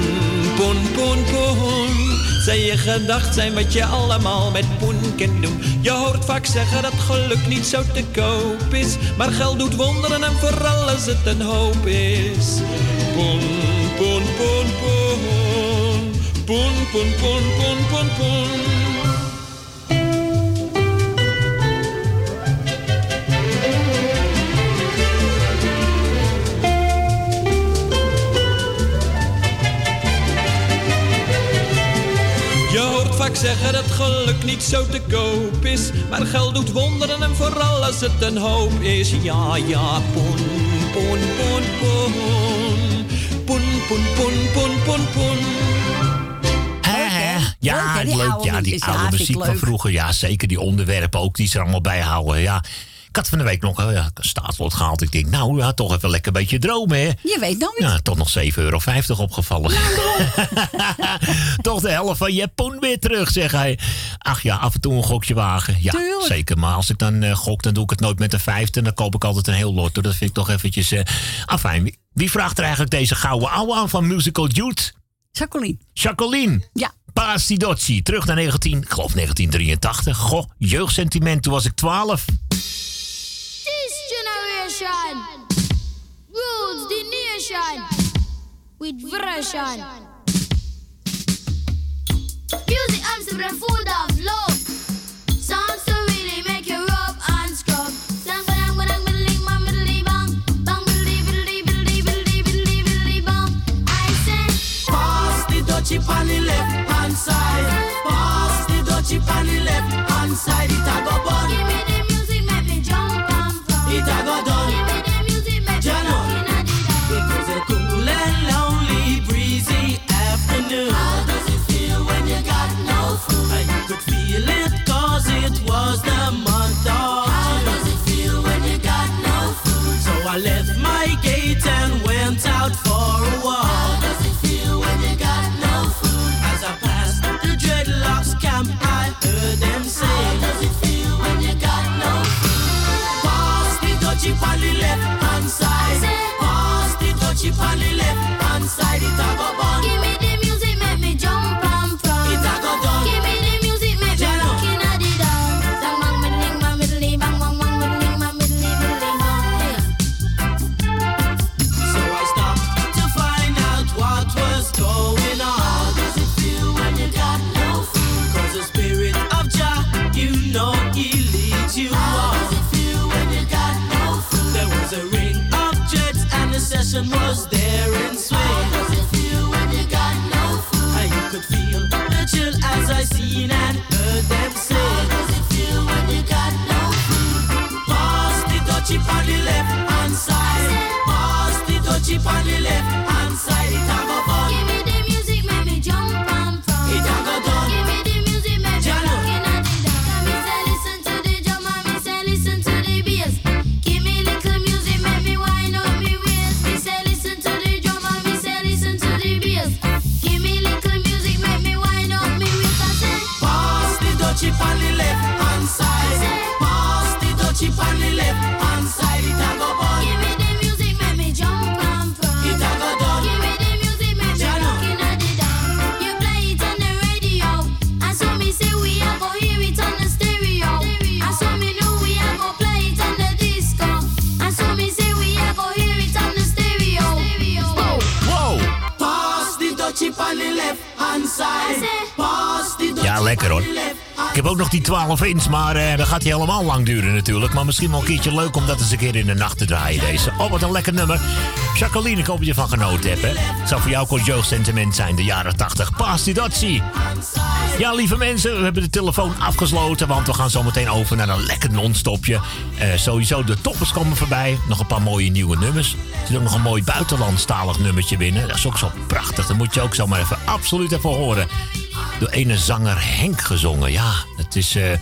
poen, poen, poen. Zij je gedacht zijn wat je allemaal met poen kunt doen. Je hoort vaak zeggen dat geluk niet zo te koop is. Maar geld doet wonderen en vooral als het een hoop is. Poen, poen, poen, poen. Poen, poen, poen, poen, poen, poen. Vaak zeggen dat geluk niet zo te koop is. Maar geld doet wonderen en vooral als het een hoop is. Ja, ja, poen, poen, poen, poen. Poen, poen, poen, poen, poen, poen. Hè, hè? Ja, Leuk, hè, die leuk. oude Ja, die oude ik muziek van vroeger. Ja, zeker die onderwerpen ook, die ze er allemaal bij houden. Ja. Ik had van de week nog oh ja, een staatslot gehaald. Ik denk, nou ja, toch even lekker een beetje dromen, hè? Je weet nooit. Ja, toch nog 7,50 euro opgevallen. toch de helft van je poen weer terug, zeg hij. Ach ja, af en toe een gokje wagen. Ja, Tuurlijk. zeker. Maar als ik dan eh, gok, dan doe ik het nooit met een vijfde. Dan koop ik altijd een heel lot. Dat vind ik toch eventjes... eh afijn, wie, vraagt er eigenlijk deze gouden ouwe aan van Musical Youth? Jacqueline. Jacqueline. Ja. Pasidotsi. Terug naar 19, ik geloof 1983. Goh, jeugdsentiment. Toen was ik 12. This generation rules the nation with version. Music Amsterdam full of love. For a walk. up on the left. Ook nog die 12 inch, maar eh dat gaat hij helemaal lang duren natuurlijk. Maar misschien wel een keertje leuk om dat eens een keer in de nacht te draaien deze. Oh, wat een lekker nummer. Jacqueline, ik hoop dat je ervan genoten hebt. Het zou voor jou ook een jeugdsentiment zijn, de jaren 80. Pas die dat zie. Ja, lieve mensen, we hebben de telefoon afgesloten, want we gaan zo meteen over naar een lekker non-stopje. Eh, sowieso, de toppers komen voorbij. Nog een paar mooie nieuwe nummers. Er zit ook nog een mooi buitenlandstalig nummertje binnen. Dat is ook zo prachtig. Dat moet je ook zomaar even absoluut even horen. Door ene zanger Henk gezongen. Ja, het is... eh,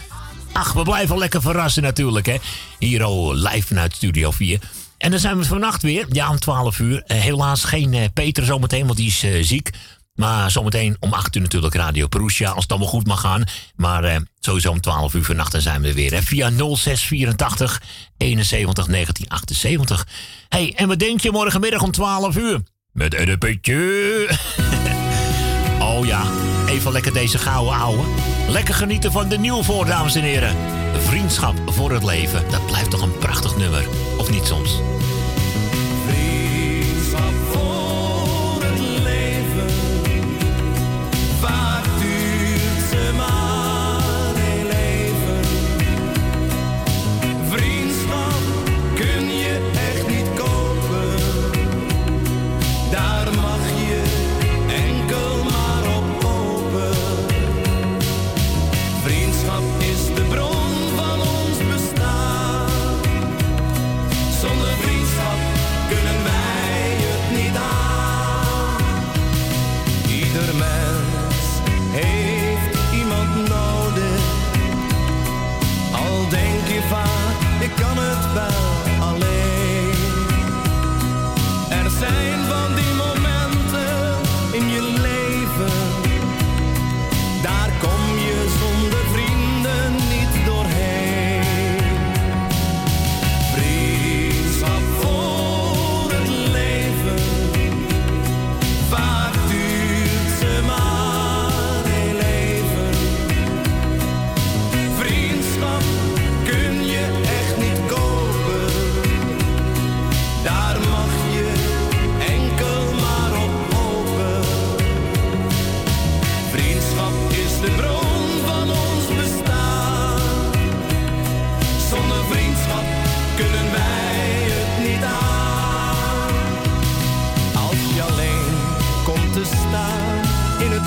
ach, we blijven lekker verrassen natuurlijk, hè. Hier al live vanuit Studio 4. En dan zijn we vannacht weer, ja, om 12 uur. Eh, helaas geen eh, Peter zometeen, want die is ziek. Maar zometeen om 8 uur natuurlijk Radio Perusia, als het allemaal goed mag gaan. Maar eh, sowieso om 12 uur vannacht dan zijn we er weer. Hè, via 0684 71 1978. hey, en wat denk je morgenmiddag om 12 uur? Met een putje. oh ja, even lekker deze gouden ouwe. Lekker genieten van de nieuwe voor, dames en heren. Vriendschap voor het leven. Dat blijft toch een prachtig nummer. Of niet soms?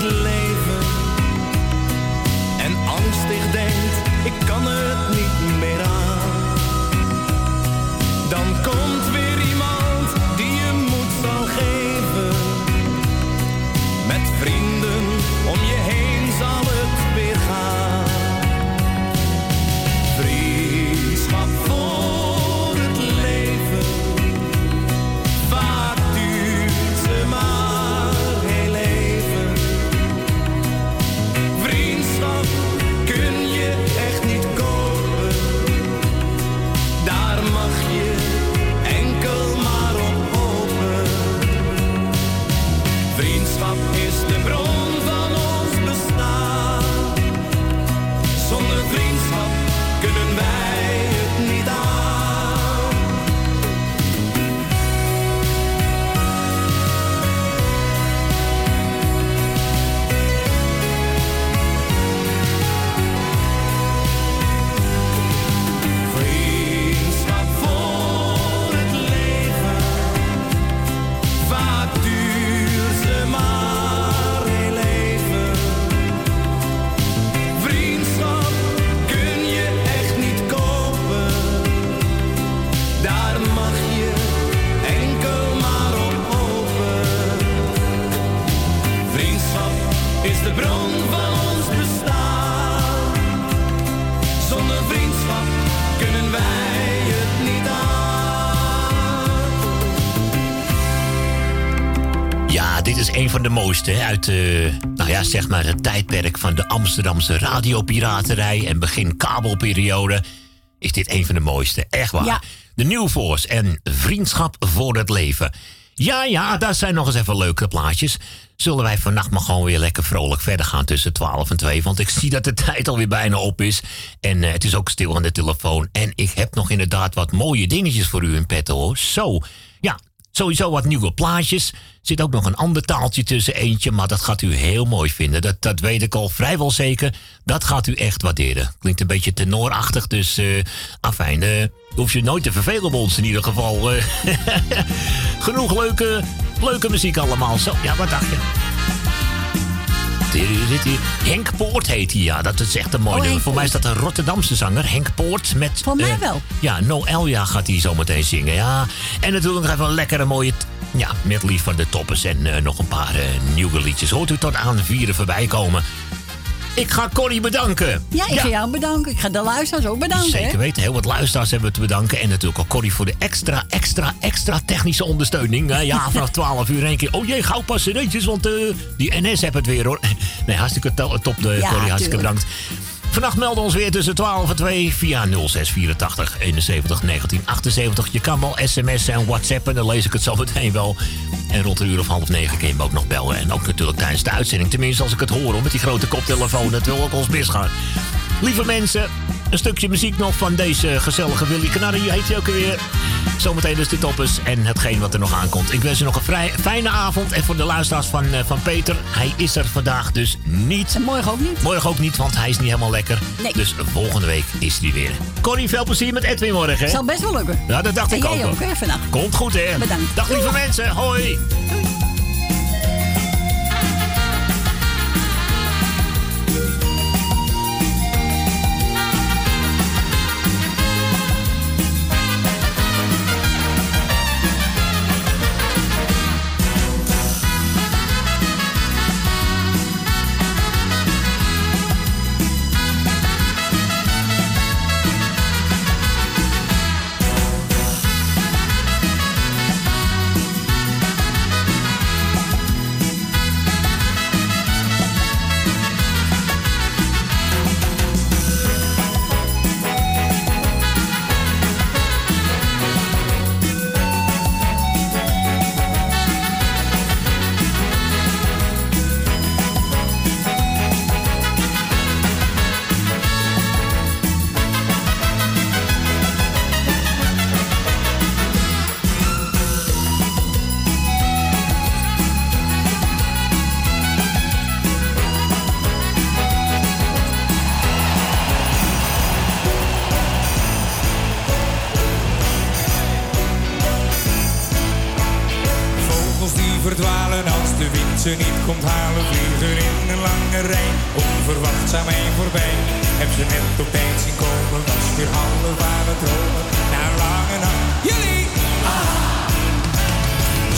In het hè, uit eh, nou ja, zeg maar het tijdperk van de Amsterdamse radiopiraterij en begin kabelperiode. Is dit een van de mooiste, echt waar. Ja. De New Force en Vriendschap voor het Leven. Ja, ja, dat zijn nog eens even leuke plaatjes. Zullen wij vannacht maar gewoon weer lekker vrolijk verder gaan tussen 12 en 2? Want ik zie dat de tijd alweer bijna op is. En eh, het is ook stil aan de telefoon. En ik heb nog inderdaad wat mooie dingetjes voor u in petto hoor. Zo, ja, sowieso wat nieuwe plaatjes. Er zit ook nog een ander taaltje tussen eentje. Maar dat gaat u heel mooi vinden. Dat, dat weet ik al vrijwel zeker. Dat gaat u echt waarderen. Klinkt een beetje tenorachtig. Dus, eh afijn, eh, hoef je nooit te vervelen bij ons in ieder geval. eh. Genoeg leuke, leuke muziek allemaal. Zo, ja, wat dacht je? Dit- dit hier. Henk Poort heet hij, ja. Dat is echt een mooi Oh, nummer. Voor mij is dat een Rotterdamse zanger, Henk Poort. Met, Voor mij eh, wel. Ja, Noelia gaat hij zometeen zingen, ja. En natuurlijk nog even een lekkere mooie... Ja, medley van de toppers en eh, nog een paar eh, nieuwe liedjes. Hoort u tot aan vieren voorbij komen. Ik ga Corrie bedanken. Ja, ik ga jou bedanken. Ik ga de luisteraars ook bedanken. hè? Zeker weten. Heel wat luisteraars hebben we te bedanken. En natuurlijk ook Corrie voor de extra, extra, extra technische ondersteuning. Eh, ja, vanaf 12 uur één keer. Oh jee, gauw pas cd'tjes, want eh, die NS heeft het weer hoor. Nee, hartstikke to- top, de Ja, Corrie. Hartstikke tuurlijk. bedankt. Vannacht melden ons weer tussen 12 en 2 via 0684 71 1978. Je kan wel sms'en en whatsappen, dan lees ik het zo meteen wel. En rond een uur of half negen kun je me ook nog bellen. En ook natuurlijk tijdens de uitzending. Tenminste, als ik het hoor hoor, met die grote koptelefoon. Dat wil ook ons misgaan. Lieve mensen, een stukje muziek nog van deze gezellige Willy Canary. Heet hij ook weer. Zometeen dus de toppers en hetgeen wat er nog aankomt. Ik wens u nog een vrij fijne avond. En voor de luisteraars van, eh, van Peter, hij is er vandaag dus niet. En morgen ook niet. Morgen ook niet, want hij is niet helemaal lekker. Nee. Dus volgende week is hij weer. Corrie, veel plezier met Edwin morgen. hè? Zal best wel lukken. Ja, dat dacht en ik jij ook. wel. ook, hè, vannacht. Komt goed, hè? Bedankt. Dag lieve mensen, hoi. Vogels komt halen, vliegen in een lange rij, onverwachts aan mij voorbij. Heb ze net op tijd zien komen, was weer aan het dromen, na een lange nacht. Jullie!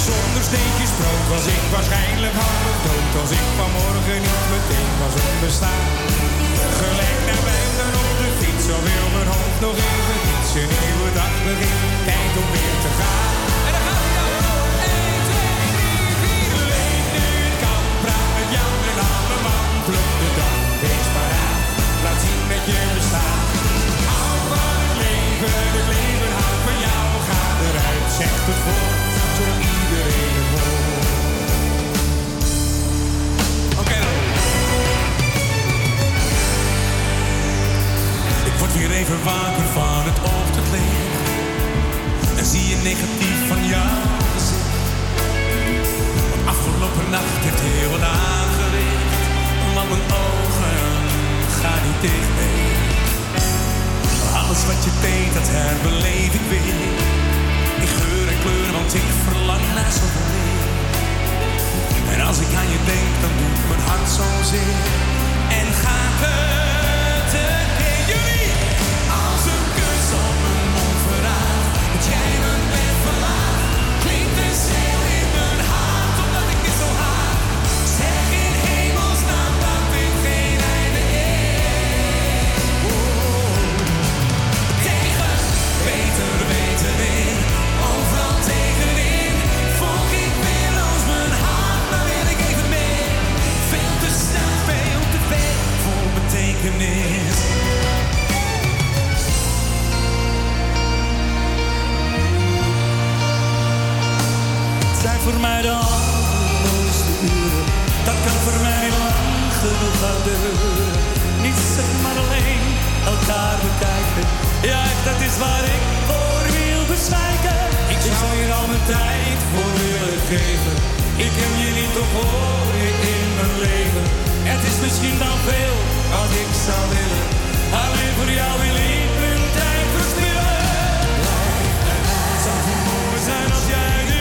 Zonder steentjes brood was ik waarschijnlijk half dood, als ik vanmorgen niet meteen was onbestaan. Gelijk naar buiten op de fiets, al wil mijn hoofd nog even iets, een nieuwe dag begint, tijd om weer te gaan. Praat met Jan en alle man. Pluk de dag, wees maar aan. Laat zien dat je bestaat. Hou van het leven, het leven houdt van jou. Ga eruit, zeg het voort, zodat iedereen het. Oké. Ik word weer even wakker van het ochtendlicht. En zie je negatief van jou gezicht. Afgelopen nacht heeft heel wat aangericht. Want mijn ogen gaan niet dicht mee. Alles wat je deed, dat herbeleef ik weer. In geur en kleur, want ik verlang naar zoveel meer. En als ik aan je denk, dan doet mijn hart zozeer. En gaat het zijn voor mij de allermooiste uren. Dat kan voor mij lang genoeg gaan duren. Niet zeg maar alleen elkaar bekijken. Ja, echt, dat is waar ik voor wil bezwijken. Ik zou hier al mijn tijd voor willen geven. Ik heb je niet te in mijn leven. Het is misschien dan veel wat ik zou willen. Alleen voor jou wil ik mijn tijd verspillen. Zou het mooi zijn als jij nu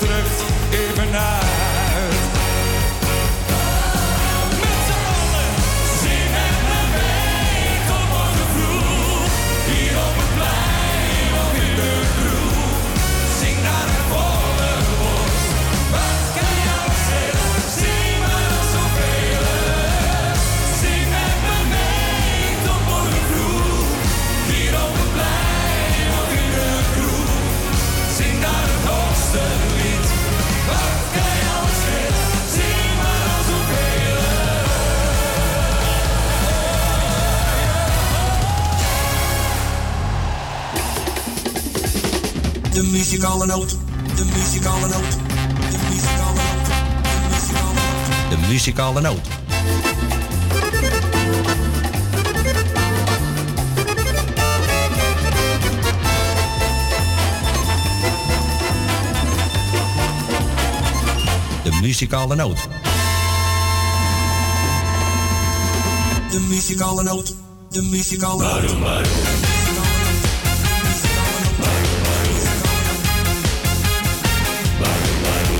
moet er even naar. muzikale noot. De muzikale noot. De muzikale noot. De muzikale noot.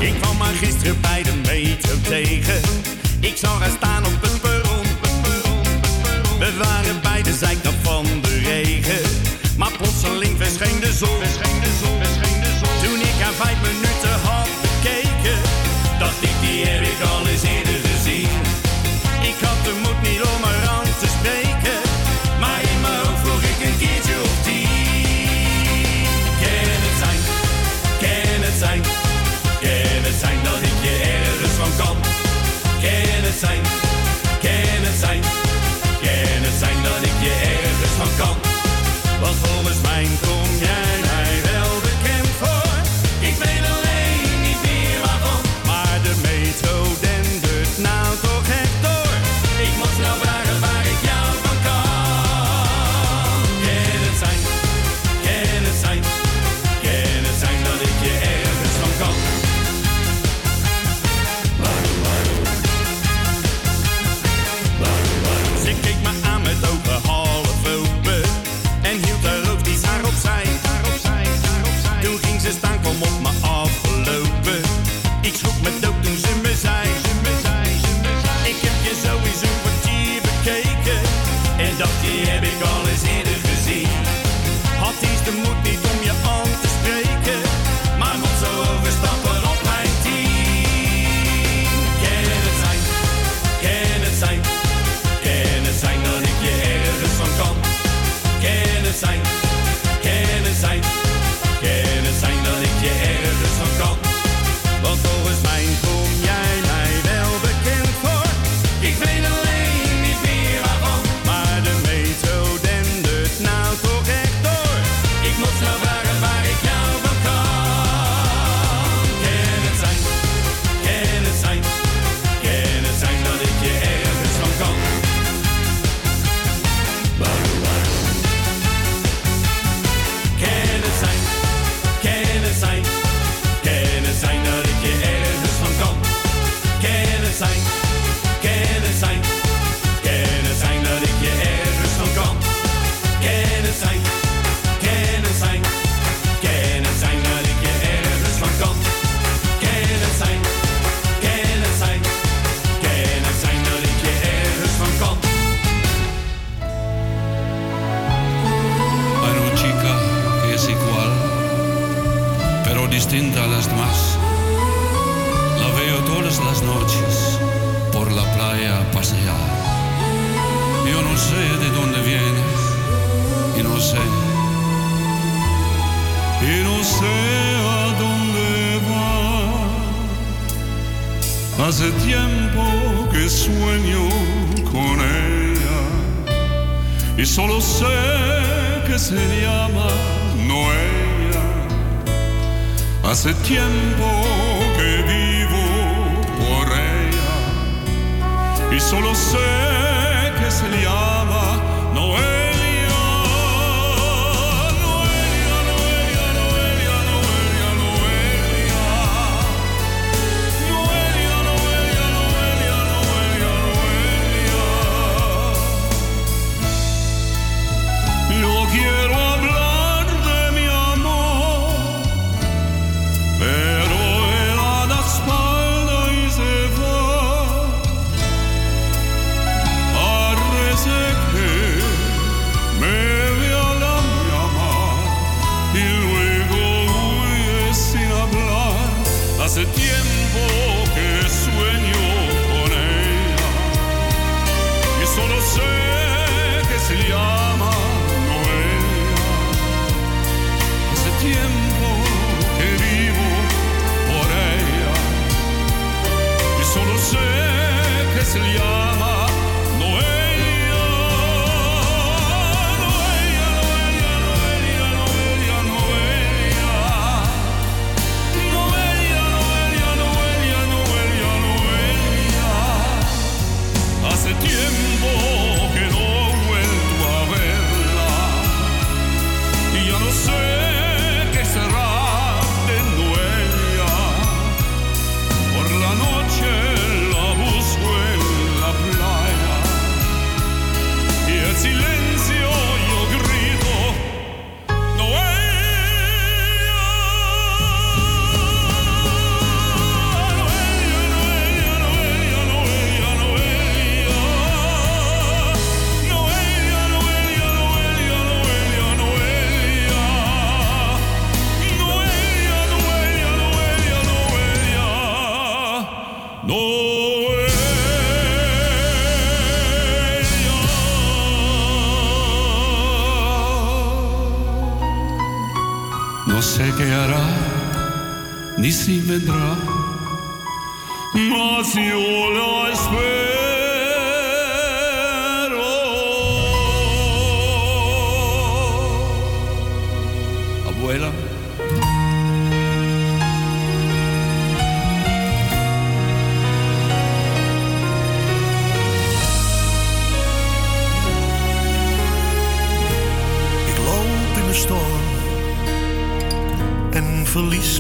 Ik kwam maar gisteren bij de meter tegen. Ik zou haar staan op het perron. We waren bij de zijkant van de regen. Maar plotseling verscheen de zon. Toen ik aan vijf minuten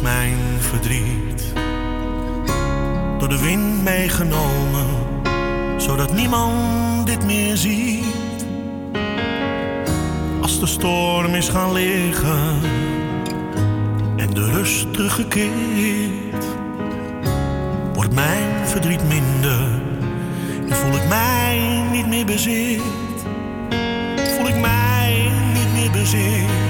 mijn verdriet door de wind meegenomen, zodat niemand dit meer ziet. Als de storm is gaan liggen en de rust teruggekeerd, wordt mijn verdriet minder en voel ik mij niet meer bezit. Voel ik mij niet meer bezit.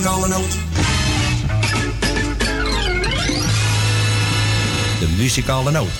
Muzikale noot. De muzikale noot.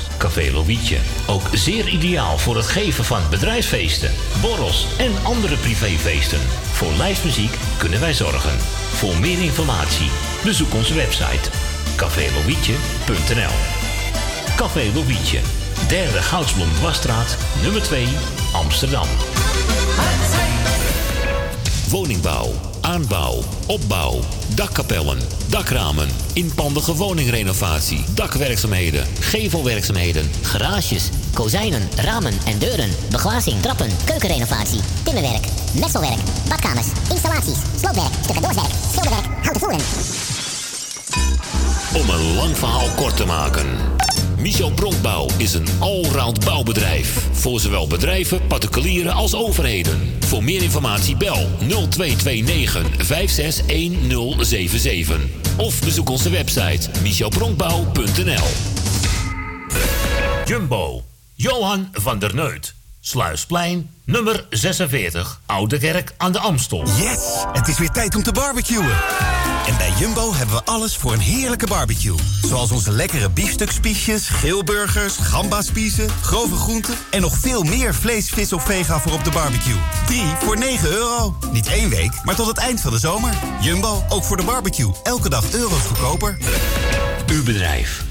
Café Lovietje. Ook zeer ideaal voor het geven van bedrijfsfeesten, borrels en andere privéfeesten. Voor lijstmuziek kunnen wij zorgen. Voor meer informatie bezoek onze website cafélovietje.nl Café Lovietje, derde Goudsblom Dwarsstraat, nummer 2, Amsterdam. Woningbouw, aanbouw, opbouw, dakkapellen, dakramen, inpandige woningrenovatie, dakwerkzaamheden, gevelwerkzaamheden, Garages, kozijnen, ramen en deuren, beglazing, trappen, keukenrenovatie, timmerwerk, messelwerk, badkamers, installaties, sloopwerk, tussendoorwerk, schilderwerk, houten voeren. Om een lang verhaal kort te maken. Michel Bronkbouw is een allround bouwbedrijf. Voor zowel bedrijven, particulieren als overheden. Voor meer informatie bel 0229 561077. Of bezoek onze website michelbronkbouw.nl Jumbo. Johan van der Neut. Sluisplein, nummer 46, Oude Kerk aan de Amstel. Yes! Het is weer tijd om te barbecuen. En bij Jumbo hebben we alles voor een heerlijke barbecue. Zoals onze lekkere biefstukspiesjes, grillburgers, gambaspiezen, grove groenten... en nog veel meer vlees, vis of vega voor op de barbecue. 3 voor 9 euro. Niet één week, maar tot het eind van de zomer. Jumbo, ook voor de barbecue. Elke dag euro's goedkoper. Uw bedrijf.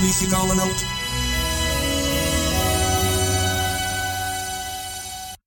De muzikale noot.